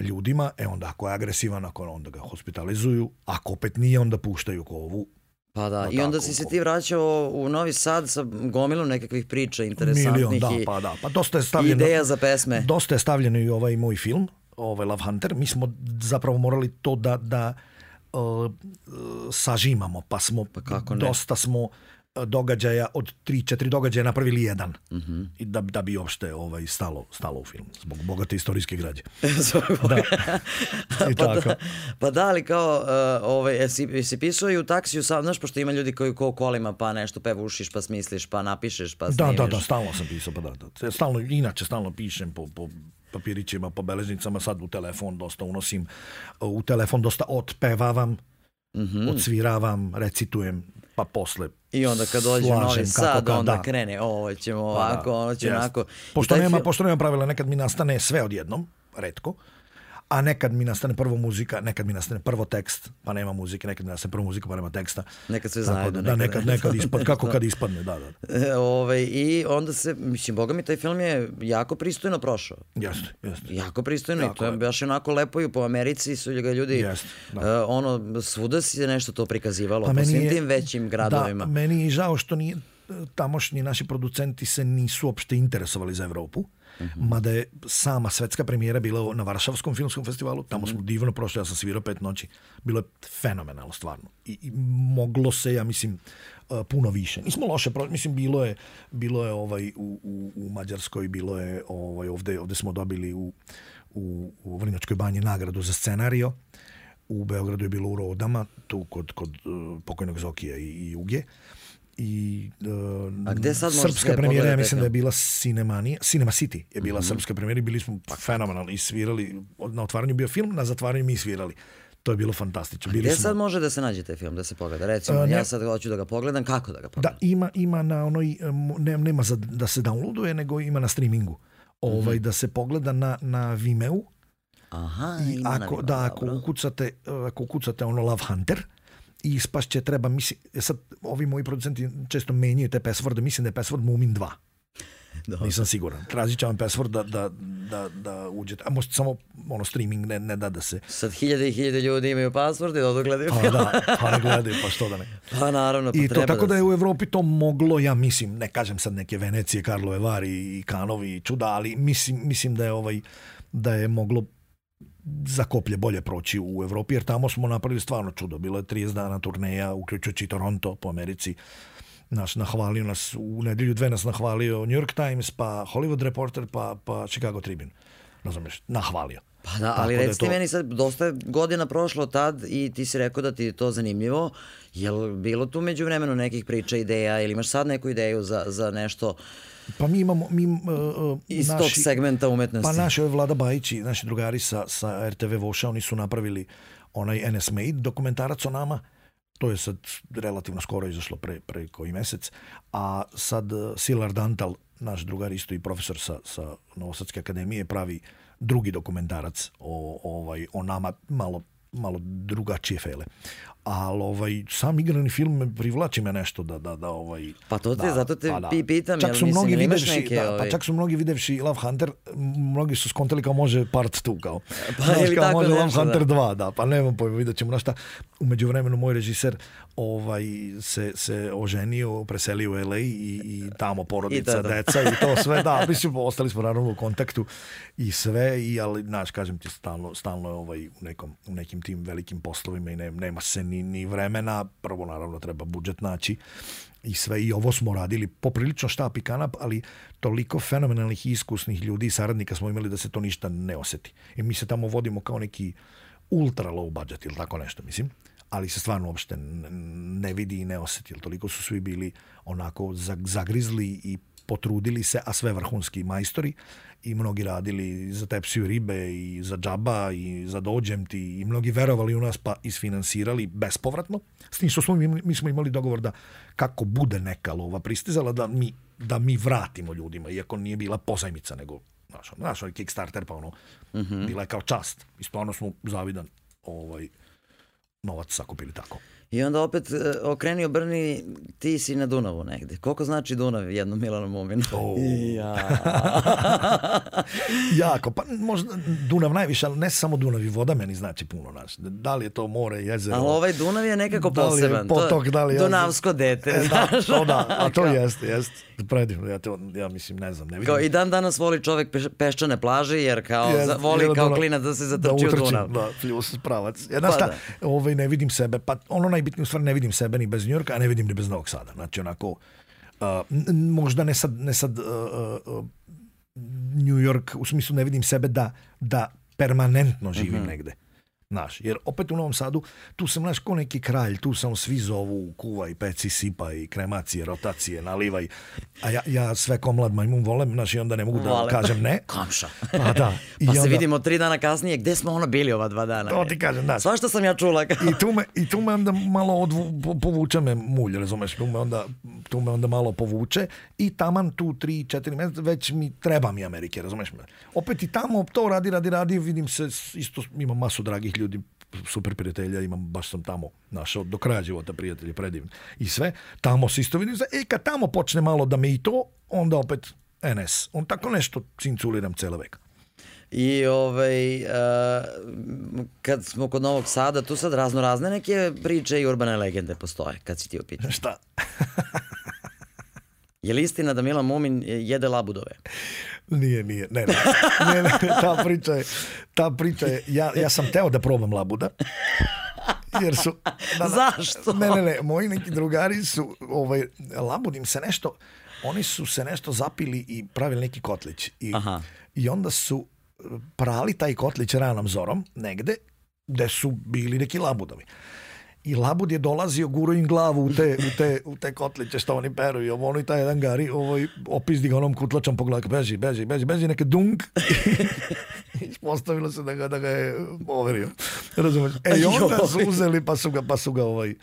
ljudima, e onda ako je agresivan, ako onda ga hospitalizuju, ako opet nije, onda puštaju kovu. Pa da, no, i onda tako, si se ti vraćao u Novi Sad sa gomilom nekakvih priča interesantnih. Milion, da, i, pa da, pa dosta je stavljeno. Ideja za pesme. Dosta je stavljeno i ovaj moj film, ovaj Love Hunter. Mi smo zapravo morali to da, da uh, sažimamo, pa smo, pa kako ne? dosta smo događaja od 3-4 događaja napravili jedan. Mm -hmm. I da, da bi uopšte ovaj, stalo, stalo u film. Zbog bogate istorijske građe. [LAUGHS] Zbog da. [LAUGHS] I pa, da, tako. Da, pa da, ali kao, uh, ovaj, se jesi pisao i u taksiju sam, znaš, pošto ima ljudi koji ko kolima, pa nešto pevušiš, pa smisliš, pa napišeš, pa snimiš. Da, da, da, stalno sam pisao, pa da, da. Stalno, inače, stalno pišem po, po papirićima, po beležnicama, sad u telefon dosta unosim, u telefon dosta otpevavam, Mm -hmm. odsviravam, recitujem, pa posle I onda kad dođe Novi Sad, kako, onda da. krene, ovo ćemo pa da, ovako, da, ono ćemo onako. Pošto, taj nema, film... pošto nema pravila, nekad mi nastane sve odjednom, redko a nekad mi nastane prvo muzika, nekad mi nastane prvo tekst, pa nema muzike, nekad mi nastane prvo muzika, pa nema teksta. Nekad sve zajedno. Da, nekad, nekad, nekad [LAUGHS] ispad, kako kad ispadne, da, da. E, ove, ovaj, I onda se, mislim, boga mi, taj film je jako pristojno prošao. Jeste, jeste. Jako pristojno jako i to je baš onako lepo i po Americi su ga ljudi, jeste, da. uh, ono, svuda si nešto to prikazivalo, pa po svim je, tim većim da, gradovima. Da, meni je žao što nije, tamošnji naši producenti se nisu uopšte interesovali za Evropu. Uh, Mhm. Mada je sama svetska premijera bila na Varšavskom filmskom festivalu, tamo mhm. smo divno prošli, ja sam svirao pet noći. Bilo je fenomenalno, stvarno. I, i moglo se, ja mislim, puno više. Nismo loše, mislim bilo je bilo je ovaj u, u, u Mađarskoj bilo je ovaj ovde ovde smo dobili u u, u Vrnjačkoj banji nagradu za scenarijo. U Beogradu je bilo u Rodama, tu kod, kod uh, pokojnog Zokija i, i Uge i uh, A gde sad srpska premijera, ja mislim da je bila Cinemanija, Cinema City je bila mm -hmm. srpska premijera i bili smo pa fenomenalni i svirali, na otvaranju bio film, na zatvaranju mi svirali. To je bilo fantastično. Bili A gde smo... sad može da se nađe taj film, da se pogleda? Recimo, A, e, ne... ja sad hoću da ga pogledam, kako da ga da, pogledam? Da, ima, ima na onoj, e, ne, nema za, da se downloaduje, nego ima na streamingu. Ovaj, mm -hmm. Da se pogleda na, na Vimeu, Aha, I ako, na Vimeo, da, ako dobro. ukucate, ako ukucate ono Love Hunter, i će treba, mislim, e, sad ovi moji producenti često menjaju te password, mislim da je password Mumin 2. Dobro. Da. Nisam siguran. Tražit ću vam password da, da, da, da uđete. A možda samo ono streaming ne, ne da da se... Sad hiljade i hiljade ljudi imaju password i da gledaju Pa da, pa ne gledaju, pa što da ne. [LAUGHS] Pa naravno, pa I to, treba tako da, da je u Evropi to moglo, ja mislim, ne kažem sad neke Venecije, Karlove Vari i Kanovi i čuda, ali mislim, mislim da je ovaj da je moglo za koplje bolje proći u Evropi, jer tamo smo napravili stvarno čudo. Bilo je 30 dana turneja, uključujući Toronto po Americi. Nas nahvalio nas, u nedelju dve nas nahvalio New York Times, pa Hollywood Reporter, pa, pa Chicago Tribune. Razumeš, nahvalio. Pa da, Tako ali reci da to... meni sad, dosta godina prošlo tad i ti si rekao da ti je to zanimljivo. Je li bilo tu među vremenu nekih priča, ideja ili imaš sad neku ideju za, za nešto Pa mi imamo... Mi, uh, Iz naši, tog segmenta umetnosti. Pa naši Vlada Bajići, naši drugari sa, sa RTV Voša, oni su napravili onaj NS Made dokumentarac o nama. To je sad relativno skoro izašlo pre, pre koji mesec. A sad e, Silar Dantal, naš drugar isto i profesor sa, sa Novosadske akademije, pravi drugi dokumentarac o, ovaj, o nama malo malo drugačije fele ali ovaj, sam igrani film me privlači me nešto da, da, da ovaj... Pa to te, da, zato te pa, da. pitam, čak su mnogi mislim, videvši, neke, da, pa ovaj... pa čak su mnogi videvši Love Hunter, mnogi su skontali kao može part 2, kao. Pa, Znaš, kao može nešto, Love da. Hunter 2, da, pa nemam pojma, vidjet ćemo na šta. Umeđu vremenu moj režiser ovaj se se oženio, preselio u LA i i tamo porodica, I da, da. deca i to sve da, [LAUGHS] mislim ostali smo naravno u kontaktu i sve i ali znaš kažem ti stalno stalno je ovaj u nekom u nekim tim velikim poslovima i ne, nema se ni ni vremena, prvo naravno treba budžet naći i sve i ovo smo radili poprilično štap i kanap, ali toliko fenomenalnih iskusnih ljudi i saradnika smo imali da se to ništa ne oseti. I mi se tamo vodimo kao neki ultra low budget ili tako nešto, mislim ali se stvarno uopšte ne vidi i ne osjeti, jer toliko su svi bili onako zagrizli i potrudili se, a sve vrhunski majstori i mnogi radili za tepsiju ribe i za džaba i za dođem ti i mnogi verovali u nas pa isfinansirali bespovratno. S tim što smo, mi smo imali dogovor da kako bude neka lova pristizala da mi, da mi vratimo ljudima, iako nije bila pozajmica, nego znaš, znaš, ovaj Kickstarter pa ono, uh mhm. -huh. bila je kao čast. I stvarno smo zavidan ovaj, novac sakupili tako. I onda opet e, okrenio Brni, ti si na Dunavu negde. Koliko znači Dunav jednom Milanu Muminu? Oh. Ja. [LAUGHS] jako, pa možda Dunav najviše, ali ne samo Dunav i voda meni znači puno. naš. Da li je to more, jezero? Ali ovaj Dunav je nekako poseban. Da li je poseban. potok, da li je... Dunavsko dete, e, da, znaš. Da, to da, a to jeste, jeste. Predivno, ja, te, ja mislim, ne znam, ne vidim. Kao, I dan danas voli čovek peščane plaže, jer kao, ja, za, voli ja, kao da, klinac da se zatrči da utrči, u Dunav. Da, pljus, pravac. Jedna pa znaš pa, šta, da. ovaj, ne vidim sebe, pa ono najbitnije, u stvari ne vidim sebe ni bez Njurka, a ne vidim ni bez Novog Sada. Znači, onako, uh, možda ne sad, ne sad uh, uh, New York, u smislu ne vidim sebe da, da permanentno živim mm -hmm. negde Znaš, jer opet u Novom Sadu, tu sam, znaš, ko neki kralj, tu sam svi zovu, kuvaj, peci, sipaj, kremacije, rotacije, nalivaj. A ja, ja sve ko mlad majmun volem, znaš, i onda ne mogu da Volim. kažem ne. Komša. Pa da. [LAUGHS] I pa onda... se vidimo tri dana kasnije, gde smo ono bili ova dva dana? To ti kažem, da. Svašta sam ja čula. [LAUGHS] I, tu me, I tu me onda malo odvu, po, povuče me mulj, razumeš, tu me, onda, tu me onda malo povuče i taman tu tri, četiri meseca, već mi treba mi Amerike, razumeš me. Opet i tamo to radi, radi, radi, vidim se, isto imam masu dragih ljudi ljudi super prijatelja, imam, baš sam tamo našao do kraja života prijatelje, predivni. I sve, tamo se isto vidim, e kad tamo počne malo da me i to, onda opet NS. On tako nešto cinculiram cele veka. I ovaj, uh, kad smo kod Novog Sada, tu sad razno razne neke priče i urbane legende postoje, kad si ti u pitanju. Šta? [LAUGHS] Je li istina da Milan Mumin e, jede labudove? Nije, nije. Ne, ne. ne, ne. Ta priča je... Ta priča je ja, ja sam teo da probam labuda. Jer su... Da, Zašto? Ne, ne, ne. Moji neki drugari su... Ovaj, labudim se nešto... Oni su se nešto zapili i pravili neki kotlić. I, Aha. i onda su prali taj kotlić ranom zorom negde gde su bili neki labudovi i Labud je dolazio guro im glavu u te, u te, u te kotliće što oni peru i ono i taj jedan gari ovaj, opizdi ga onom kutlačom po glavi, beži, beži, beži, beži, neke dunk. [LAUGHS] Ispostavilo se da ga, da ga je overio. Razumeš? E i [LAUGHS] onda su uzeli pa su ga, pa su ga ovaj,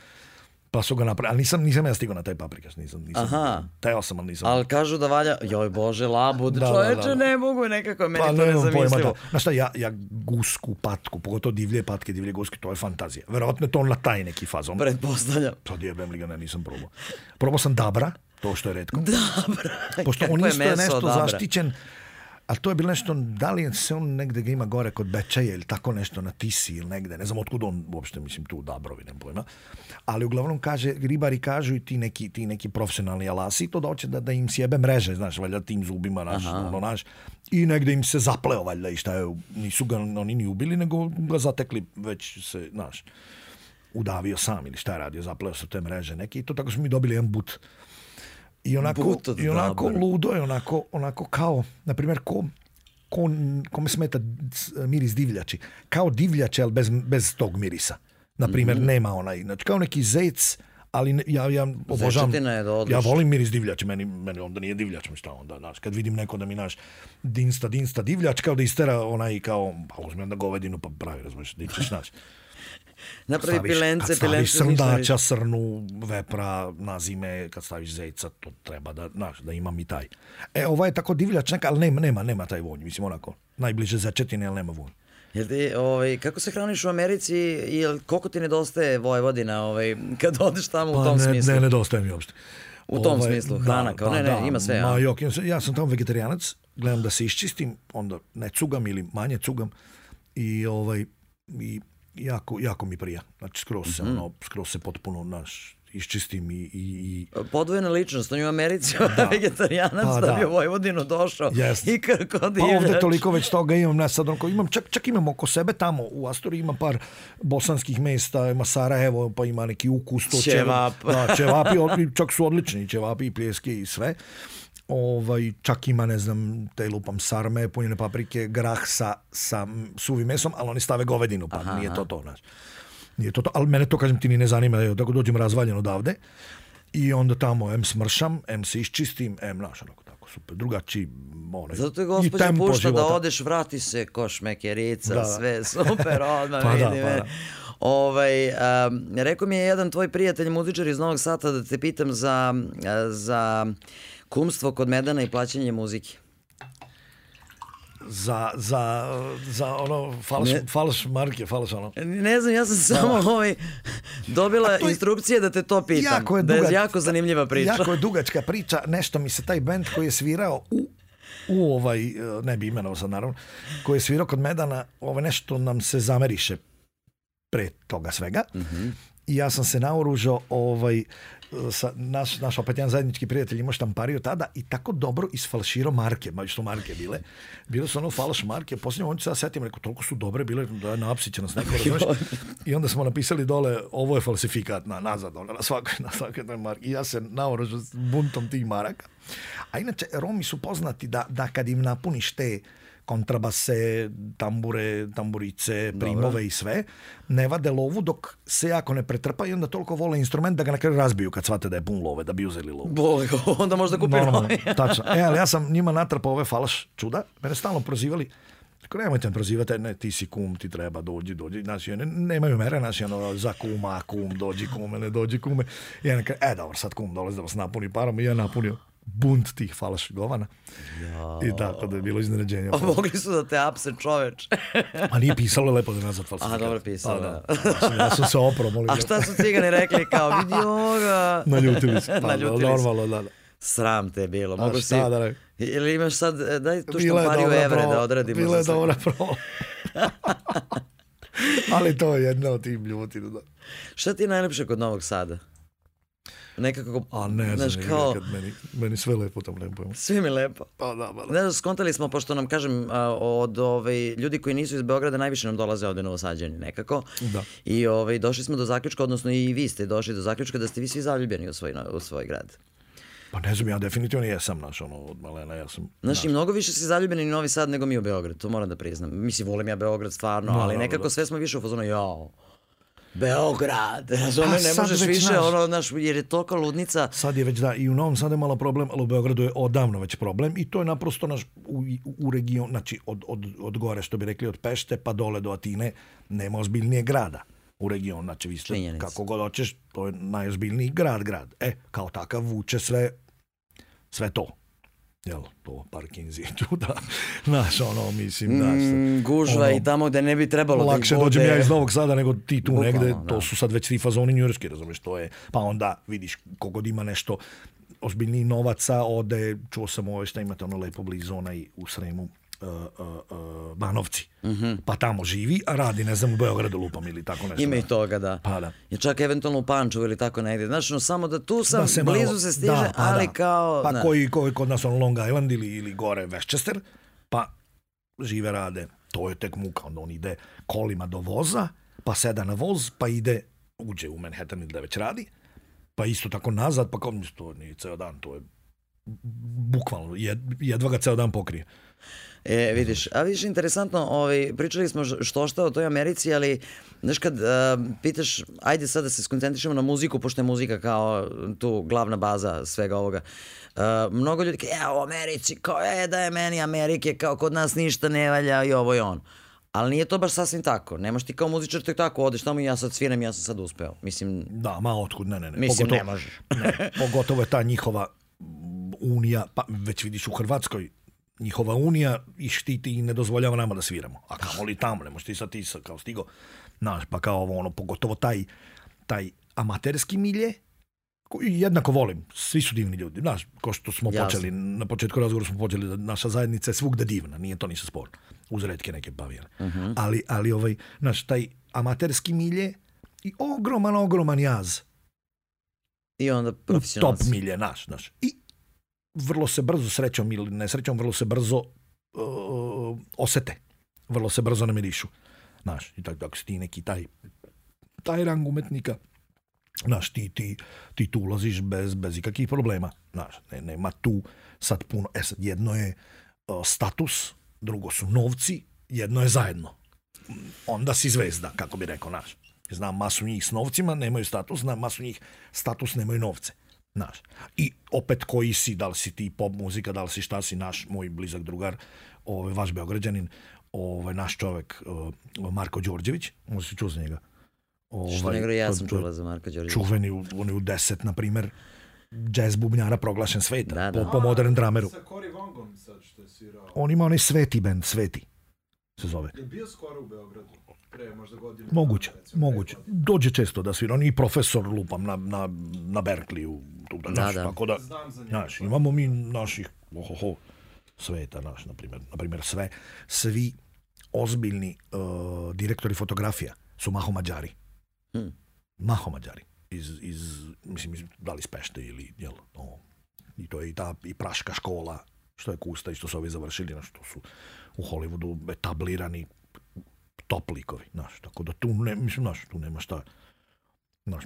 Pa su ga napravili, ali nisam, nisam ja stigao na taj paprikaš, nisam, nisam. Aha. Teo sam, ali nisam. Ali kažu da valja, joj bože, labud, [LAUGHS] da, da čoveče, da, da, ne mogu nekako, meni pa, to ne zamislivo. Da. Znaš šta, ja, ja gusku, patku, pogotovo divlje patke, divlje guske, to je fantazija. Verovatno je to na taj neki fazon. Pretpostavljam. To dijebem li ga, ne, nisam probao. Probao sam dabra, to što je redko. Dabra. [LAUGHS] Pošto on isto je nešto dabra. zaštićen, ali to je bilo nešto, da li se on negde ga ima gore kod Bečeje ili tako nešto na Tisi ili negde, ne znam otkud on uopšte, mislim tu u Dabrovi, ne pojma, ali uglavnom kaže, ribari kažu i ti neki, ti neki profesionalni alasi, to da da, da im sjebe mreže, znaš, valjda tim zubima, naš, Aha. ono, naš, i negde im se zapleo, valjda, i šta je, nisu ga oni ni ubili, nego ga zatekli već se, znaš, udavio sam ili šta je radio, zapleo se te mreže neke i to tako smo mi dobili jedan but I onako, da i onako dabar. ludo je, onako, onako kao, na primjer, ko, ko, kome smeta miris divljači. Kao divljače, ali bez, bez tog mirisa. Na primjer, mm -hmm. nema onaj, znači kao neki zec, ali ne, ja, ja obožavam, ja volim miris divljači, meni, meni onda nije divljač, mi šta onda, znaš, kad vidim neko da mi naš dinsta, dinsta divljač, kao da istera onaj, kao, pa uzmem da govedinu, pa pravi, razumiješ, dičeš, naš. Napravi staviš, pilence, kad staviš pilence. srndača, srnu, vepra na zime, kad staviš zejca, to treba da, znaš, da imam i taj. E, ova je tako divljač neka, ali nema, nema, nema taj vonj, mislim onako, najbliže začetine, ali nema vonj. Jel ti, ovaj, kako se hraniš u Americi, jel, koliko ti nedostaje Vojvodina ovaj, kad odeš tamo pa, u tom ne, smislu? Ne, nedostaje mi uopšte. U tom ovaj, smislu, da, hrana, da, kao, da, ne, ne, da, ima sve. Ja. Ma, jok, ja sam tamo vegetarijanac, gledam da se iščistim, onda ne cugam ili manje cugam i ovaj, i jako, jako mi prija. Znači, skroz se, mm -hmm. ono, skroz se potpuno, naš, iščistim i... i, i... Podvojena ličnost, on je u Americi da. [LAUGHS] Ovaj vegetarijanac pa, da, da bi u Vojvodinu došao yes. i krokodiljač. Pa ovde toliko već toga imam, ne sad, onko, imam, čak, čak imam oko sebe tamo u Astori, imam par bosanskih mesta, ima Sarajevo, pa ima neki ukus, to Čevap. Čevap. Da, čevapi, čak su odlični, čevapi i pljeske i sve ovaj, čak ima, ne znam, taj da lupam sarme, punjene paprike, grah sa, sa suvim mesom, ali oni stave govedinu, pa Aha. nije to to, znaš. Nije to to, ali mene to, kažem, ti ni ne zanima, evo, tako da dođem razvaljen odavde i onda tamo em smršam, em se iščistim, em, znaš, onako tako, super, drugačiji, onaj, Zato je gospođa pušta da života. da odeš, vrati se ko šmekerica, da. sve, super, [LAUGHS] odmah, pa vidi da, pa me. Da. Ovaj, um, rekao mi je jedan tvoj prijatelj muzičar iz Novog Sata da te pitam za, za Kumstvo kod Medana i plaćanje muzike. Za, za, za ono falš, ne, falš marke, falš ono. Ne znam, ja sam da. samo da. ovaj, dobila je, instrukcije da te to pitam. Jako je da duga, je jako zanimljiva priča. Jako je dugačka priča, nešto mi se taj bend koji je svirao u u ovaj, eh, ne bi imenovao sad naravno, koji je svirao kod Medana, ovaj nešto nam se zameriše pre toga svega. Mm -hmm. I ja sam se naoružao ovaj, sa, naš, naš opet jedan zajednički prijatelj ima štampariju tada i tako dobro isfalširo marke, ma što marke bile. Bile su ono falaš marke, poslije on će sad setim, rekao, toliko su dobre bile, da napsit će nas neko, razumiješ? [LAUGHS] I onda smo napisali dole, ovo je falsifikat, na, nazad, ono, na svakoj, na svakoj toj marki. I ja se naoružu buntom tih maraka. A inače, Romi su poznati da, da kad im napuniš te kontrabase, tambure, tamburice, primove Dobre. i sve, ne vade lovu dok se jako ne pretrpa i onda toliko vole instrument da ga na kraju razbiju kad shvate da je pun love, da bi uzeli lovu. Bole, [LAUGHS] onda možda kupi Normalno, [LAUGHS] tačno. E, ali ja sam [LAUGHS] njima natrpao ove falaš čuda, mene stalno prozivali, Tako nemojte me prozivati, ne, ti si kum, ti treba, dođi, dođi. Znači, ne, nemaju mere, znači, ono, za kuma, kum, dođi kume, ne dođi kume. I ja nekaj, e, dobro, sad kum dolazi da vas napuni parom i ja napunio bunt tih falašigovana. Ja. I tako da je bilo iznenađenje. A [LAUGHS] mogli su da te apse čoveč. [LAUGHS] Ma nije pisalo lepo da nazad falsifikat. A dobro pisalo. Pa, da. da. Pa da ja sam se opro, molim. [LAUGHS] A šta su cigani rekli kao vidi ovoga? Naljutili su. Pa, da, Naljutili normalno, da, da. Sram te je bilo. Mogu A šta si... da ne? Ili imaš sad, e, daj tu što pariju evre da odradimo. Bila je dobra prova. Ali to je jedna od tih ljutina. Da. Šta ti je najlepše kod Novog Sada? nekako... A ne, znaš, kao... Nekad meni, meni sve lepo tamo ne pojma. Sve mi lepo. Pa da, pa da. znam, skontali smo, pošto nam, kažem, od ovaj, ljudi koji nisu iz Beograda, najviše nam dolaze ovde novosađani nekako. Da. I ovaj, došli smo do zaključka, odnosno i vi ste došli do zaključka da ste vi svi zaljubljeni u svoj, u svoj grad. Pa ne znam, ja definitivno jesam, znaš, ono, od malena, ja sam... Znaš, i mnogo više si zaljubljen i Novi Sad nego mi u Beograd, to moram da priznam. Mislim, volim ja Beograd stvarno, no, ali nekako da. sve smo više u fazonu, jao, Beograd, razume, ne možeš više naš, ono, naš, jer je toliko ludnica. Sad je već, da, i u Novom Sadu je malo problem, ali u Beogradu je odavno već problem i to je naprosto naš, u, u region, znači od, od, od gore, što bi rekli, od Pešte pa dole do Atine, nema ozbiljnije grada u region, znači vi ste, Činjenica. kako god hoćeš, to je najozbiljniji grad, grad. E, kao takav vuče sve, sve to jel, to parkinzi [LAUGHS] da, znaš, ono, mislim, znaš. Mm, da, gužva ono, i tamo gde ne bi trebalo da lakše da dođem ja iz Novog Sada nego ti tu Bukvalno, negde, da. to su sad već ti fazoni njurski, razumiješ, to je, pa onda vidiš kogod ima nešto ozbiljniji novaca, ode, čuo sam ovo šta imate ono lepo blizu onaj u Sremu, uh, Banovci. Mm -hmm. Pa tamo živi, a radi, ne znam, u Beogradu lupam ili tako nešto. Ima i da. toga, da. Pa da. Je čak eventualno u Pančevu ili tako negde. Znaš, no, samo da tu sam, da se blizu malo, se stiže, da, pa ali da. kao... Pa na. koji, koji kod nas on Long Island ili, ili gore Westchester, pa žive rade. To je tek muka, onda on ide kolima do voza, pa seda na voz, pa ide, uđe u Manhattan ili da već radi, pa isto tako nazad, pa kao, to nije ceo dan, to je bukvalno, jed, jedva ga ceo dan pokrije. E, vidiš, a vidiš, interesantno, ovaj, pričali smo što šta o toj Americi, ali, znaš, kad a, e, pitaš, ajde sad da se skoncentrišemo na muziku, pošto je muzika kao tu glavna baza svega ovoga. uh, mnogo ljudi kao, ja, e, Americi, kao, e, da je meni Amerike, kao, kod nas ništa ne valja i ovo i ono. Ali nije to baš sasvim tako. Nemaš ti kao muzičar tek tako, odeš tamo i ja sad sviram, ja sam sad uspeo. Mislim... Da, ma otkud, ne, ne, ne. Mislim, pogotovo, ne možeš. ne, pogotovo je ta njihova unija, pa već vidiš u Hrvatskoj, njihova unija i štiti i ne dozvoljava nama da sviramo. A kamoli tamo, ne možeš ti sad ti kao stigo. Znaš, pa kao ovo, ono, pogotovo taj, taj amaterski milje, koji jednako volim, svi su divni ljudi. Znaš, ko što smo Jasne. počeli, na početku razgovora smo počeli da naša zajednica je svugde divna, nije to ništa sporno. Uz redke neke bavijene. Uh mhm. -huh. ali, ali ovaj, znaš, taj amaterski milje i ogroman, ogroman jaz. I onda profesionalci. U top milje, naš, naš. I vrlo se brzo srećom ili nesrećom, vrlo se brzo uh, osete. Vrlo se brzo namirišu. Znaš, i tako, ako ti neki taj, taj rang umetnika, znaš, ti, ti, ti tu ulaziš bez, bez ikakvih problema. Znaš, ne, nema tu sad puno. E sad, jedno je uh, status, drugo su novci, jedno je zajedno. Onda si zvezda, kako bi rekao, znaš. Znam masu njih s novcima, nemaju status, znam masu njih status, nemaju novce. Znaš. I opet koji si, da li si ti pop muzika, da li si šta si naš, moj blizak drugar, ovaj, vaš beograđanin, ovaj, naš čovek ovaj, Marko Đorđević, možda si čuo za njega. Ovaj, Što nego ja sam čula za Marka Đorđevića. Čuveni, on je u deset, na primer, jazz bubnjara proglašen sveta, da, da. Po, po modern drameru. Sa Cory Vongom sad što je svirao. On ima onaj sveti band, sveti se zove. Je bio skoro u Beogradu pre možda godine. Moguće, recimo, moguće. Dođe često da svira, on i profesor lupam na, na, na Berkliju, tu da, da naš, da. tako da, Naš, pa. imamo mi naših, ohoho, sveta naš, na primjer, na primjer sve, svi ozbiljni uh, direktori fotografija su maho mađari. Hmm. Maho mađari. Iz, iz, mislim, iz, da li iz ili, jel, no, i to je i ta i praška škola, što je Kusta i što su ovi završili, na što su u Hollywoodu etablirani top likovi, znaš, tako da tu, ne, mislim, znaš, tu nema šta, znaš,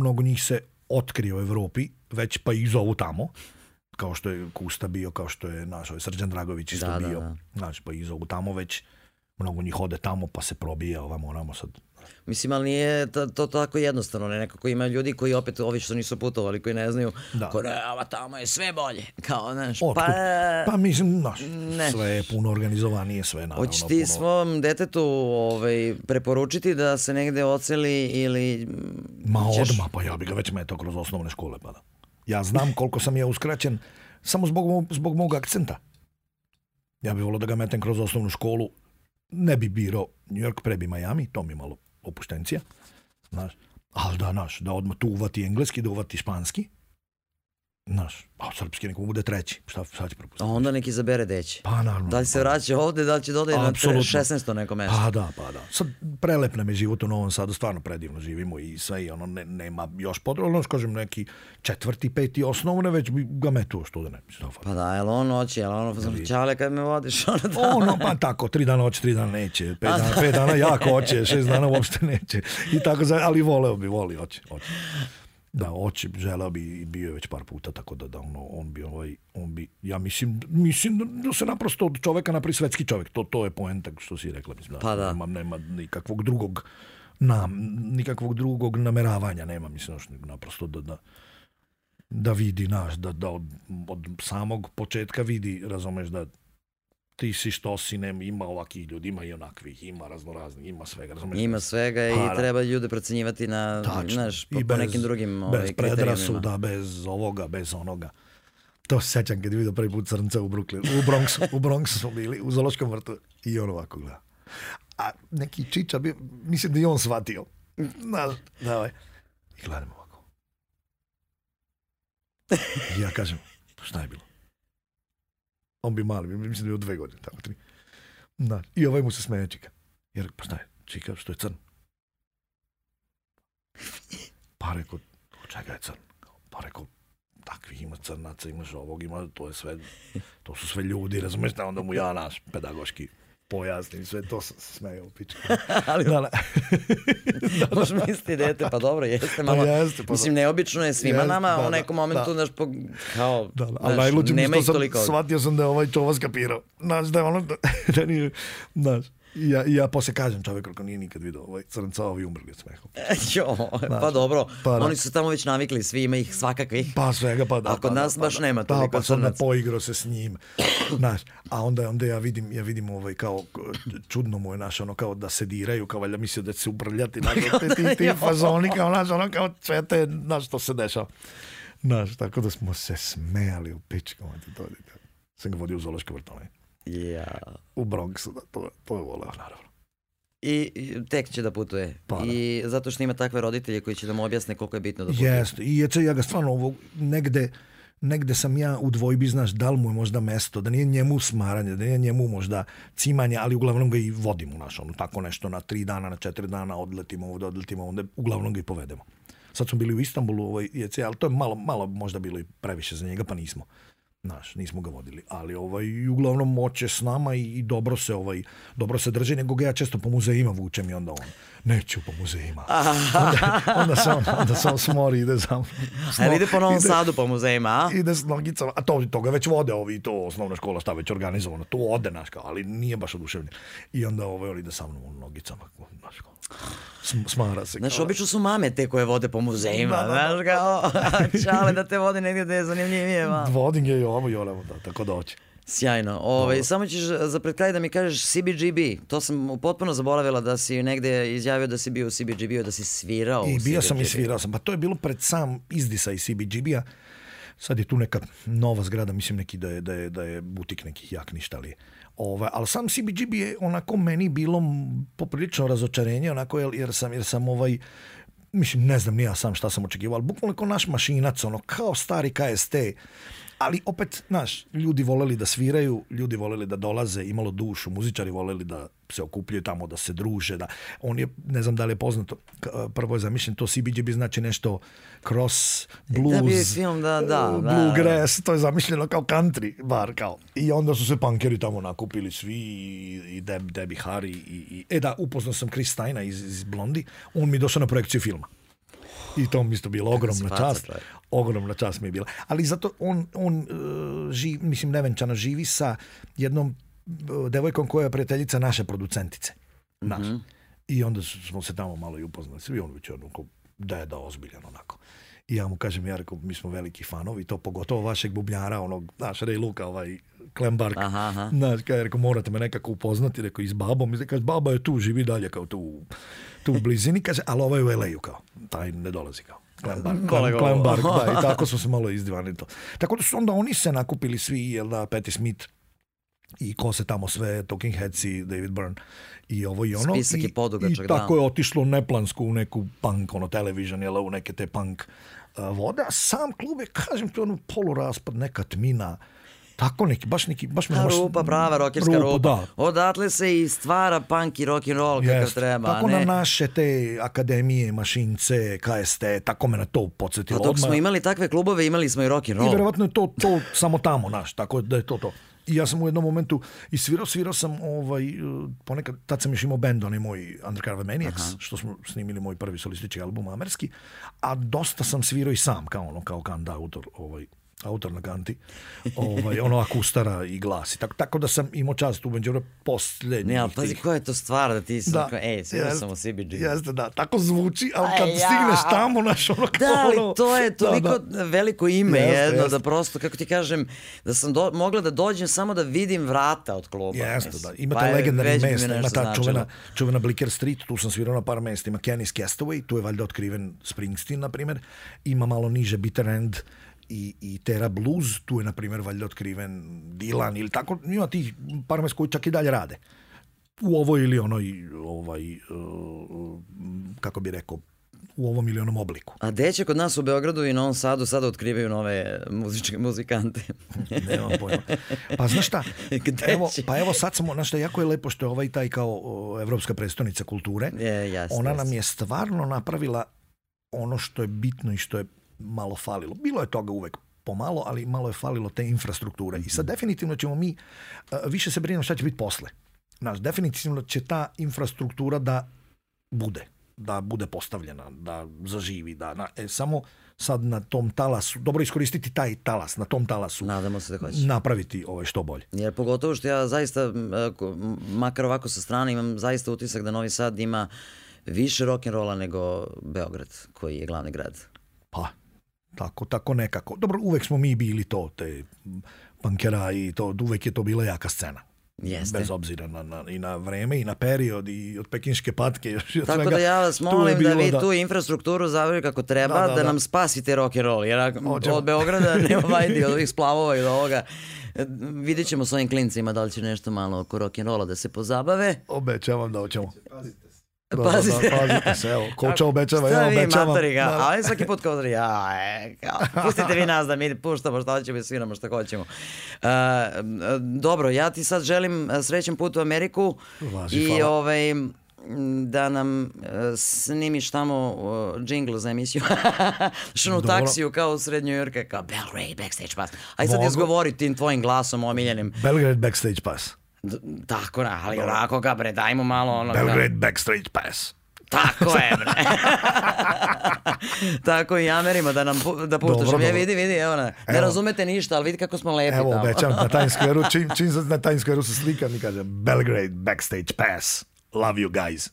mnogo njih se otkrio u Evropi, već pa i zovu tamo, kao što je Kusta bio, kao što je naš ovaj Srđan Dragović isto da, da bio. Da, da. Znači, pa i zovu tamo već, mnogo njih ode tamo, pa se probije ovamo, onamo sad, Mislim, ali nije to, to tako jednostavno. Ne? Nekako ima ljudi koji opet, ovi što nisu putovali, koji ne znaju, da. ko ne, ova tamo je sve bolje. Kao, znaš, pa... Pa mislim, znaš, no, sve je puno organizovanije, sve naravno. Hoćeš ti puno... svom detetu ovaj, preporučiti da se negde oceli ili... Ma ćeš... odmah, pa ja bi ga već metao kroz osnovne škole, pa da. Ja znam koliko sam ja uskraćen, samo zbog, zbog mog akcenta. Ja bih volio da ga metem kroz osnovnu školu, ne bi biro New York, pre bi Miami, to mi malo opuštencija, znaš, ali da, naš, da odmah tu uvati engleski, da uvati španski, Znaš, a srpski nekom bude treći, šta, šta će propustiti? A onda neki zabere deći. Pa naravno. Da li se pa, vraća ovde, da li će dodaje da na 16. neko mesto? Pa da, pa da. Sad prelep nam je život u Novom Sadu, stvarno predivno živimo i sve i ono ne, nema još podrobno, kažem neki četvrti, peti osnovne, već bi ga metuo što da ne. Stofan. Pa da, jel on hoće, jel ono, znači, kad me vodiš, [LAUGHS] ono da. Ono, pa tako, tri dana hoće, tri dana neće, pet dana, da. pet dana jako hoće, šest dana uopšte neće. I tako, ali voleo bi, voli, hoće, hoće. Da, oči želeo bi i bio je već par puta, tako da, da ono, on bi, ovaj, on bi, ja mislim, mislim da, da se naprosto od čoveka napravi svetski čovek, to, to je poenta što si rekla, mislim, da, pa da. Nema, nema nikakvog drugog, na, nikakvog drugog nameravanja nema, mislim, naprosto da, da, da vidi naš, da, da od, od samog početka vidi, razumeš, da ti si što si, nema, ima ovakih ljudi, ima i onakvih, ima raznoraznih, ima svega. Razumeš? Ima svega i Para. treba ljude procenjivati na, Tačno. znaš, po, I bez, po nekim drugim ovaj, Bez predrasuda, bez ovoga, bez onoga. To se sećam kad je vidio prvi put crnca u Brooklyn, u Bronxu, u Bronxu smo bili, u Zološkom vrtu. I on ovako gleda. A neki čiča, bi, mislim da i on shvatio. Znaš, davaj. I gledam ovako. I ja kažem, pa šta je bilo? On bi mali, mislim da je od dve godine, tako tri. Da. I ovaj mu se smeje čika. Jer, pa šta je, čika što je crn. Pa rekao, od čega je crn? Pa rekao, takvi ima crnaca, imaš ovog, ima, to je sve, to su sve ljudi, razumeš, da onda mu ja naš pedagoški pojasnim sve, to sam se smejao u pičku. [LAUGHS] Ali da, da. [LAUGHS] da, Možeš da. misliti dete, pa dobro, jeste pa malo. Pa jeste, pa mislim, da. neobično je svima jeste, nama da, u da, nekom momentu, znaš, po, kao, da, da. Ali najluđe što sam, shvatio sam da je ovaj čova skapirao. Znaš, da je ono, da, [LAUGHS] da nije, znaš, I ja, i ja posle kažem čovek kako nije nikad vidio ovaj crnca, ovi umrli od smeha. [LAUGHS] jo, znači, pa dobro, pa, da. oni su tamo već navikli, svi ima ih svakakvih. Pa svega, pa da. A kod pa, da, nas pa, baš da. nema toliko pa, pa crnaca. Pa poigro se s njim, [COUGHS] znaš, a onda, onda ja vidim, ja vidim ovaj kao, čudno mu je, naš, ono kao da se diraju, kao valjda mislio da će se ubrljati, [LAUGHS] znaš, te, ti, ti fazoni, kao, znaš, ono kao cvete, znaš, što se dešava. Znaš, tako da smo se smejali u pičku, sam ga vodio u Zološko vrtove. Ja. U Bronxu, da, to, to je voleo, pa, naravno. I tek će da putuje. Pa, da. I zato što ima takve roditelje koji će da mu objasne koliko je bitno da putuje. Jeste, i ječe, ja ga stvarno ovo, negde, negde sam ja u dvojbi, znaš, da li mu je možda mesto, da nije njemu smaranje, da nije njemu možda cimanje, ali uglavnom ga i vodimo, znaš, ono, tako nešto na tri dana, na četiri dana, odletimo ovde, odletimo onda uglavnom ga i povedemo. Sad smo bili u Istanbulu, ovaj, jece, ali to je malo, malo možda bilo i previše za njega, pa nismo. Naš, nismo ga vodili, ali ovaj, uglavnom moće s nama i, i dobro se ovaj, dobro se drži, nego ga ja često po muzejima vučem i onda on neću po muzejima. Onda, onda, sam, onda sam smori ide samo. Ali ide po Novom ide, Sadu po muzejima, a? Ide s nogicama, a to, to ga već vode ovi, to osnovna škola šta već organizovano, to ode naš kao, ali nije baš oduševljen. I onda ovaj, ide sa mnom u nogicama, naš kao. Smara se. Znaš, obično su mame te koje vode po muzejima. Da, da, da. Znaš kao, da. [LAUGHS] čale da te vode negdje da je zanimljivije. Vodim je i ovo i ono, da, tako da hoće. Sjajno. Ove, ovaj, samo ćeš za pred kraj da mi kažeš CBGB. To sam potpuno zaboravila da si negde izjavio da si bio u CBGB-u, da si svirao I bio sam i svirao sam. Pa to je bilo pred sam izdisaj CBGB-a. Sad je tu neka nova zgrada, mislim neki da je, da je, da je butik nekih jakništa, ali Ove, ovaj, ali sam CBGB je onako meni bilo poprilično razočarenje, onako jer, jer sam, jer sam ovaj, mislim ne znam ni ja sam šta sam očekivao, ali bukvalno kao naš mašinac, ono kao stari KST, ali opet, znaš, ljudi voleli da sviraju, ljudi voleli da dolaze, imalo dušu, muzičari voleli da se okupljaju tamo, da se druže, da on je, ne znam da li je poznato, e, prvo je zamišljen, to CBG bi znači nešto cross, e, blues, da bi film, da, da, e, da, bluegrass, da, da. to je zamišljeno kao country bar, kao. I onda su se punkeri tamo nakupili svi, i Deb, Debbie Harry, i, i, e da, upoznao sam Chris Steina iz, iz Blondi, on mi došao na projekciju filma. I to mi isto bilo ogromna čast ogromna čast mi je bila. Ali zato on, on e, živ, mislim, Nevenčana živi sa jednom e, devojkom koja je prijateljica naše producentice. Naš. Mm -hmm. I onda smo se tamo malo i upoznali. Svi on već onako da da ozbiljan onako. I ja mu kažem, ja rekao, mi smo veliki fanovi, to pogotovo vašeg bubljara, onog, znaš, Ray Luka, ovaj, Klembark. Aha, aha. Znaš, kaj, rekao, morate me nekako upoznati, rekao, i s babom. I kaže, baba je tu, živi dalje, kao tu, tu u blizini. Kaže, ali ovaj u LA-u, kao, taj ne dolazi, kao. Klembark, da, i tako su se malo izdivani to. Tako da su onda oni se nakupili svi, jel da, Patti Smith, i ko se tamo sve, Talking Heads i David Byrne i ovo i ono. Spisak I, je podugačak, I da. tako da. je otišlo neplansko u neku punk, ono, television, jel, u neke te punk uh, vode. A sam klub je, kažem ti, ono poluraspad, neka tmina, uh, Tako neki, baš neki, baš me... baš, rupa, prava rokerska rupa. rupa. Da. Odatle se i stvara punk i rock and roll yes. kako treba. Tako ne? na naše te akademije, mašince, KST, tako me na to podsjetilo. A dok Odmah... smo imali takve klubove, imali smo i rock and roll. I verovatno je to, to samo tamo, naš, tako da je to to. I ja sam u jednom momentu i svirao, svirao sam ovaj, ponekad, tad sam još imao bend, onaj moj Undercover Maniacs, Aha. što smo snimili moj prvi solistički album, amerski, a dosta sam svirao i sam, kao ono, kao kanda autor, ovaj, autor na kanti, ovaj, ono akustara i glasi. Tako, tako da sam imao čast u ono posljednjih. Ne, ali pazi koja je to stvar da ti sam, da, ej, sve da sam u CBG. Jeste, da, tako zvuči, ali e, kad ja. stigneš tamo, naš ono da, kao Da, ali to je da, toliko da, da. veliko ime jeste, jedno, jeste. da prosto, kako ti kažem, da sam do, mogla da dođem samo da vidim vrata od kluba. Jeste, da, ima pa legendarni mesta, ima ta čuvena, čuvena Blicker Street, tu sam svirao na par mesta, ima Kenny's Castaway, tu je valjda otkriven Springsteen, na primer, ima malo niže Bitter End, i, i tera blues, tu je na primjer valjda otkriven Dilan ili tako, ima tih par parmes koji čak i dalje rade. U ovoj ili onoj, ovaj, e, kako bi rekao, u ovom ili onom obliku. A deće kod nas u Beogradu i Novom Sadu sada otkrivaju nove muzičke muzikante? [LAUGHS] Nemam pojma. Pa znaš šta, [LAUGHS] evo, pa evo sad smo, znaš šta, jako je lepo što je ovaj taj kao Evropska predstavnica kulture. Je, jasne, Ona nam je stvarno napravila ono što je bitno i što je malo falilo. Bilo je toga uvek pomalo, ali malo je falilo te infrastrukture. I sad mhm. definitivno ćemo mi, e, više se brinemo šta će biti posle. Znaš, definitivno će ta infrastruktura da bude, da bude postavljena, da zaživi, da na, e, samo sad na tom talasu, dobro iskoristiti taj talas, na tom talasu. Nadamo se da hoće. Napraviti ovaj što bolje. Jer pogotovo što ja zaista, e, makar ovako sa strane, imam zaista utisak da Novi Sad ima više rock'n'rolla nego Beograd, koji je glavni grad. Pa, Tako, tako nekako. Dobro, uvek smo mi bili to, te bankera i to, uvek je to bila jaka scena. Jeste. Bez obzira na, na, i na vreme i na period i od pekinške patke. Još Tako svega, da ja vas molim da vi da... tu infrastrukturu zavrvi kako treba, da, da, da, da nam spasite rock and roll, jer Ođemo. od Beograda nema [LAUGHS] vajdi, od ovih splavova i od ovoga. E, vidjet ćemo s ovim klincima da li će nešto malo oko rock and rolla da se pozabave. Obećavam da hoćemo. Pazite. Da, pazite. Da, da, pazite se, evo, koča obećava, ja obećavam. Matori, ga, da. ali da. svaki put kao da, ja, e, kao, pustite vi nas da mi puštamo šta hoćemo i sviramo šta hoćemo. Uh, dobro, ja ti sad želim e, srećen put u Ameriku Važi, i hvala. ovaj, da nam uh, snimiš tamo uh, džingl za emisiju. [LAUGHS] Šunu taksiju kao u srednjoj Jorka, kao Belgrade Backstage Pass. Aj sad Mogu... izgovori tim tvojim glasom omiljenim. Belgrade Backstage Pass. Tako na, ali Dobar. ovako ga bre, dajmo malo ono... Belgrade da... Backstreet Pass. Tako je, bre. [LAUGHS] Tako i Amerima da nam pu, da puštaš. Dobro, ja, e, vidi, vidi, evo ne. Ne razumete ništa, ali vidi kako smo lepi evo, tamo. Evo, obećam, na Times Square-u, [LAUGHS] čim, čim na Times Square-u se slika, i kaže Belgrade Backstage Pass. Love you guys.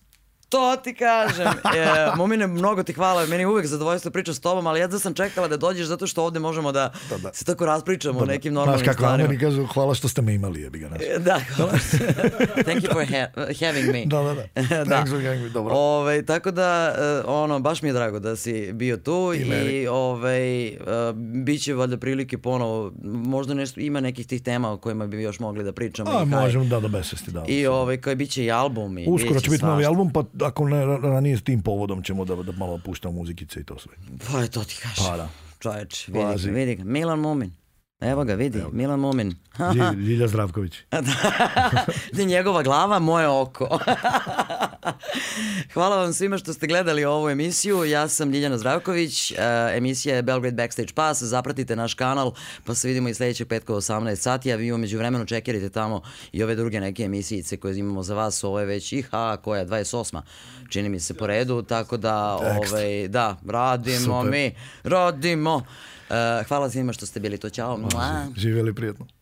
To ti kažem. E, momine, mnogo ti hvala. Meni je uvek zadovoljstvo priča s tobom, ali ja da sam čekala da dođeš zato što ovde možemo da, da, da. se tako raspričamo da, da. o nekim normalnim stvarima. Znaš kako stvarima. meni kažu, hvala što ste me imali, jebi ga nas. E, da, hvala. [LAUGHS] Thank you for ha having me. Da, da, da. [LAUGHS] Thanks da. for having me, dobro. Ove, tako da, e, ono, baš mi je drago da si bio tu i, i ove, e, bit će valjda prilike ponovo, možda nešto, ima nekih tih tema o kojima bi još mogli da pričamo. A, i možemo, da, do besvesti, da. I ove, kao bit će i album. I Uskoro će biti novi album, pa ako ne ranije s tim povodom ćemo da, da malo puštamo muzikice i to sve. Pa to ti kažem. Pa da. Čoveč, vidi, vidi. Milan Mumin. Evo ga, vidi, Evo. Milan Momin. Ljilja Zdravković. [LAUGHS] da, Njegova glava, moje oko. [LAUGHS] Hvala vam svima što ste gledali ovu emisiju. Ja sam Ljiljana Zdravković. E, emisija je Belgrade Backstage Pass. Zapratite naš kanal, pa se vidimo i sledećeg petka u 18 sati. A vi umeđu vremenu čekirite tamo i ove druge neke emisijice koje imamo za vas. Ovo je već iha, koja je 28. Čini mi se po redu, tako da, ovaj, da, radimo Super. mi. Radimo. Eh, hvala svima što ste bili tu. Ćao. Živjeli prijetno.